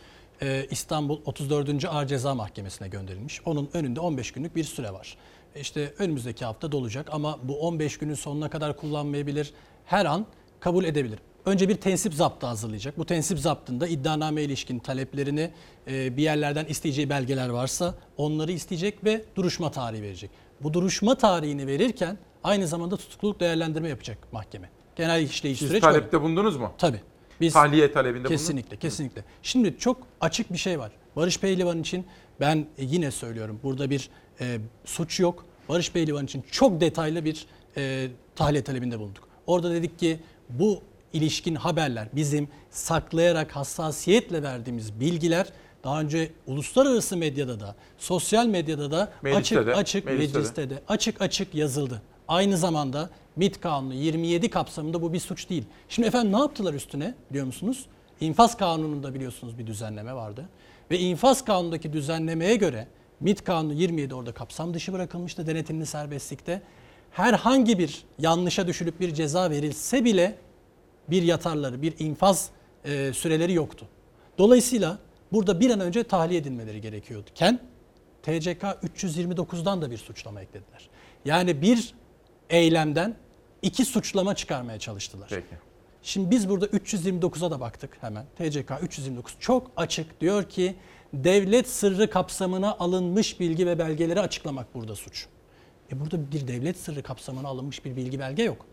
Ee, İstanbul 34. Ağır Ceza Mahkemesi'ne gönderilmiş. Onun önünde 15 günlük bir süre var. İşte önümüzdeki hafta dolacak ama bu 15 günün sonuna kadar kullanmayabilir. Her an kabul edebilir. Önce bir tensip zaptı hazırlayacak. Bu tensip zaptında iddianame ilişkin taleplerini e, bir yerlerden isteyeceği belgeler varsa onları isteyecek ve duruşma tarihi verecek. Bu duruşma tarihini verirken aynı zamanda tutukluluk değerlendirme yapacak mahkeme. Genel işleyiş Siz süreç talepte böyle. bulundunuz mu? Tabii. Biz Tahliye talebinde. Kesinlikle, kesinlikle. Şimdi çok açık bir şey var. Barış Pehlivan için ben e, yine söylüyorum burada bir e, suç yok. Barış Pehlivan için çok detaylı bir e, tahliye talebinde bulunduk. Orada dedik ki bu ilişkin haberler bizim saklayarak hassasiyetle verdiğimiz bilgiler daha önce uluslararası medyada da sosyal medyada da Mecliste açık de, açık mecliste de. mecliste de açık açık yazıldı. Aynı zamanda MİT Kanunu 27 kapsamında bu bir suç değil. Şimdi efendim ne yaptılar üstüne biliyor musunuz? İnfaz Kanunu'nda biliyorsunuz bir düzenleme vardı. Ve İnfaz Kanunu'ndaki düzenlemeye göre MİT Kanunu 27 orada kapsam dışı bırakılmıştı denetimli serbestlikte. Herhangi bir yanlışa düşülüp bir ceza verilse bile bir yatarları, bir infaz e, süreleri yoktu. Dolayısıyla burada bir an önce tahliye edilmeleri gerekiyorken TCK 329'dan da bir suçlama eklediler. Yani bir eylemden iki suçlama çıkarmaya çalıştılar. Peki. Şimdi biz burada 329'a da baktık hemen. TCK 329 çok açık diyor ki devlet sırrı kapsamına alınmış bilgi ve belgeleri açıklamak burada suç. E burada bir devlet sırrı kapsamına alınmış bir bilgi belge yok.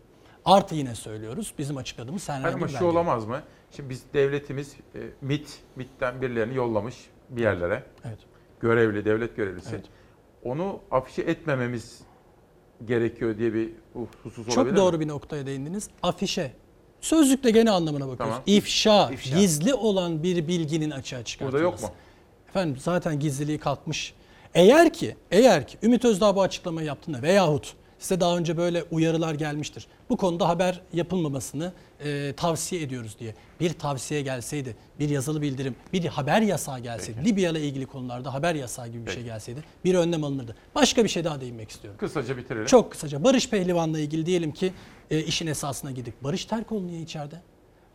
Artı yine söylüyoruz bizim açıkladığımız herhangi ama bir şu belge. yok. olamaz mı? Şimdi biz devletimiz e, MIT, MIT'ten birilerini yollamış bir yerlere. Evet. Görevli, devlet görevlisi. Evet. Onu afişe etmememiz gerekiyor diye bir husus olabilir Çok mi? doğru bir noktaya değindiniz. Afişe. Sözlükle gene anlamına bakıyoruz. Tamam. İfşa, İfşa. gizli olan bir bilginin açığa çıkartılması. Burada yok mu? Efendim zaten gizliliği kalkmış. Eğer ki, eğer ki Ümit Özdağ bu açıklamayı yaptığında veyahut size daha önce böyle uyarılar gelmiştir. Bu konuda haber yapılmamasını e, tavsiye ediyoruz diye. Bir tavsiye gelseydi, bir yazılı bildirim, bir haber yasağı gelseydi, Libya ile ilgili konularda haber yasağı gibi bir şey gelseydi bir önlem alınırdı. Başka bir şey daha değinmek istiyorum. Kısaca bitirelim. Çok kısaca Barış Pehlivan'la ilgili diyelim ki e, işin esasına gidip Barış Terkoğlu niye içeride?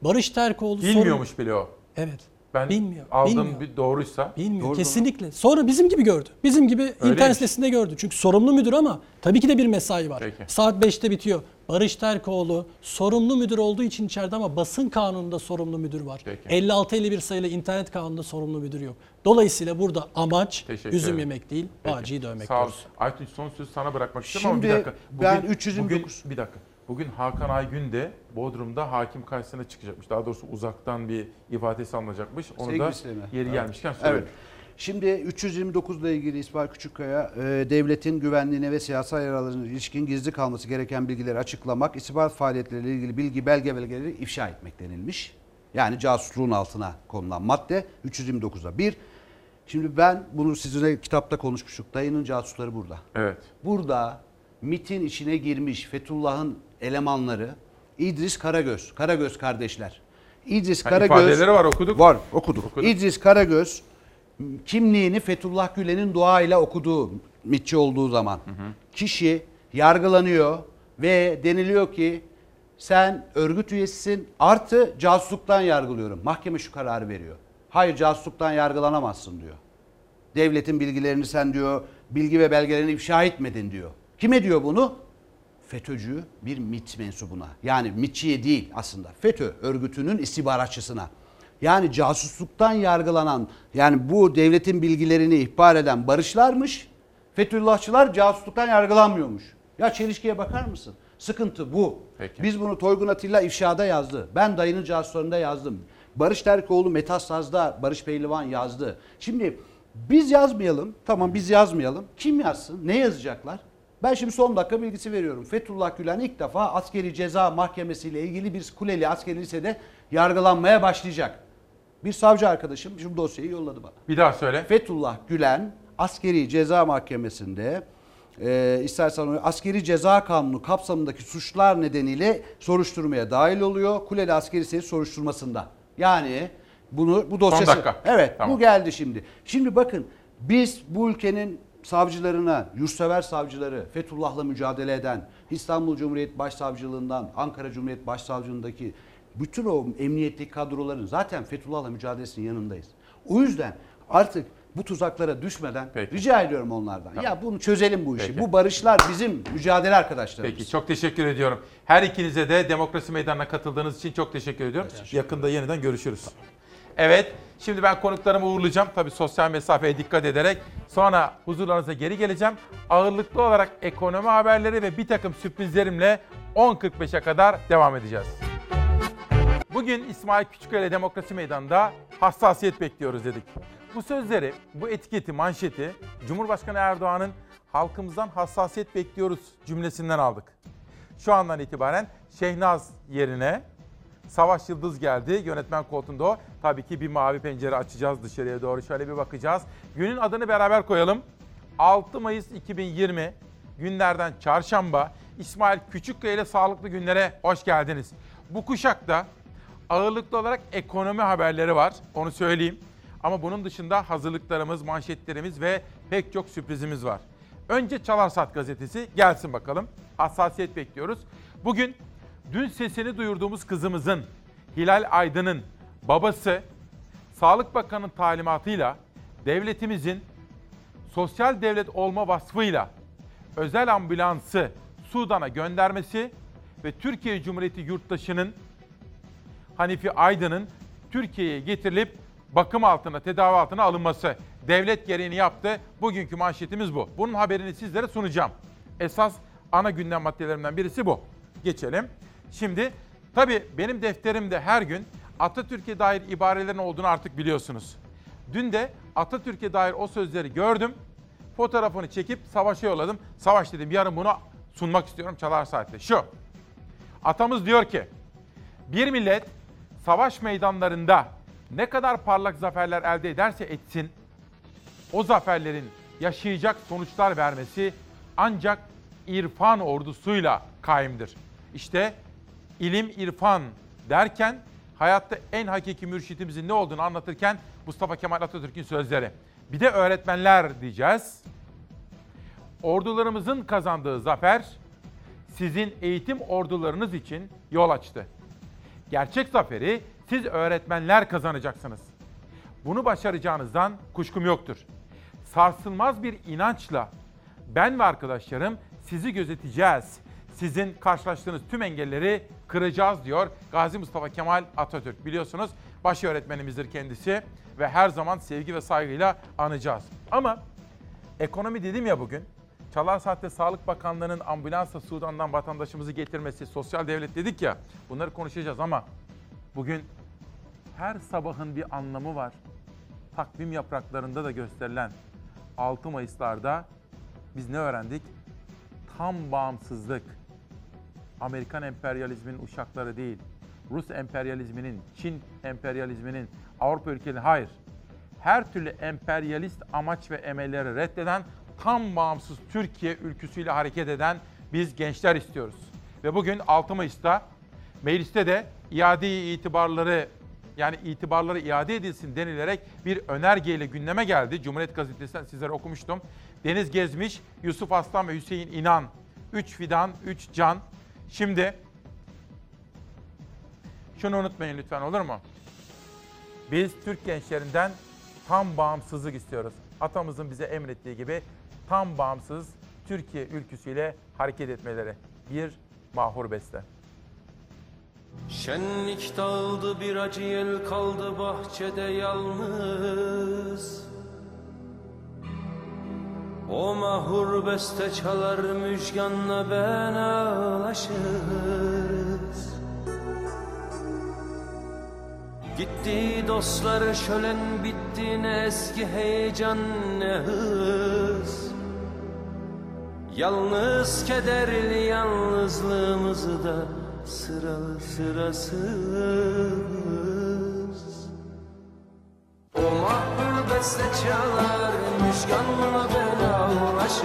Barış Terkoğlu Bilmiyormuş bile o. Evet. Ben Bilmiyor, aldığım bilmiyor. bir doğruysa. Bilmiyor Doğru kesinlikle. Sonra bizim gibi gördü. Bizim gibi internet Öyleymiş. sitesinde gördü. Çünkü sorumlu müdür ama tabii ki de bir mesai var. Peki. Saat 5'te bitiyor. Barış Terkoğlu sorumlu müdür olduğu için içeride ama basın kanununda sorumlu müdür var. Peki. 56-51 sayılı internet kanununda sorumlu müdür yok. Dolayısıyla burada amaç Teşekkür üzüm ederim. yemek değil, Peki. bağcıyı dövmek Sağ ol. Aytunç son sözü sana bırakmak istiyorum ama bir Şimdi dakika. ben 329 Bugün, bir dakika. Bugün Hakan Aygün de Bodrum'da hakim karşısına çıkacakmış. Daha doğrusu uzaktan bir ifadesi alınacakmış. Onu da Sevgili Süleyman. yeri Evet. gelmişken söyleyeyim. Evet. Şimdi 329 ile ilgili İsmail Küçükkaya e, devletin güvenliğine ve siyasal yaralarına ilişkin gizli kalması gereken bilgileri açıklamak, istihbarat faaliyetleriyle ilgili bilgi belge belgeleri ifşa etmek denilmiş. Yani casusluğun altına konulan madde 329'da. Bir, şimdi ben bunu sizinle kitapta konuşmuştuk. Dayının casusları burada. Evet. Burada MIT'in içine girmiş Fethullah'ın elemanları İdris Karagöz, Karagöz kardeşler. İdris Ha, Karagöz ifadeleri var, okuduk. Var, okuduk. Okuduk. İdris Karagöz kimliğini Fethullah Gülen'in duayla okuduğu MITçi olduğu zaman kişi yargılanıyor ve deniliyor ki sen örgüt üyesisin artı casusluktan yargılıyorum. Mahkeme şu kararı veriyor. Hayır casusluktan yargılanamazsın diyor. Devletin bilgilerini sen diyor bilgi ve belgelerini ifşa etmedin diyor. Kime diyor bunu? FETÖ'cü bir MIT mensubuna. Yani MITçiye değil aslında. FETÖ örgütünün istihbaratçısına. Yani casusluktan yargılanan yani bu devletin bilgilerini ihbar eden barışlarmış. Fethullahçılar casusluktan yargılanmıyormuş. Ya çelişkiye bakar mısın? Sıkıntı bu. Peki. Biz bunu Toygun Atilla ifşada yazdı. Ben dayının casuslarında yazdım. Barış Terkoğlu Metasaz'da Barış Pehlivan yazdı. Şimdi biz yazmayalım. Tamam biz yazmayalım. Kim yazsın? Ne yazacaklar? Ben şimdi son dakika bilgisi veriyorum. Fethullah Gülen ilk defa askeri ceza mahkemesiyle ilgili bir Kuleli askeri lisede yargılanmaya başlayacak. Bir savcı arkadaşım şu dosyayı yolladı bana. Bir daha söyle. Fethullah Gülen askeri ceza mahkemesinde e, istersen askeri ceza kanunu kapsamındaki suçlar nedeniyle soruşturmaya dahil oluyor. Kuleli askeri seyir soruşturmasında. Yani bunu bu dosyası. dakika. Evet Tamam. bu geldi şimdi. Şimdi bakın biz bu ülkenin savcılarına, yurtsever savcıları, Fethullah'la mücadele eden, İstanbul Cumhuriyet Başsavcılığından, Ankara Cumhuriyet Başsavcılığındaki bütün o emniyetteki kadroların zaten Fethullah'la mücadelesinin yanındayız. O yüzden artık bu tuzaklara düşmeden rica ediyorum onlardan. Ya bunu çözelim bu işi. Peki. Bu barışlar bizim mücadele arkadaşlarımız. Peki çok teşekkür ediyorum. Her ikinize de demokrasi meydanına katıldığınız için çok teşekkür ediyorum. Yakında yeniden görüşürüz. Evet, şimdi ben konuklarımı uğurlayacağım. Tabii sosyal mesafeye dikkat ederek. Sonra huzurlarınıza geri geleceğim. Ağırlıklı olarak ekonomi haberleri ve bir takım sürprizlerimle 10.45'e kadar devam edeceğiz. Bugün İsmail Küçüköy Demokrasi Meydanı'nda hassasiyet bekliyoruz dedik. Bu sözleri, bu etiketi, manşeti Cumhurbaşkanı Erdoğan'ın halkımızdan hassasiyet bekliyoruz cümlesinden aldık. Şu andan itibaren Şehnaz yerine Savaş Yıldız geldi. Yönetmen koltuğunda o. Tabii ki bir mavi pencere açacağız dışarıya doğru. Şöyle bir bakacağız. Günün adını beraber koyalım. 6 Mayıs 2020 günlerden çarşamba İsmail Küçükkaya ile sağlıklı günlere hoş geldiniz. Bu kuşakta ağırlıklı olarak ekonomi haberleri var. Onu söyleyeyim. Ama bunun dışında hazırlıklarımız, manşetlerimiz ve pek çok sürprizimiz var. Önce Çalarsat gazetesi gelsin bakalım. Hassasiyet bekliyoruz. Bugün dün sesini duyurduğumuz kızımızın Hilal Aydın'ın babası Sağlık Bakanı'nın talimatıyla devletimizin sosyal devlet olma vasfıyla özel ambulansı Sudan'a göndermesi ve Türkiye Cumhuriyeti yurttaşının Hanifi Aydın'ın Türkiye'ye getirilip bakım altına, tedavi altına alınması. Devlet gereğini yaptı. Bugünkü manşetimiz bu. Bunun haberini sizlere sunacağım. Esas ana gündem maddelerimden birisi bu. Geçelim. Şimdi tabii benim defterimde her gün Atatürk'e dair ibarelerin olduğunu artık biliyorsunuz. Dün de Atatürk'e dair o sözleri gördüm. Fotoğrafını çekip Savaş'a yolladım. Savaş dedim yarın bunu sunmak istiyorum Çalar Saat'te. Şu. Atamız diyor ki bir millet savaş meydanlarında ne kadar parlak zaferler elde ederse etsin, o zaferlerin yaşayacak sonuçlar vermesi ancak irfan ordusuyla kaimdir. İşte ilim irfan derken hayatta en hakiki mürşitimizin ne olduğunu anlatırken Mustafa Kemal Atatürk'ün sözleri. Bir de öğretmenler diyeceğiz. Ordularımızın kazandığı zafer sizin eğitim ordularınız için yol açtı. Gerçek zaferi siz öğretmenler kazanacaksınız. Bunu başaracağınızdan kuşkum yoktur. Sarsılmaz bir inançla ben ve arkadaşlarım sizi gözeteceğiz. Sizin karşılaştığınız tüm engelleri kıracağız diyor Gazi Mustafa Kemal Atatürk. Biliyorsunuz baş öğretmenimizdir kendisi ve her zaman sevgi ve saygıyla anacağız. Ama ekonomi dedim ya bugün. Çalar Saat'te Sağlık Bakanlığı'nın ambulansla Sudan'dan vatandaşımızı getirmesi, sosyal devlet dedik ya. Bunları konuşacağız ama bugün her sabahın bir anlamı var. Takvim yapraklarında da gösterilen 6 Mayıs'larda biz ne öğrendik? Tam bağımsızlık. Amerikan emperyalizminin uşakları değil. Rus emperyalizminin, Çin emperyalizminin, Avrupa ülkelerinin hayır. Her türlü emperyalist amaç ve emelleri reddeden tam bağımsız Türkiye ülküsüyle hareket eden biz gençler istiyoruz. Ve bugün 6 Mayıs'ta mecliste de iade itibarları yani itibarları iade edilsin denilerek bir önergeyle gündeme geldi. Cumhuriyet Gazetesi'nden sizlere okumuştum. Deniz Gezmiş, Yusuf Aslan ve Hüseyin İnan. 3 fidan, 3 can. Şimdi şunu unutmayın lütfen olur mu? Biz Türk gençlerinden tam bağımsızlık istiyoruz. Atamızın bize emrettiği gibi tam bağımsız Türkiye ülküsüyle hareket etmeleri. Bir mahur beste. Şenlik dağıldı bir acı yel kaldı bahçede yalnız O mahur beste çalar müjganla ben ağlaşırız. Gitti dostlar şölen bitti ne eski heyecan ne hız. Yalnız kederli yalnızlığımızı da sıralı sırasız mahpur beste çalar Müjganla belalaşırız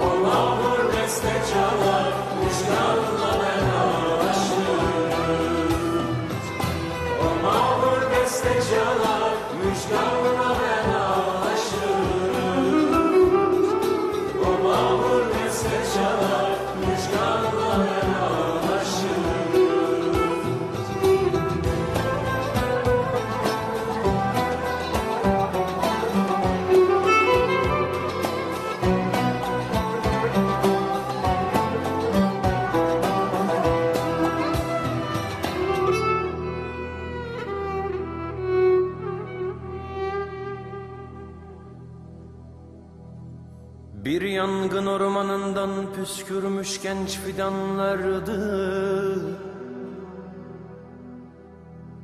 O mahpur beste çalar yangın ormanından püskürmüş genç fidanlardı.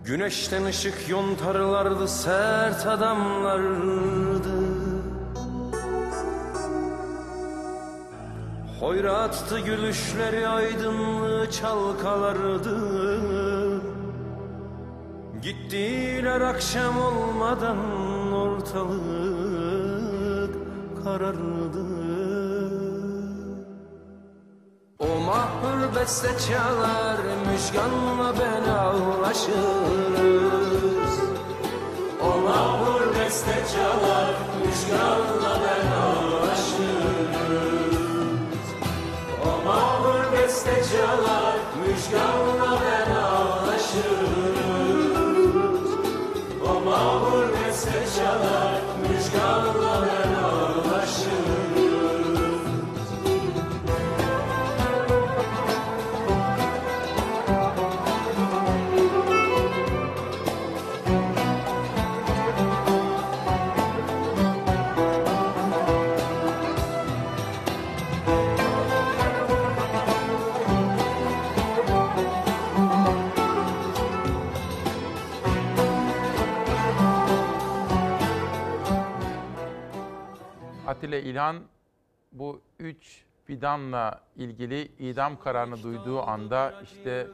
Güneşten ışık yontarlardı sert adamlardı. Hoyrattı gülüşleri aydınlığı çalkalardı. Gittiler akşam olmadan ortalık karardı O mahpur beste çalar müjganla belalaşırız O mahpur beste çalar müjganla belalaşırız O mahpur beste çalar müjganla belalaşırız O mahpur beste çalar müjganla Atilla İlhan bu üç fidanla ilgili idam kararını duyduğu anda işte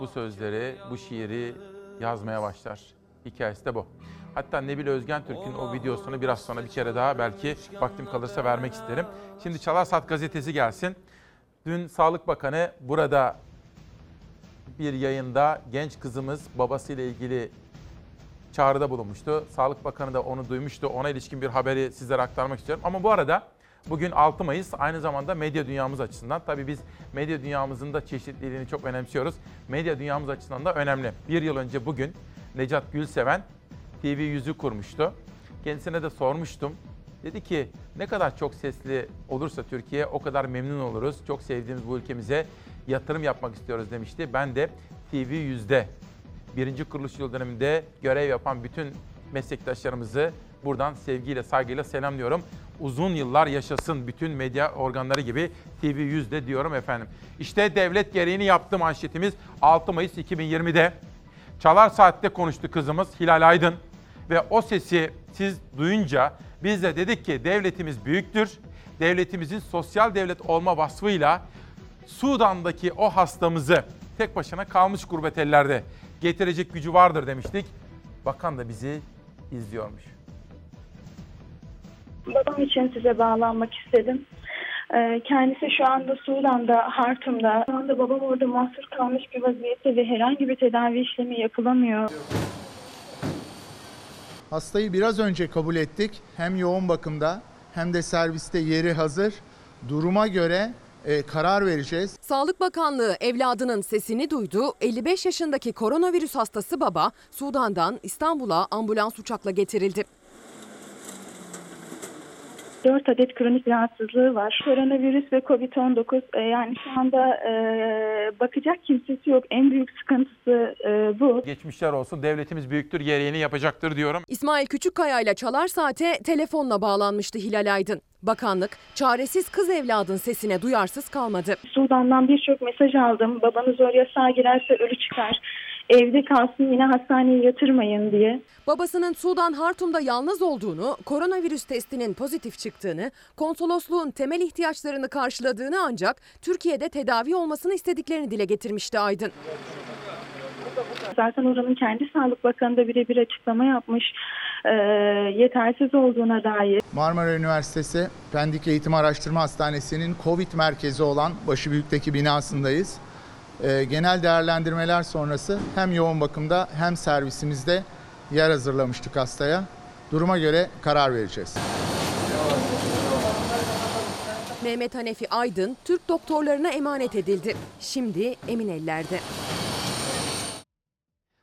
bu sözleri, bu şiiri yazmaya başlar. Hikayesi de bu. Hatta Nebil Özgen Türk'ün o videosunu biraz sonra bir kere daha belki vaktim kalırsa vermek isterim. Şimdi Çalar Saat gazetesi gelsin. Dün Sağlık Bakanı burada bir yayında genç kızımız babasıyla ilgili çağrıda bulunmuştu. Sağlık Bakanı da onu duymuştu. Ona ilişkin bir haberi sizlere aktarmak istiyorum. Ama bu arada bugün 6 Mayıs aynı zamanda medya dünyamız açısından. Tabii biz medya dünyamızın da çeşitliliğini çok önemsiyoruz. Medya dünyamız açısından da önemli. Bir yıl önce bugün Necat Gülseven TV yüzü kurmuştu. Kendisine de sormuştum. Dedi ki ne kadar çok sesli olursa Türkiye o kadar memnun oluruz. Çok sevdiğimiz bu ülkemize yatırım yapmak istiyoruz demişti. Ben de TV yüzde birinci kuruluş yıl döneminde görev yapan bütün meslektaşlarımızı buradan sevgiyle, saygıyla selamlıyorum. Uzun yıllar yaşasın bütün medya organları gibi TV yüzde diyorum efendim. İşte devlet gereğini yaptı manşetimiz 6 Mayıs 2020'de. Çalar Saat'te konuştu kızımız Hilal Aydın ve o sesi siz duyunca biz de dedik ki devletimiz büyüktür. Devletimizin sosyal devlet olma vasfıyla Sudan'daki o hastamızı tek başına kalmış gurbet ellerde getirecek gücü vardır demiştik. Bakan da bizi izliyormuş. Babam için size bağlanmak istedim. Ee, Kendisi şu anda Sudan'da, Hartum'da. Şu anda babam orada mahsur kalmış bir vaziyette ve herhangi bir tedavi işlemi yapılamıyor. Hastayı biraz önce kabul ettik. Hem yoğun bakımda hem de serviste yeri hazır. Duruma göre e, karar vereceğiz. Sağlık Bakanlığı evladının sesini duydu. 55 yaşındaki koronavirüs hastası baba Sudan'dan İstanbul'a ambulans uçakla getirildi. 4 adet kronik rahatsızlığı var. Koronavirüs ve Covid-19 e, yani şu anda e, bakacak kimsesi yok. En büyük sıkıntısı e, bu. Geçmişler olsun devletimiz büyüktür gereğini yapacaktır diyorum. İsmail Küçükkaya ile Çalar Saat'e telefonla bağlanmıştı Hilal Aydın. Bakanlık çaresiz kız evladın sesine duyarsız kalmadı. Sudan'dan birçok mesaj aldım. Babanız oraya sağ girerse ölü çıkar. Evde kalsın yine hastaneye yatırmayın diye. Babasının Sudan Hartum'da yalnız olduğunu, koronavirüs testinin pozitif çıktığını, konsolosluğun temel ihtiyaçlarını karşıladığını ancak Türkiye'de tedavi olmasını istediklerini dile getirmişti Aydın. Zaten oranın kendi Sağlık Bakanı da birebir açıklama yapmış e, yetersiz olduğuna dair. Marmara Üniversitesi Pendik Eğitim Araştırma Hastanesi'nin COVID merkezi olan Başıbüyük'teki binasındayız. Ee, genel değerlendirmeler sonrası hem yoğun bakımda hem servisimizde yer hazırlamıştık hastaya. Duruma göre karar vereceğiz. Mehmet Hanefi Aydın Türk doktorlarına emanet edildi. Şimdi emin ellerde.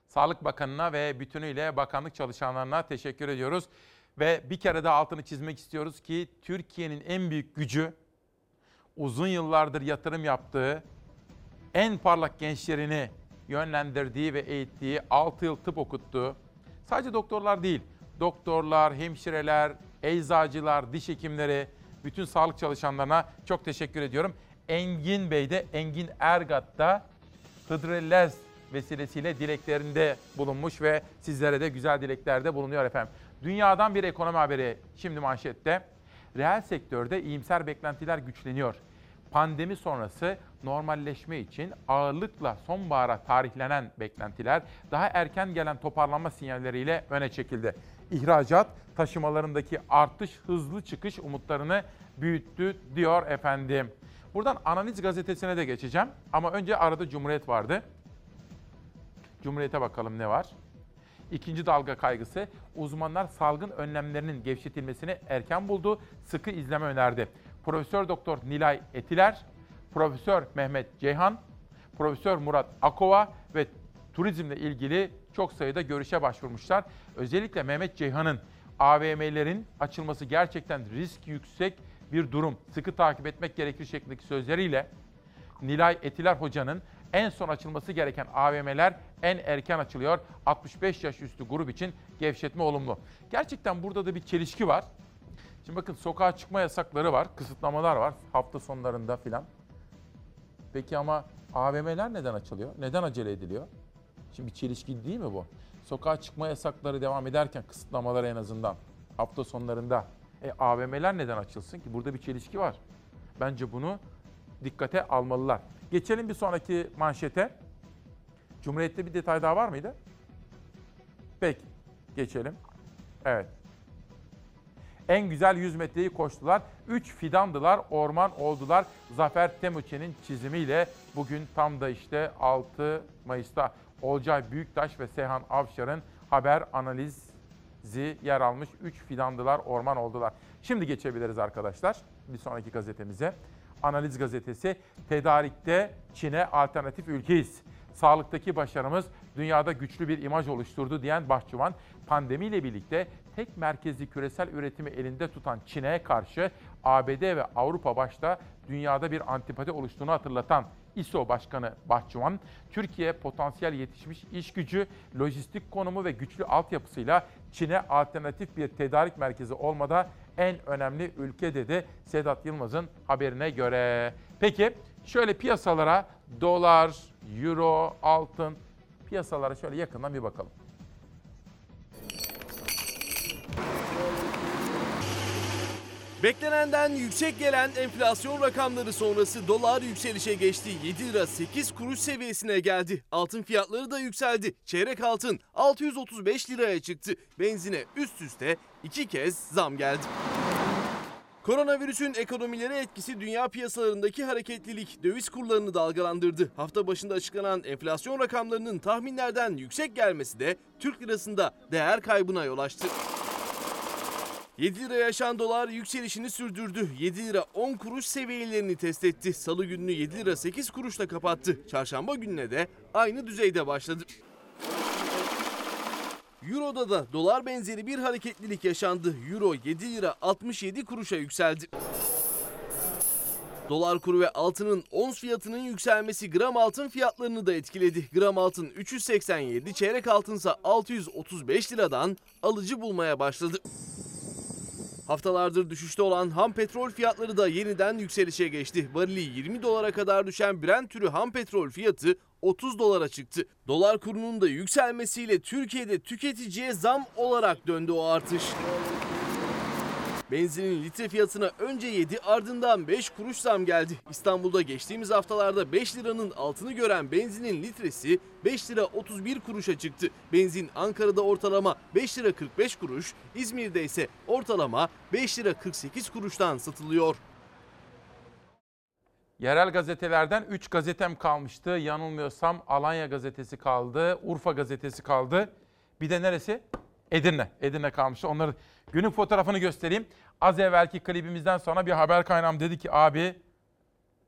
Sağlık Bakanı'na ve bütünüyle bakanlık çalışanlarına teşekkür ediyoruz. Ve bir kere daha altını çizmek istiyoruz ki Türkiye'nin en büyük gücü uzun yıllardır yatırım yaptığı, en parlak gençlerini yönlendirdiği ve eğittiği, 6 yıl tıp okuttuğu, sadece doktorlar değil, doktorlar, hemşireler, eczacılar, diş hekimleri, bütün sağlık çalışanlarına çok teşekkür ediyorum. Engin Bey de, Engin Ergat da Hıdrellez vesilesiyle dileklerinde bulunmuş ve sizlere de güzel dileklerde bulunuyor efendim. Dünyadan bir ekonomi haberi şimdi manşette. Reel sektörde iyimser beklentiler güçleniyor. Pandemi sonrası normalleşme için ağırlıkla sonbahara tarihlenen beklentiler daha erken gelen toparlanma sinyalleriyle öne çekildi. İhracat taşımalarındaki artış hızlı çıkış umutlarını büyüttü diyor efendim. Buradan Analiz gazetesine de geçeceğim ama önce arada Cumhuriyet vardı. Cumhuriyete bakalım ne var? İkinci dalga kaygısı uzmanlar salgın önlemlerinin gevşetilmesini erken buldu, sıkı izleme önerdi. Profesör Doktor Nilay Etiler, Profesör Mehmet Ceyhan, Profesör Murat Akova ve turizmle ilgili çok sayıda görüşe başvurmuşlar. Özellikle Mehmet Ceyhan'ın AVM'lerin açılması gerçekten risk yüksek bir durum. Sıkı takip etmek gerekir şeklindeki sözleriyle Nilay Etiler Hoca'nın en son açılması gereken AVM'ler en erken açılıyor. 65 yaş üstü grup için gevşetme olumlu. Gerçekten burada da bir çelişki var. Şimdi bakın sokağa çıkma yasakları var, kısıtlamalar var hafta sonlarında filan. Peki ama AVM'ler neden açılıyor? Neden acele ediliyor? Şimdi bir çelişki değil mi bu? Sokağa çıkma yasakları devam ederken kısıtlamalar en azından hafta sonlarında. E AVM'ler neden açılsın ki? Burada bir çelişki var. Bence bunu dikkate almalılar. Geçelim bir sonraki manşete. Cumhuriyet'te bir detay daha var mıydı? Peki, geçelim. Evet. En güzel 100 metreyi koştular. 3 fidandılar, orman oldular. Zafer Temuçin'in çizimiyle bugün tam da işte 6 Mayıs'ta Olcay Büyüktaş ve Seyhan Avşar'ın haber analizi yer almış. 3 fidandılar, orman oldular. Şimdi geçebiliriz arkadaşlar bir sonraki gazetemize. Analiz gazetesi tedarikte Çin'e alternatif ülkeyiz. Sağlıktaki başarımız dünyada güçlü bir imaj oluşturdu diyen Bahçıvan, pandemiyle birlikte tek merkezli küresel üretimi elinde tutan Çin'e karşı ABD ve Avrupa başta dünyada bir antipati oluştuğunu hatırlatan İSO Başkanı Bahçıvan, Türkiye potansiyel yetişmiş iş gücü, lojistik konumu ve güçlü altyapısıyla Çin'e alternatif bir tedarik merkezi olmada en önemli ülke dedi Sedat Yılmaz'ın haberine göre. Peki şöyle piyasalara dolar, euro, altın piyasalara şöyle yakından bir bakalım. Beklenenden yüksek gelen enflasyon rakamları sonrası dolar yükselişe geçti. 7 lira 8 kuruş seviyesine geldi. Altın fiyatları da yükseldi. Çeyrek altın 635 liraya çıktı. Benzine üst üste iki kez zam geldi. Koronavirüsün ekonomilere etkisi dünya piyasalarındaki hareketlilik döviz kurlarını dalgalandırdı. Hafta başında açıklanan enflasyon rakamlarının tahminlerden yüksek gelmesi de Türk lirasında değer kaybına yol açtı. 7 lira yaşan dolar yükselişini sürdürdü. 7 lira 10 kuruş seviyelerini test etti. Salı gününü 7 lira 8 kuruşla kapattı. Çarşamba gününe de aynı düzeyde başladı. Euro'da da dolar benzeri bir hareketlilik yaşandı. Euro 7 lira 67 kuruşa yükseldi. Dolar kuru ve altının ons fiyatının yükselmesi gram altın fiyatlarını da etkiledi. Gram altın 387, çeyrek altınsa 635 liradan alıcı bulmaya başladı. Haftalardır düşüşte olan ham petrol fiyatları da yeniden yükselişe geçti. Varili 20 dolara kadar düşen Brent türü ham petrol fiyatı 30 dolara çıktı. Dolar kurunun da yükselmesiyle Türkiye'de tüketiciye zam olarak döndü o artış. Benzinin litre fiyatına önce 7 ardından 5 kuruş zam geldi. İstanbul'da geçtiğimiz haftalarda 5 liranın altını gören benzinin litresi 5 lira 31 kuruşa çıktı. Benzin Ankara'da ortalama 5 lira 45 kuruş, İzmir'de ise ortalama 5 lira 48 kuruştan satılıyor. Yerel gazetelerden 3 gazetem kalmıştı. Yanılmıyorsam Alanya gazetesi kaldı, Urfa gazetesi kaldı. Bir de neresi? Edirne. Edirne kalmıştı. Onları günün fotoğrafını göstereyim. Az evvelki klibimizden sonra bir haber kaynağım dedi ki abi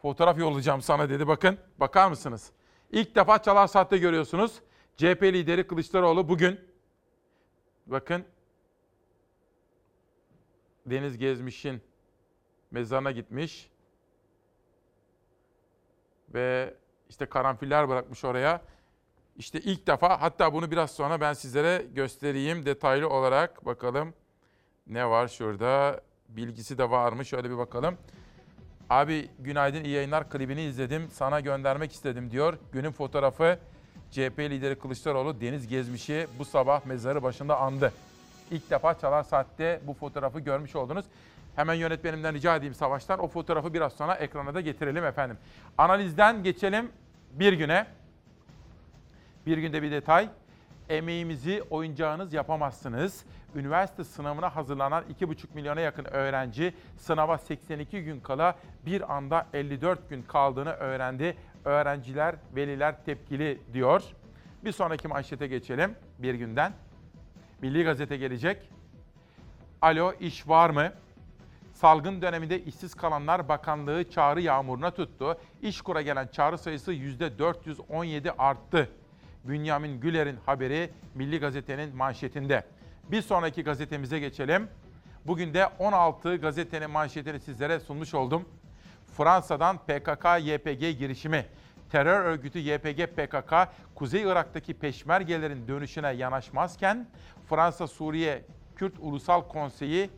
fotoğraf yollayacağım sana dedi. Bakın bakar mısınız? İlk defa Çalar Saat'te görüyorsunuz. CHP lideri Kılıçdaroğlu bugün bakın Deniz Gezmiş'in mezarına gitmiş ve işte karanfiller bırakmış oraya. İşte ilk defa hatta bunu biraz sonra ben sizlere göstereyim detaylı olarak bakalım. Ne var şurada? Bilgisi de var mı? Şöyle bir bakalım. Abi günaydın iyi yayınlar klibini izledim. Sana göndermek istedim diyor. Günün fotoğrafı CHP lideri Kılıçdaroğlu Deniz Gezmiş'i bu sabah mezarı başında andı. İlk defa Çalar Saat'te bu fotoğrafı görmüş oldunuz. Hemen yönetmenimden rica edeyim Savaş'tan o fotoğrafı biraz sonra ekrana da getirelim efendim. Analizden geçelim bir güne. Bir günde bir detay. Emeğimizi oyuncağınız yapamazsınız. Üniversite sınavına hazırlanan 2,5 milyona yakın öğrenci sınava 82 gün kala bir anda 54 gün kaldığını öğrendi. Öğrenciler, veliler tepkili diyor. Bir sonraki manşete geçelim bir günden. Milli Gazete gelecek. Alo iş var mı? Salgın döneminde işsiz kalanlar bakanlığı çağrı yağmuruna tuttu. İşkur'a gelen çağrı sayısı %417 arttı. Bünyamin Güler'in haberi Milli Gazete'nin manşetinde. Bir sonraki gazetemize geçelim. Bugün de 16 gazetenin manşetini sizlere sunmuş oldum. Fransa'dan PKK-YPG girişimi. Terör örgütü YPG-PKK, Kuzey Irak'taki peşmergelerin dönüşüne yanaşmazken Fransa-Suriye Kürt Ulusal Konseyi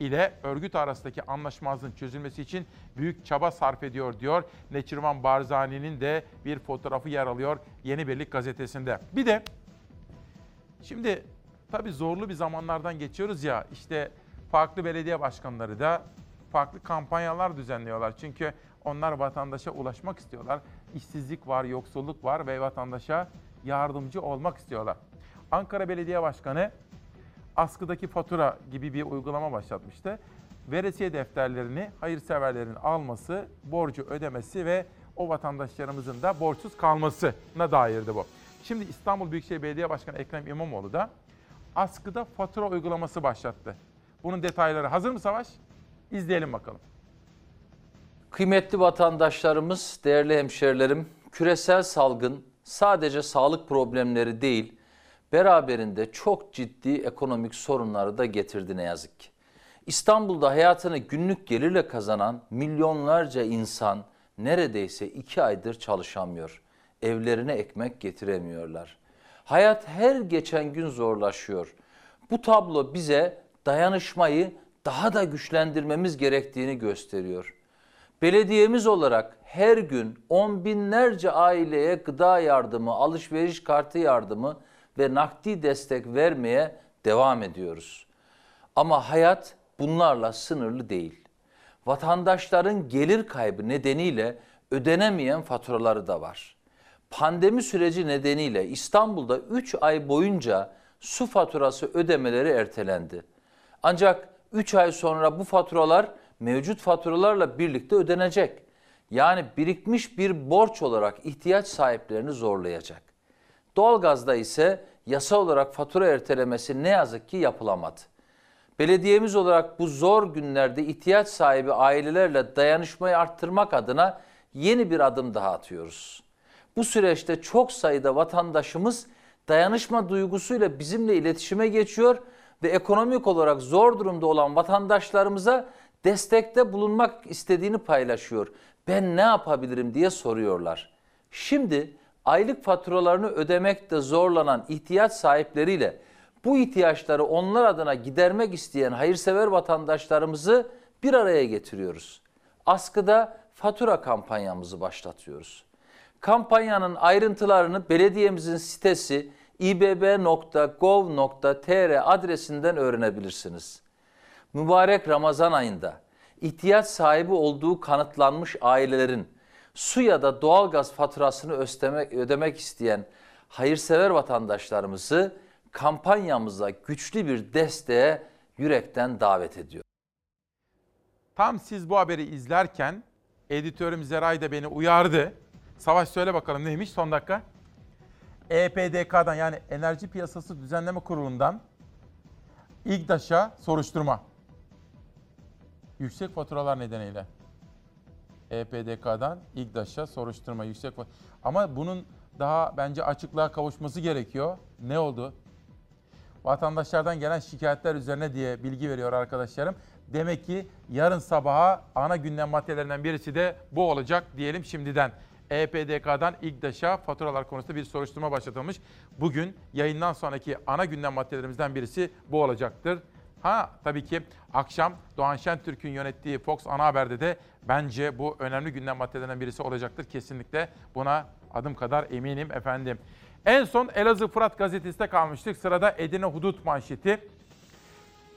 ile örgüt arasındaki anlaşmazlığın çözülmesi için büyük çaba sarf ediyor diyor. Neçirvan Barzani'nin de bir fotoğrafı yer alıyor Yeni Birlik gazetesinde. Bir de şimdi tabii zorlu bir zamanlardan geçiyoruz ya işte farklı belediye başkanları da farklı kampanyalar düzenliyorlar. Çünkü onlar vatandaşa ulaşmak istiyorlar. İşsizlik var, yoksulluk var ve vatandaşa yardımcı olmak istiyorlar. Ankara Belediye Başkanı askıdaki fatura gibi bir uygulama başlatmıştı. Veresiye defterlerini hayırseverlerin alması, borcu ödemesi ve o vatandaşlarımızın da borçsuz kalmasına dairdi bu. Şimdi İstanbul Büyükşehir Belediye Başkanı Ekrem İmamoğlu da askıda fatura uygulaması başlattı. Bunun detayları hazır mı Savaş? İzleyelim bakalım. Kıymetli vatandaşlarımız, değerli hemşerilerim, küresel salgın sadece sağlık problemleri değil, beraberinde çok ciddi ekonomik sorunları da getirdi ne yazık ki. İstanbul'da hayatını günlük gelirle kazanan milyonlarca insan neredeyse iki aydır çalışamıyor. Evlerine ekmek getiremiyorlar. Hayat her geçen gün zorlaşıyor. Bu tablo bize dayanışmayı daha da güçlendirmemiz gerektiğini gösteriyor. Belediyemiz olarak her gün on binlerce aileye gıda yardımı, alışveriş kartı yardımı ve nakdi destek vermeye devam ediyoruz. Ama hayat bunlarla sınırlı değil. Vatandaşların gelir kaybı nedeniyle ödenemeyen faturaları da var. Pandemi süreci nedeniyle İstanbul'da 3 ay boyunca su faturası ödemeleri ertelendi. Ancak 3 ay sonra bu faturalar mevcut faturalarla birlikte ödenecek. Yani birikmiş bir borç olarak ihtiyaç sahiplerini zorlayacak. Doğalgazda ise yasa olarak fatura ertelemesi ne yazık ki yapılamadı. Belediyemiz olarak bu zor günlerde ihtiyaç sahibi ailelerle dayanışmayı arttırmak adına yeni bir adım daha atıyoruz. Bu süreçte çok sayıda vatandaşımız dayanışma duygusuyla bizimle iletişime geçiyor ve ekonomik olarak zor durumda olan vatandaşlarımıza destekte bulunmak istediğini paylaşıyor. Ben ne yapabilirim diye soruyorlar. Şimdi aylık faturalarını ödemekte zorlanan ihtiyaç sahipleriyle bu ihtiyaçları onlar adına gidermek isteyen hayırsever vatandaşlarımızı bir araya getiriyoruz. Askıda fatura kampanyamızı başlatıyoruz. Kampanyanın ayrıntılarını belediyemizin sitesi ibb.gov.tr adresinden öğrenebilirsiniz. mübarek Ramazan ayında ihtiyaç sahibi olduğu kanıtlanmış ailelerin su ya da doğalgaz faturasını ödemek, ödemek isteyen hayırsever vatandaşlarımızı kampanyamıza güçlü bir desteğe yürekten davet ediyor. Tam siz bu haberi izlerken editörüm Zeray da beni uyardı. Savaş söyle bakalım neymiş son dakika? EPDK'dan yani Enerji Piyasası Düzenleme Kurulu'ndan İGDAŞ'a soruşturma. Yüksek faturalar nedeniyle. EPDK'dan İGDAŞ'a soruşturma yüksek Ama bunun daha bence açıklığa kavuşması gerekiyor. Ne oldu? Vatandaşlardan gelen şikayetler üzerine diye bilgi veriyor arkadaşlarım. Demek ki yarın sabaha ana gündem maddelerinden birisi de bu olacak diyelim şimdiden. E EPDK'dan İGDAŞ'a faturalar konusunda bir soruşturma başlatılmış. Bugün yayından sonraki ana gündem maddelerimizden birisi bu olacaktır. Ha tabii ki akşam Doğan Şentürk'ün yönettiği Fox Ana Haber'de de bence bu önemli gündem maddelerinden birisi olacaktır. Kesinlikle buna adım kadar eminim efendim. En son Elazığ Fırat gazetesinde kalmıştık. Sırada Edirne Hudut manşeti.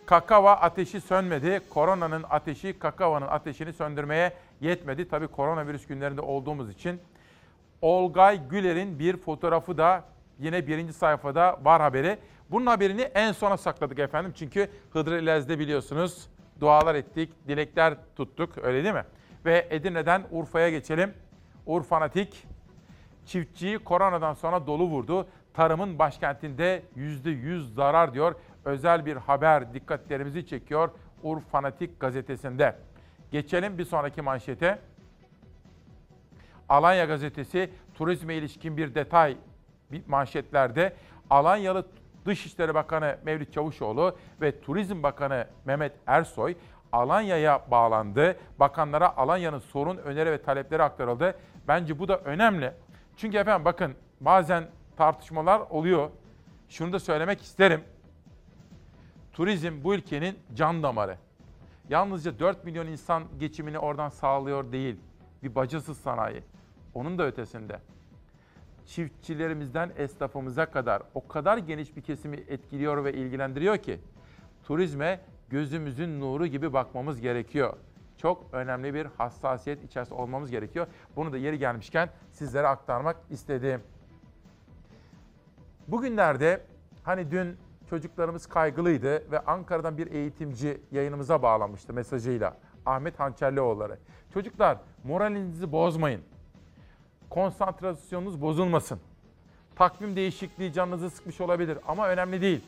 Kakava ateşi sönmedi. Koronanın ateşi Kakava'nın ateşini söndürmeye yetmedi. Tabii koronavirüs günlerinde olduğumuz için. Olgay Güler'in bir fotoğrafı da yine birinci sayfada var haberi. Bunun haberini en sona sakladık efendim. Çünkü Hıdrı İlez'de biliyorsunuz dualar ettik, dilekler tuttuk öyle değil mi? Ve Edirne'den Urfa'ya geçelim. Urfanatik çiftçiyi koronadan sonra dolu vurdu. Tarımın başkentinde %100 zarar diyor. Özel bir haber dikkatlerimizi çekiyor Urfanatik gazetesinde. Geçelim bir sonraki manşete. Alanya gazetesi turizme ilişkin bir detay bir manşetlerde. Alanyalı Dışişleri Bakanı Mevlüt Çavuşoğlu ve Turizm Bakanı Mehmet Ersoy Alanya'ya bağlandı. Bakanlara Alanya'nın sorun, öneri ve talepleri aktarıldı. Bence bu da önemli. Çünkü efendim bakın bazen tartışmalar oluyor. Şunu da söylemek isterim. Turizm bu ülkenin can damarı. Yalnızca 4 milyon insan geçimini oradan sağlıyor değil. Bir bacasız sanayi. Onun da ötesinde. Çiftçilerimizden esnafımıza kadar o kadar geniş bir kesimi etkiliyor ve ilgilendiriyor ki turizme gözümüzün nuru gibi bakmamız gerekiyor. Çok önemli bir hassasiyet içerisinde olmamız gerekiyor. Bunu da yeri gelmişken sizlere aktarmak istedim. Bugünlerde hani dün çocuklarımız kaygılıydı ve Ankara'dan bir eğitimci yayınımıza bağlanmıştı mesajıyla. Ahmet Hançerlioğulları. Çocuklar moralinizi bozmayın. Konsantrasyonunuz bozulmasın. Takvim değişikliği canınızı sıkmış olabilir ama önemli değil.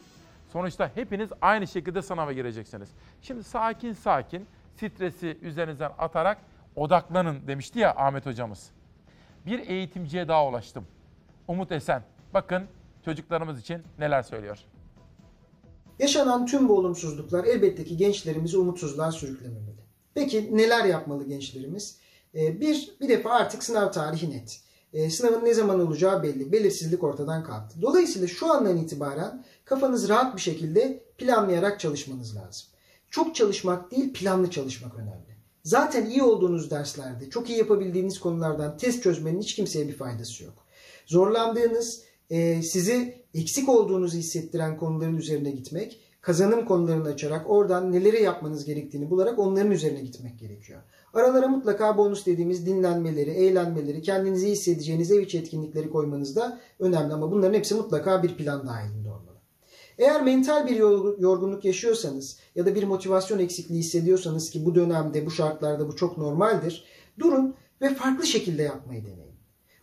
Sonuçta hepiniz aynı şekilde sınava gireceksiniz. Şimdi sakin sakin stresi üzerinizden atarak odaklanın demişti ya Ahmet hocamız. Bir eğitimciye daha ulaştım. Umut Esen. Bakın çocuklarımız için neler söylüyor. Yaşanan tüm bu olumsuzluklar elbette ki gençlerimizi umutsuzluğa sürüklememeli. Peki neler yapmalı gençlerimiz? Ee, bir, bir defa artık sınav tarihi net. Ee, sınavın ne zaman olacağı belli. Belirsizlik ortadan kalktı. Dolayısıyla şu andan itibaren kafanız rahat bir şekilde planlayarak çalışmanız lazım. Çok çalışmak değil, planlı çalışmak önemli. Zaten iyi olduğunuz derslerde, çok iyi yapabildiğiniz konulardan test çözmenin hiç kimseye bir faydası yok. Zorlandığınız, e, sizi eksik olduğunuzu hissettiren konuların üzerine gitmek, kazanım konularını açarak oradan neleri yapmanız gerektiğini bularak onların üzerine gitmek gerekiyor. Aralara mutlaka bonus dediğimiz dinlenmeleri, eğlenmeleri, kendinizi hissedeceğiniz ev içi etkinlikleri koymanız da önemli ama bunların hepsi mutlaka bir plan dahilinde olmalı. Eğer mental bir yorgunluk yaşıyorsanız ya da bir motivasyon eksikliği hissediyorsanız ki bu dönemde, bu şartlarda bu çok normaldir. Durun ve farklı şekilde yapmayı deneyin.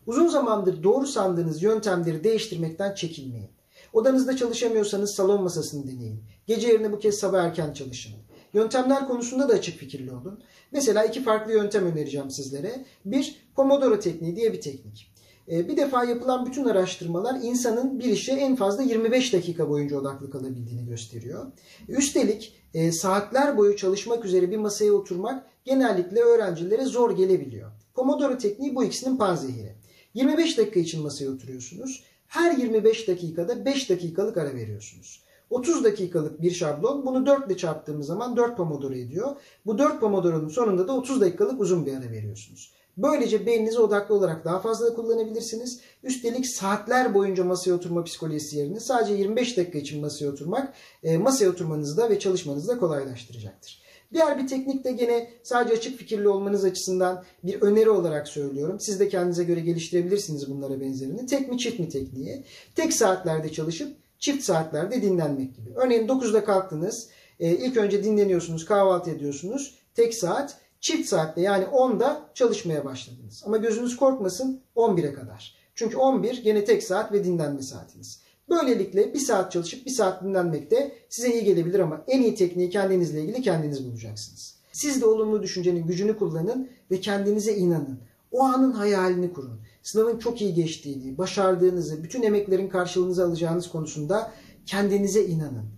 Uzun zamandır doğru sandığınız yöntemleri değiştirmekten çekinmeyin. Odanızda çalışamıyorsanız salon masasını deneyin. Gece yerine bu kez sabah erken çalışın. Yöntemler konusunda da açık fikirli olun. Mesela iki farklı yöntem önereceğim sizlere. Bir, Pomodoro tekniği diye bir teknik. Bir defa yapılan bütün araştırmalar insanın bir işe en fazla 25 dakika boyunca odaklı kalabildiğini gösteriyor. Üstelik saatler boyu çalışmak üzere bir masaya oturmak genellikle öğrencilere zor gelebiliyor. Pomodoro tekniği bu ikisinin panzehiri. 25 dakika için masaya oturuyorsunuz. Her 25 dakikada 5 dakikalık ara veriyorsunuz. 30 dakikalık bir şablon. Bunu 4 ile çarptığımız zaman 4 Pomodoro ediyor. Bu 4 Pomodoro'nun sonunda da 30 dakikalık uzun bir ara veriyorsunuz. Böylece beyninize odaklı olarak daha fazla kullanabilirsiniz. Üstelik saatler boyunca masaya oturma psikolojisi yerine sadece 25 dakika için masaya oturmak e, masaya oturmanızı da ve çalışmanızı da kolaylaştıracaktır. Diğer bir teknik de gene sadece açık fikirli olmanız açısından bir öneri olarak söylüyorum. Siz de kendinize göre geliştirebilirsiniz bunlara benzerini. Tek mi çift mi tekniği. Tek saatlerde çalışıp çift saatlerde dinlenmek gibi. Örneğin 9'da kalktınız. E, ilk önce dinleniyorsunuz, kahvaltı ediyorsunuz. Tek saat. Çift saatte yani 10'da çalışmaya başladınız. Ama gözünüz korkmasın 11'e kadar. Çünkü 11 gene tek saat ve dinlenme saatiniz. Böylelikle bir saat çalışıp bir saat dinlenmek de size iyi gelebilir ama en iyi tekniği kendinizle ilgili kendiniz bulacaksınız. Siz de olumlu düşüncenin gücünü kullanın ve kendinize inanın. O anın hayalini kurun. Sınavın çok iyi geçtiğini, başardığınızı, bütün emeklerin karşılığınızı alacağınız konusunda kendinize inanın.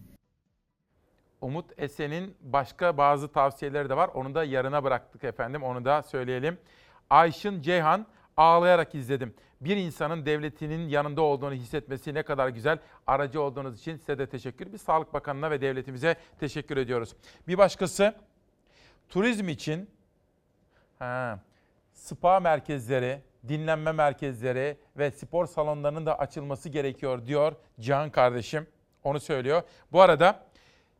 Umut Esen'in başka bazı tavsiyeleri de var. Onu da yarına bıraktık efendim. Onu da söyleyelim. Ayşın Ceyhan ağlayarak izledim. Bir insanın devletinin yanında olduğunu hissetmesi ne kadar güzel. Aracı olduğunuz için size de teşekkür. Biz Sağlık Bakanı'na ve devletimize teşekkür ediyoruz. Bir başkası turizm için ha, spa merkezleri, dinlenme merkezleri ve spor salonlarının da açılması gerekiyor diyor Cihan kardeşim. Onu söylüyor. Bu arada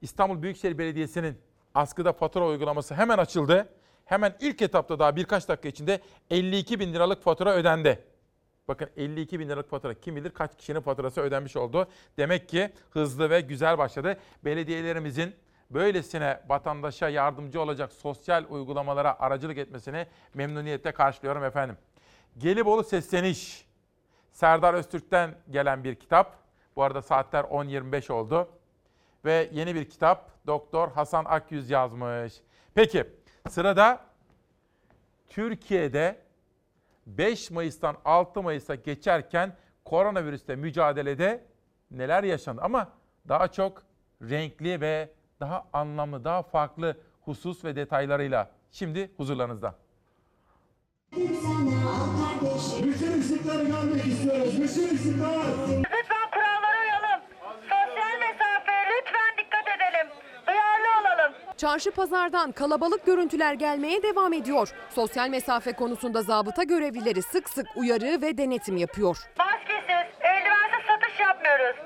İstanbul Büyükşehir Belediyesi'nin askıda fatura uygulaması hemen açıldı. Hemen ilk etapta daha birkaç dakika içinde 52 bin liralık fatura ödendi. Bakın 52 bin liralık fatura kim bilir kaç kişinin faturası ödenmiş oldu. Demek ki hızlı ve güzel başladı. Belediyelerimizin böylesine vatandaşa yardımcı olacak sosyal uygulamalara aracılık etmesini memnuniyetle karşılıyorum efendim. Gelibolu Sesleniş. Serdar Öztürk'ten gelen bir kitap. Bu arada saatler 10.25 oldu. Ve yeni bir kitap Doktor Hasan Akyüz yazmış. Peki sırada Türkiye'de 5 Mayıs'tan 6 Mayıs'a geçerken koronavirüsle mücadelede neler yaşandı ama daha çok renkli ve daha anlamlı, daha farklı husus ve detaylarıyla şimdi huzurlarınızda. Bütün ışıkları görmek istiyoruz. Bütün ışıklar. Lütfen kurallara uyalım. Sosyal mesafeye lütfen dikkat edelim. Duyarlı olalım. Çarşı pazardan kalabalık görüntüler gelmeye devam ediyor. Sosyal mesafe konusunda zabıta görevlileri sık sık uyarı ve denetim yapıyor. Maskesiz, eldivensiz satış yapmıyoruz.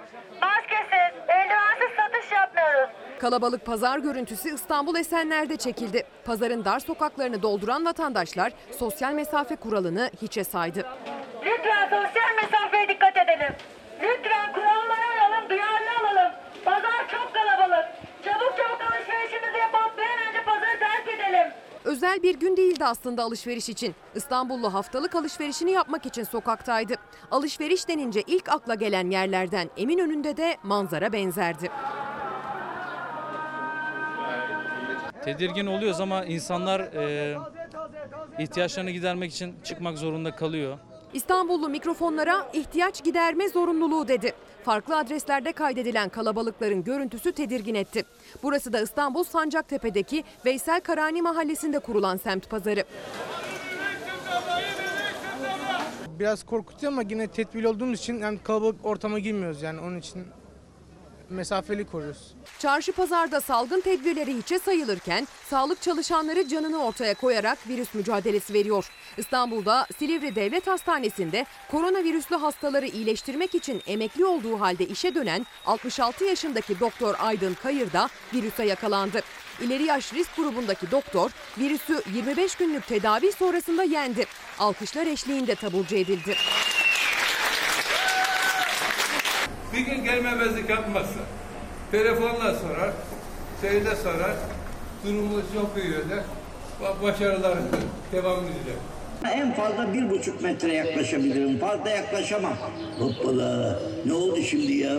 Maskesiz, eldivensiz satış yapmıyoruz. Kalabalık pazar görüntüsü İstanbul Esenler'de çekildi. Pazarın dar sokaklarını dolduran vatandaşlar sosyal mesafe kuralını hiçe saydı. Lütfen sosyal mesafeye Özel bir gün değildi aslında alışveriş için. İstanbullu haftalık alışverişini yapmak için sokaktaydı. Alışveriş denince ilk akla gelen yerlerden Eminönü'nde de manzara benzerdi. Tedirgin oluyoruz ama insanlar e, ihtiyaçlarını gidermek için çıkmak zorunda kalıyor. İstanbullu mikrofonlara ihtiyaç giderme zorunluluğu dedi. Farklı adreslerde kaydedilen kalabalıkların görüntüsü tedirgin etti. Burası da İstanbul Sancaktepe'deki Veysel Karani mahallesinde kurulan semt pazarı. Biraz korkutuyor ama yine tedbirli olduğumuz için yani kalabalık ortama girmiyoruz yani onun için mesafeli koruyoruz. Çarşı pazarda salgın tedbirleri hiçe sayılırken sağlık çalışanları canını ortaya koyarak virüs mücadelesi veriyor. İstanbul'da Silivri Devlet Hastanesi'nde koronavirüslü hastaları iyileştirmek için emekli olduğu halde işe dönen 66 yaşındaki doktor Aydın Kayır da virüse yakalandı. İleri yaş risk grubundaki doktor virüsü 25 günlük tedavi sonrasında yendi. Alkışlar eşliğinde taburcu edildi. Bir gün gelmemezlik yapmazsa, telefonla sorar, şeyde sorar, durumu çok iyi öder, ba- başarılar devam edecek. En fazla bir buçuk metre yaklaşabilirim. Fazla yaklaşamam. Hoppala. Ne oldu şimdi ya?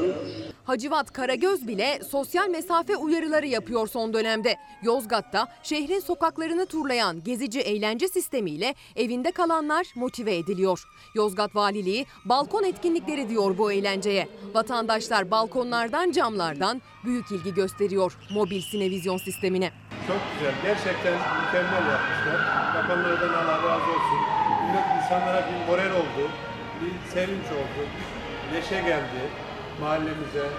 Hacivat Karagöz bile sosyal mesafe uyarıları yapıyor son dönemde. Yozgat'ta şehrin sokaklarını turlayan gezici eğlence sistemiyle evinde kalanlar motive ediliyor. Yozgat Valiliği balkon etkinlikleri diyor bu eğlenceye. Vatandaşlar balkonlardan camlardan büyük ilgi gösteriyor mobil sinevizyon sistemine. Çok güzel. Gerçekten mükemmel yapmışlar. Bakanlardan Allah razı olsun. İnsanlara bir moral oldu. Bir sevinç oldu. Neşe geldi mahallemize.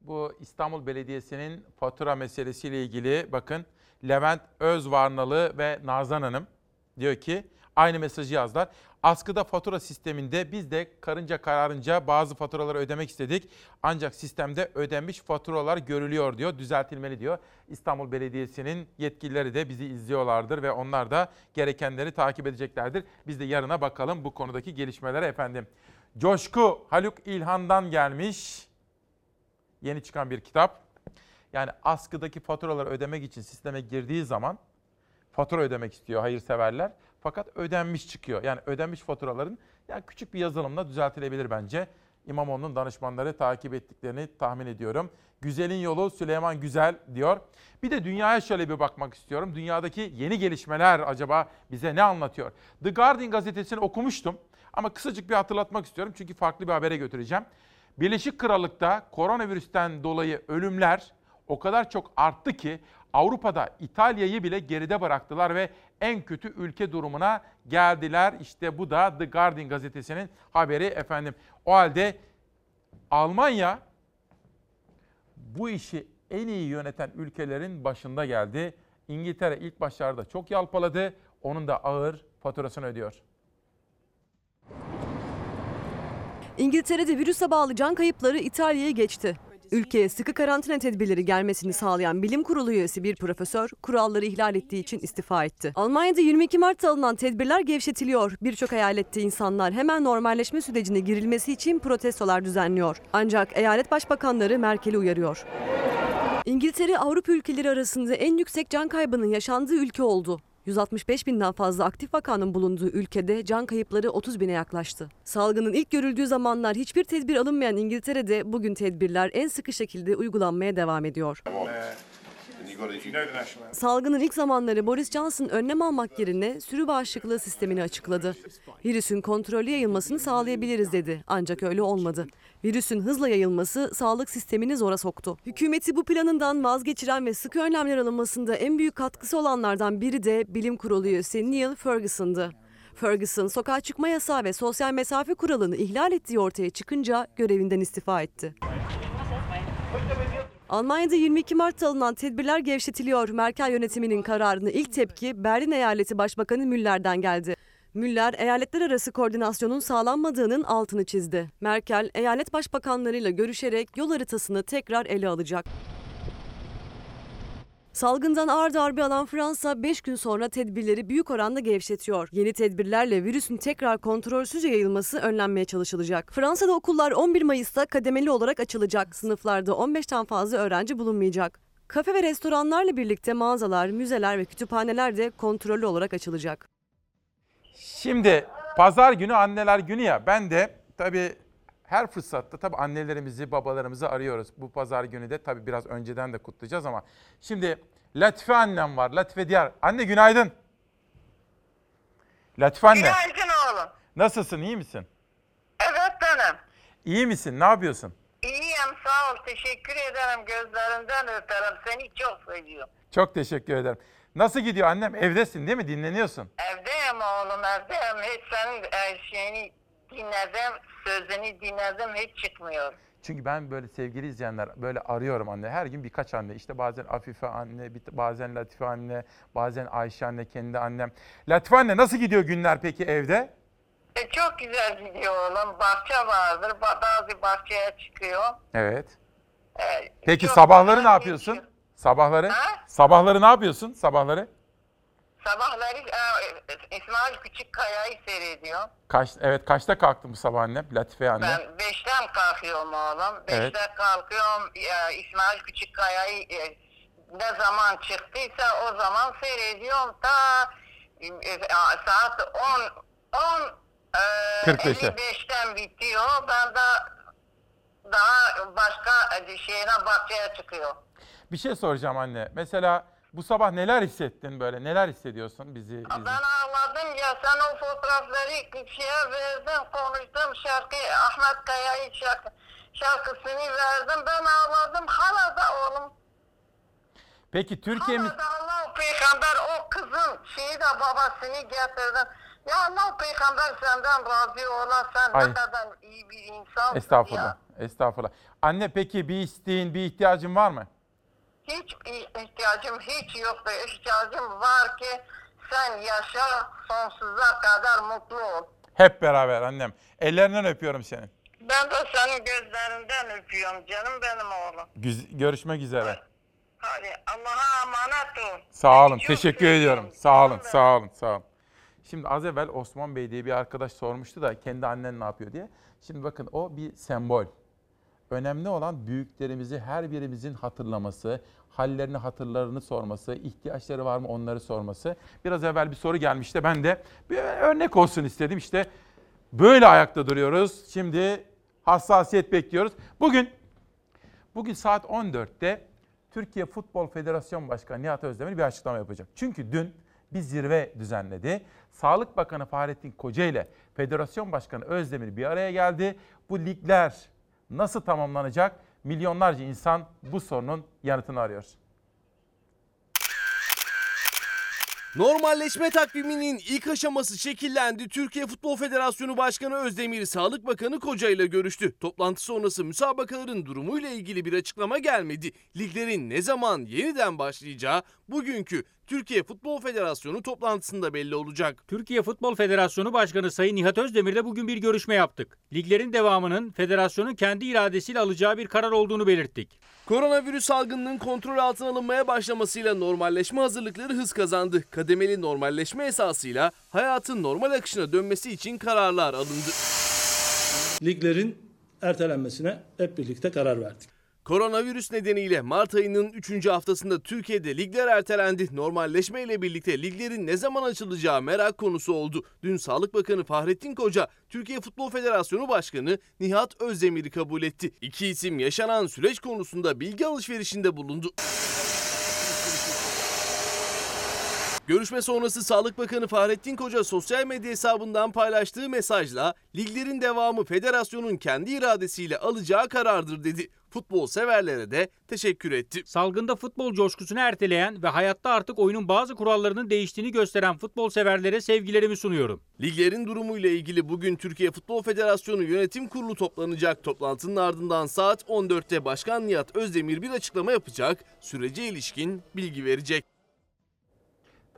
Bu İstanbul Belediyesi'nin fatura meselesiyle ilgili bakın Levent Özvarnalı ve Nazan Hanım diyor ki aynı mesajı yazdılar. Askıda fatura sisteminde biz de karınca kararınca bazı faturaları ödemek istedik. Ancak sistemde ödenmiş faturalar görülüyor diyor. Düzeltilmeli diyor. İstanbul Belediyesi'nin yetkilileri de bizi izliyorlardır ve onlar da gerekenleri takip edeceklerdir. Biz de yarına bakalım bu konudaki gelişmelere efendim. Coşku Haluk İlhan'dan gelmiş. Yeni çıkan bir kitap. Yani askıdaki faturaları ödemek için sisteme girdiği zaman fatura ödemek istiyor hayırseverler. Fakat ödenmiş çıkıyor. Yani ödenmiş faturaların yani küçük bir yazılımla düzeltilebilir bence. İmamoğlu'nun danışmanları takip ettiklerini tahmin ediyorum. Güzelin yolu Süleyman Güzel diyor. Bir de dünyaya şöyle bir bakmak istiyorum. Dünyadaki yeni gelişmeler acaba bize ne anlatıyor? The Guardian gazetesini okumuştum ama kısacık bir hatırlatmak istiyorum çünkü farklı bir habere götüreceğim. Birleşik Krallık'ta koronavirüsten dolayı ölümler o kadar çok arttı ki Avrupa'da İtalya'yı bile geride bıraktılar ve en kötü ülke durumuna geldiler. İşte bu da The Guardian gazetesinin haberi efendim. O halde Almanya bu işi en iyi yöneten ülkelerin başında geldi. İngiltere ilk başlarda çok yalpaladı. Onun da ağır faturasını ödüyor. İngiltere'de virüse bağlı can kayıpları İtalya'ya geçti. Ülkeye sıkı karantina tedbirleri gelmesini sağlayan bilim kurulu üyesi bir profesör kuralları ihlal ettiği için istifa etti. Almanya'da 22 Mart'ta alınan tedbirler gevşetiliyor. Birçok eyalette insanlar hemen normalleşme sürecine girilmesi için protestolar düzenliyor. Ancak eyalet başbakanları Merkel'i uyarıyor. İngiltere Avrupa ülkeleri arasında en yüksek can kaybının yaşandığı ülke oldu. 165 binden fazla aktif vakanın bulunduğu ülkede can kayıpları 30 bine yaklaştı. Salgının ilk görüldüğü zamanlar hiçbir tedbir alınmayan İngiltere'de bugün tedbirler en sıkı şekilde uygulanmaya devam ediyor. Salgının ilk zamanları Boris Johnson önlem almak yerine sürü bağışıklığı sistemini açıkladı. Virüsün kontrollü yayılmasını sağlayabiliriz dedi. Ancak öyle olmadı. Virüsün hızla yayılması sağlık sistemini zora soktu. Hükümeti bu planından vazgeçiren ve sıkı önlemler alınmasında en büyük katkısı olanlardan biri de bilim kurulu üyesi Neil Ferguson'dı. Ferguson sokağa çıkma yasağı ve sosyal mesafe kuralını ihlal ettiği ortaya çıkınca görevinden istifa etti. Almanya'da 22 Mart'ta alınan tedbirler gevşetiliyor. Merkel yönetiminin kararını ilk tepki Berlin Eyaleti Başbakanı Müller'den geldi. Müller, eyaletler arası koordinasyonun sağlanmadığının altını çizdi. Merkel, eyalet başbakanlarıyla görüşerek yol haritasını tekrar ele alacak. Salgından ağır darbe alan Fransa 5 gün sonra tedbirleri büyük oranda gevşetiyor. Yeni tedbirlerle virüsün tekrar kontrolsüzce yayılması önlenmeye çalışılacak. Fransa'da okullar 11 Mayıs'ta kademeli olarak açılacak. Sınıflarda 15'ten fazla öğrenci bulunmayacak. Kafe ve restoranlarla birlikte mağazalar, müzeler ve kütüphaneler de kontrollü olarak açılacak. Şimdi pazar günü anneler günü ya ben de tabii her fırsatta tabii annelerimizi, babalarımızı arıyoruz. Bu pazar günü de tabii biraz önceden de kutlayacağız ama şimdi Latife annem var. Latife Diyar. Anne günaydın. Latife anne. Günaydın oğlum. Nasılsın? iyi misin? Evet benim. İyi misin? Ne yapıyorsun? İyiyim sağ ol teşekkür ederim gözlerinden öperim seni çok seviyorum. Çok teşekkür ederim. Nasıl gidiyor annem? Evdesin değil mi? Dinleniyorsun. Evdeyim oğlum evdeyim hiç senin e, şeyini dinledim sözünü dinledim hiç çıkmıyor. Çünkü ben böyle sevgili izleyenler böyle arıyorum anne. Her gün birkaç anne. İşte bazen Afife anne, bir- bazen Latife anne, bazen Ayşe anne, kendi annem. Latife anne nasıl gidiyor günler peki evde? E, çok güzel gidiyor oğlum bahçe vardır ba- bazı bahçeye çıkıyor. Evet. E, Peki çok sabahları güzel ne yapıyorsun? Sabahları? Sabahları ne yapıyorsun? Sabahları? Sabahları e, İsmail Küçükkaya'yı seyrediyor. Kaç evet kaçta kalktın bu sabah annem? Latife anne. Ben beşten kalkıyorum oğlum. Beşte Evet. kalkıyorum. E, İsmail Küçükkaya'yı e, ne zaman çıktıysa o zaman seyrediyorum. Ta e, e, saat 10 10 e, 45'e. 55'ten bitiyor. Ben de daha başka e, şeyine bahçeye çıkıyor. Bir şey soracağım anne. Mesela bu sabah neler hissettin böyle? Neler hissediyorsun bizi? bizi? Ben ağladım ya sen o fotoğrafları şeye verdin konuştum şarkı Ahmet Kaya'yı şarkı, şarkısını verdim ben ağladım hala da oğlum Peki Türkiye'miz hala da Allah peygamber o kızın şeyi de babasını getirdin Ya Allah peygamber senden razı ola. Sen Ay. ne kadar iyi bir insansın Estağfurullah. ya. Estağfurullah. Anne peki bir isteğin, bir ihtiyacın var mı? Hiç ihtiyacım hiç yoktu. İhtiyacım var ki sen yaşa sonsuza kadar mutlu ol. Hep beraber annem. Ellerinden öpüyorum senin. Ben de senin gözlerinden öpüyorum canım benim oğlum. Güz- görüşmek üzere. Hadi Allah'a emanet ol. Sağ olun. Teşekkür ediyorum. Sağ olun. Sağ olun. Sağ olun. Şimdi az evvel Osman Bey diye bir arkadaş sormuştu da kendi annen ne yapıyor diye. Şimdi bakın o bir sembol. Önemli olan büyüklerimizi her birimizin hatırlaması, hallerini, hatırlarını sorması, ihtiyaçları var mı onları sorması. Biraz evvel bir soru gelmişti. Ben de bir örnek olsun istedim. İşte böyle ayakta duruyoruz. Şimdi hassasiyet bekliyoruz. Bugün bugün saat 14'te Türkiye Futbol Federasyon Başkanı Nihat Özdemir bir açıklama yapacak. Çünkü dün bir zirve düzenledi. Sağlık Bakanı Fahrettin Koca ile Federasyon Başkanı Özdemir bir araya geldi. Bu ligler nasıl tamamlanacak? Milyonlarca insan bu sorunun yanıtını arıyor. Normalleşme takviminin ilk aşaması şekillendi. Türkiye Futbol Federasyonu Başkanı Özdemir Sağlık Bakanı Koca ile görüştü. Toplantı sonrası müsabakaların durumuyla ilgili bir açıklama gelmedi. Liglerin ne zaman yeniden başlayacağı bugünkü Türkiye Futbol Federasyonu toplantısında belli olacak. Türkiye Futbol Federasyonu Başkanı Sayın Nihat Özdemir'le bugün bir görüşme yaptık. Liglerin devamının federasyonun kendi iradesiyle alacağı bir karar olduğunu belirttik. Koronavirüs salgınının kontrol altına alınmaya başlamasıyla normalleşme hazırlıkları hız kazandı. Kademeli normalleşme esasıyla hayatın normal akışına dönmesi için kararlar alındı. liglerin ertelenmesine hep birlikte karar verdik. Koronavirüs nedeniyle Mart ayının 3. haftasında Türkiye'de ligler ertelendi. Normalleşme ile birlikte liglerin ne zaman açılacağı merak konusu oldu. Dün Sağlık Bakanı Fahrettin Koca, Türkiye Futbol Federasyonu Başkanı Nihat Özdemir'i kabul etti. İki isim yaşanan süreç konusunda bilgi alışverişinde bulundu. Görüşme sonrası Sağlık Bakanı Fahrettin Koca sosyal medya hesabından paylaştığı mesajla liglerin devamı federasyonun kendi iradesiyle alacağı karardır dedi. Futbol severlere de teşekkür etti. Salgında futbol coşkusunu erteleyen ve hayatta artık oyunun bazı kurallarının değiştiğini gösteren futbol severlere sevgilerimi sunuyorum. Liglerin durumuyla ilgili bugün Türkiye Futbol Federasyonu Yönetim Kurulu toplanacak. Toplantının ardından saat 14'te Başkan Nihat Özdemir bir açıklama yapacak, sürece ilişkin bilgi verecek.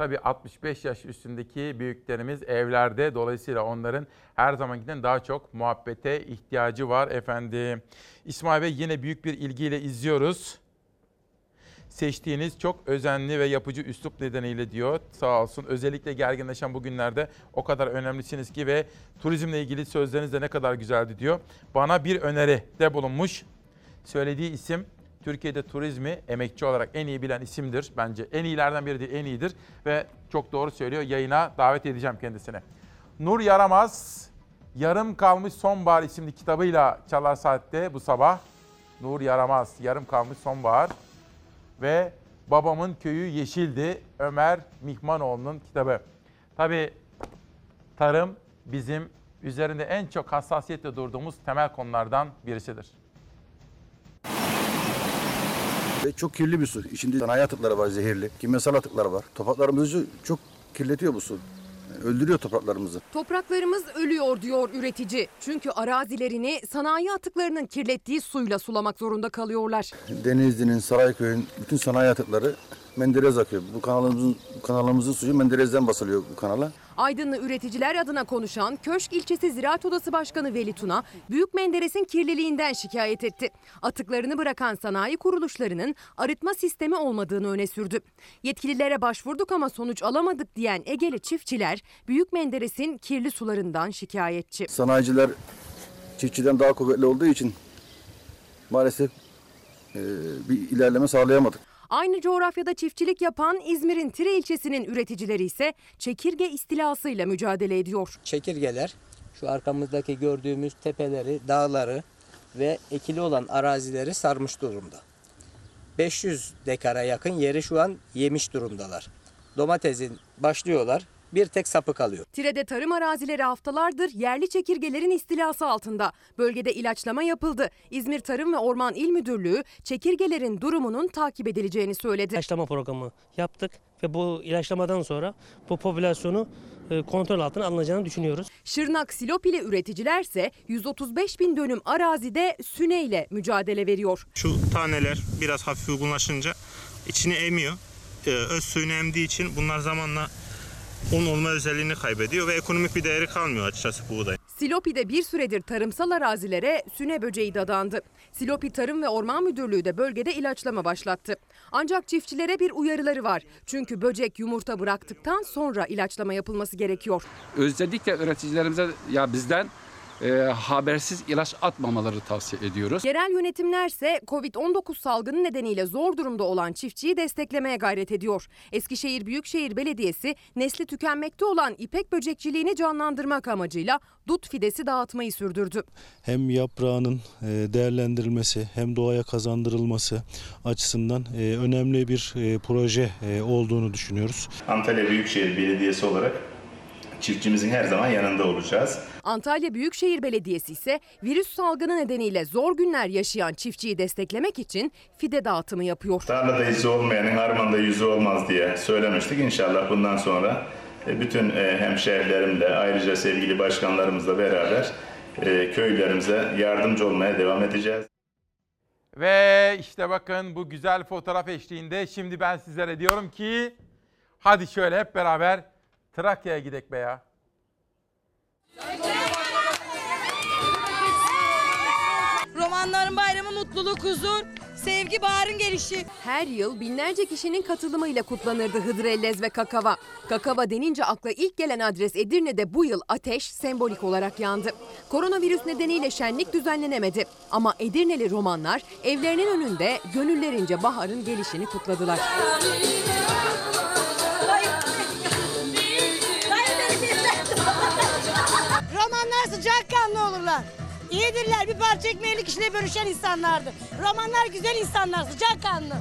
Tabii 65 yaş üstündeki büyüklerimiz evlerde. Dolayısıyla onların her zamankinden daha çok muhabbete ihtiyacı var efendim. İsmail Bey yine büyük bir ilgiyle izliyoruz. Seçtiğiniz çok özenli ve yapıcı üslup nedeniyle diyor. Sağ olsun. Özellikle gerginleşen bu günlerde o kadar önemlisiniz ki ve turizmle ilgili sözleriniz de ne kadar güzeldi diyor. Bana bir öneri de bulunmuş. Söylediği isim Türkiye'de turizmi emekçi olarak en iyi bilen isimdir. Bence en iyilerden biri değil, en iyidir. Ve çok doğru söylüyor. Yayına davet edeceğim kendisine. Nur Yaramaz, Yarım Kalmış Sonbahar isimli kitabıyla Çalar Saat'te bu sabah. Nur Yaramaz, Yarım Kalmış Sonbahar. Ve Babamın Köyü Yeşildi, Ömer Mihmanoğlu'nun kitabı. Tabii tarım bizim üzerinde en çok hassasiyetle durduğumuz temel konulardan birisidir. Ve çok kirli bir su. İçinde sanayi atıkları var zehirli. Kimyasal atıkları var. Topraklarımızı çok kirletiyor bu su. Öldürüyor topraklarımızı. Topraklarımız ölüyor diyor üretici. Çünkü arazilerini sanayi atıklarının kirlettiği suyla sulamak zorunda kalıyorlar. Denizli'nin, Sarayköy'ün bütün sanayi atıkları Menderes akıyor. Bu kanalımızın, bu kanalımızın suyu Menderes'den basılıyor bu kanala. Aydınlı üreticiler adına konuşan Köşk İlçesi Ziraat Odası Başkanı Veli Tuna, Büyük Menderes'in kirliliğinden şikayet etti. Atıklarını bırakan sanayi kuruluşlarının arıtma sistemi olmadığını öne sürdü. Yetkililere başvurduk ama sonuç alamadık diyen Egeli çiftçiler, Büyük Menderes'in kirli sularından şikayetçi. Sanayiciler çiftçiden daha kuvvetli olduğu için maalesef e, bir ilerleme sağlayamadık. Aynı coğrafyada çiftçilik yapan İzmir'in Tire ilçesinin üreticileri ise çekirge istilasıyla mücadele ediyor. çekirgeler şu arkamızdaki gördüğümüz tepeleri, dağları ve ekili olan arazileri sarmış durumda. 500 dekara yakın yeri şu an yemiş durumdalar. Domatesin başlıyorlar, bir tek sapı kalıyor. Tire'de tarım arazileri haftalardır yerli çekirgelerin istilası altında. Bölgede ilaçlama yapıldı. İzmir Tarım ve Orman İl Müdürlüğü çekirgelerin durumunun takip edileceğini söyledi. İlaçlama programı yaptık ve bu ilaçlamadan sonra bu popülasyonu e, kontrol altına alınacağını düşünüyoruz. Şırnak Silopili üreticilerse 135 bin dönüm arazide süneyle mücadele veriyor. Şu taneler biraz hafif uygunlaşınca içini emiyor. Ee, öz suyunu emdiği için bunlar zamanla un olma özelliğini kaybediyor ve ekonomik bir değeri kalmıyor açıkçası buğday. Silopi'de bir süredir tarımsal arazilere süne böceği dadandı. Silopi Tarım ve Orman Müdürlüğü de bölgede ilaçlama başlattı. Ancak çiftçilere bir uyarıları var. Çünkü böcek yumurta bıraktıktan sonra ilaçlama yapılması gerekiyor. Özellikle üreticilerimize ya bizden e, habersiz ilaç atmamaları tavsiye ediyoruz. Yerel yönetimlerse Covid-19 salgını nedeniyle zor durumda olan çiftçiyi desteklemeye gayret ediyor. Eskişehir Büyükşehir Belediyesi nesli tükenmekte olan ipek böcekçiliğini canlandırmak amacıyla dut fidesi dağıtmayı sürdürdü. hem yaprağının e, değerlendirilmesi hem doğaya kazandırılması açısından e, önemli bir e, proje olduğunu düşünüyoruz. Antalya Büyükşehir Belediyesi olarak çiftçimizin her zaman yanında olacağız. Antalya Büyükşehir Belediyesi ise virüs salgını nedeniyle zor günler yaşayan çiftçiyi desteklemek için fide dağıtımı yapıyor. Tarlada yüzü olmayanın harmanda yüzü olmaz diye söylemiştik. İnşallah bundan sonra e, bütün e, hemşehrilerimle ayrıca sevgili başkanlarımızla beraber e, köylerimize yardımcı olmaya devam edeceğiz. Ve işte bakın bu güzel fotoğraf eşliğinde şimdi ben sizlere diyorum ki hadi şöyle hep beraber Trakya'ya gidek be ya. Romanların bayramı mutluluk, huzur, sevgi, baharın gelişi. Her yıl binlerce kişinin katılımıyla kutlanırdı Hıdrellez ve Kakava. Kakava denince akla ilk gelen adres Edirne'de bu yıl ateş sembolik olarak yandı. Koronavirüs nedeniyle şenlik düzenlenemedi. Ama Edirneli romanlar evlerinin önünde gönüllerince baharın gelişini kutladılar. Sıcakkanlı olurlar. İyidirler, bir parça ekmeğilik işle bölüşen insanlardır. Romanlar güzel insanlar, sıcakkanlı.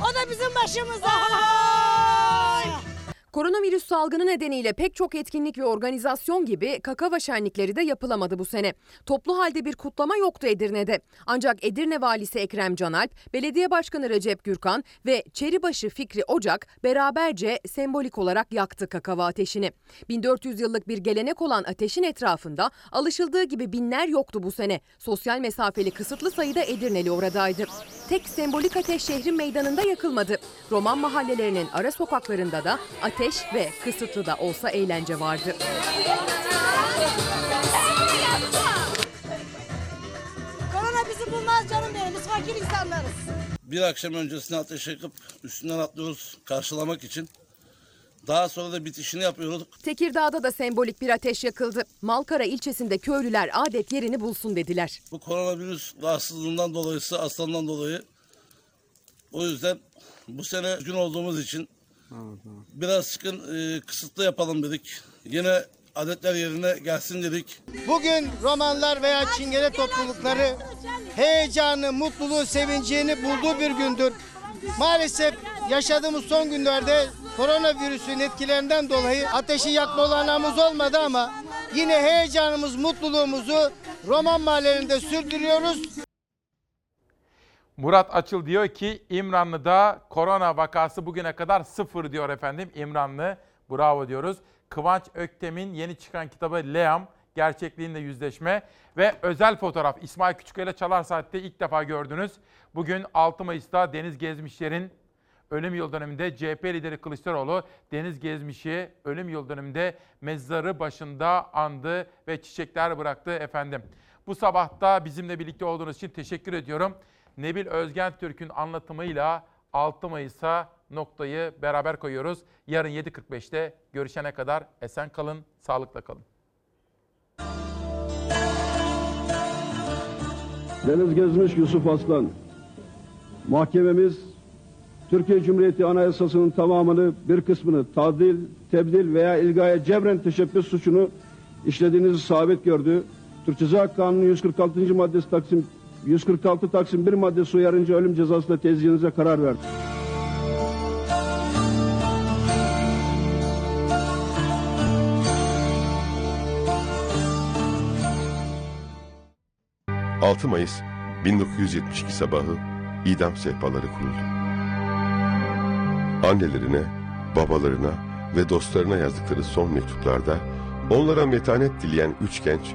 O da bizim başımıza. Koronavirüs salgını nedeniyle pek çok etkinlik ve organizasyon gibi kakava şenlikleri de yapılamadı bu sene. Toplu halde bir kutlama yoktu Edirne'de. Ancak Edirne valisi Ekrem Canalp, belediye başkanı Recep Gürkan ve Çeribaşı Fikri Ocak beraberce sembolik olarak yaktı kakava ateşini. 1400 yıllık bir gelenek olan ateşin etrafında alışıldığı gibi binler yoktu bu sene. Sosyal mesafeli kısıtlı sayıda Edirneli oradaydı. Tek sembolik ateş şehrin meydanında yakılmadı. Roman mahallelerinin ara sokaklarında da ateş ve kısıtlı da olsa eğlence vardı. Korona bizi bulmaz canım benim, biz fakir insanlarız. Bir akşam öncesine ateş yakıp üstünden atlıyoruz karşılamak için. Daha sonra da bitişini yapıyoruz. Tekirdağ'da da sembolik bir ateş yakıldı. Malkara ilçesinde köylüler adet yerini bulsun dediler. Bu koronavirüs rahatsızlığından dolayısı aslandan dolayı. O yüzden bu sene gün olduğumuz için biraz sıkın e, kısıtlı yapalım dedik. Yine adetler yerine gelsin dedik. Bugün romanlar veya çingene toplulukları heyecanı, mutluluğu, sevincini bulduğu bir gündür. Maalesef yaşadığımız son günlerde koronavirüsün etkilerinden dolayı ateşi yakma olanağımız olmadı ama yine heyecanımız, mutluluğumuzu roman mahallelerinde sürdürüyoruz. Murat Açıl diyor ki İmranlı'da korona vakası bugüne kadar sıfır diyor efendim. İmranlı bravo diyoruz. Kıvanç Öktem'in yeni çıkan kitabı Leam gerçekliğinle yüzleşme ve özel fotoğraf İsmail Küçükkaya Çalar Saat'te ilk defa gördünüz. Bugün 6 Mayıs'ta Deniz Gezmişler'in ölüm yıl döneminde CHP lideri Kılıçdaroğlu Deniz Gezmiş'i ölüm yıl döneminde mezarı başında andı ve çiçekler bıraktı efendim. Bu sabahta bizimle birlikte olduğunuz için teşekkür ediyorum. Nebil Özgen Türk'ün anlatımıyla 6 Mayıs'a noktayı beraber koyuyoruz. Yarın 7.45'te görüşene kadar esen kalın, sağlıkla kalın. Deniz Gezmiş Yusuf Aslan. Mahkememiz Türkiye Cumhuriyeti Anayasası'nın tamamını bir kısmını tadil, tebdil veya ilgaya cebren teşebbüs suçunu işlediğinizi sabit gördü. Türk Ceza Kanunu 146. maddesi Taksim 146 Taksim 1 maddesi uyarınca ölüm cezasına tezyinize karar verdi. ...6 Mayıs 1972 sabahı idam sehpaları kuruldu. Annelerine, babalarına ve dostlarına yazdıkları son mektuplarda... ...onlara metanet dileyen üç genç...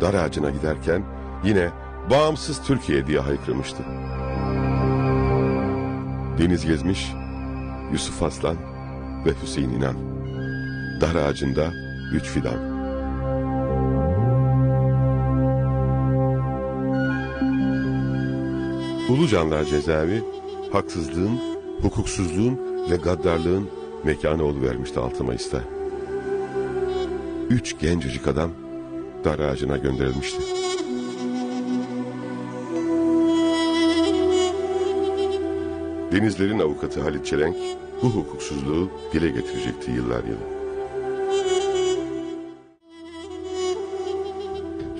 ...dar ağacına giderken yine bağımsız Türkiye diye haykırmıştı. Deniz Gezmiş, Yusuf Aslan ve Hüseyin İnan. Dar ağacında üç fidan. Ulucanlar cezaevi, haksızlığın, hukuksuzluğun ve gaddarlığın mekanı oluvermişti 6 Mayıs'ta. Üç gencecik adam dar ağacına gönderilmişti. Denizlerin avukatı Halit Çelenk bu hukuksuzluğu dile getirecekti yıllar yılı.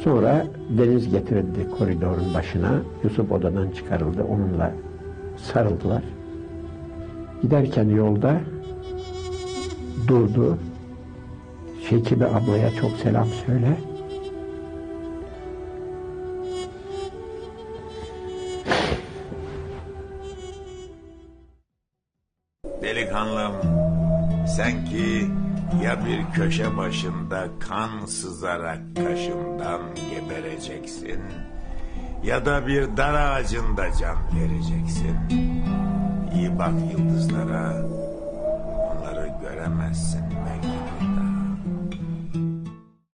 Sonra Deniz getirildi koridorun başına. Yusuf odadan çıkarıldı. Onunla sarıldılar. Giderken yolda durdu. Şekibe ablaya çok selam söyle. Köşe başında kan sızarak kaşımdan gebereceksin ya da bir dar ağacında can vereceksin. İyi bak yıldızlara, onları göremezsin.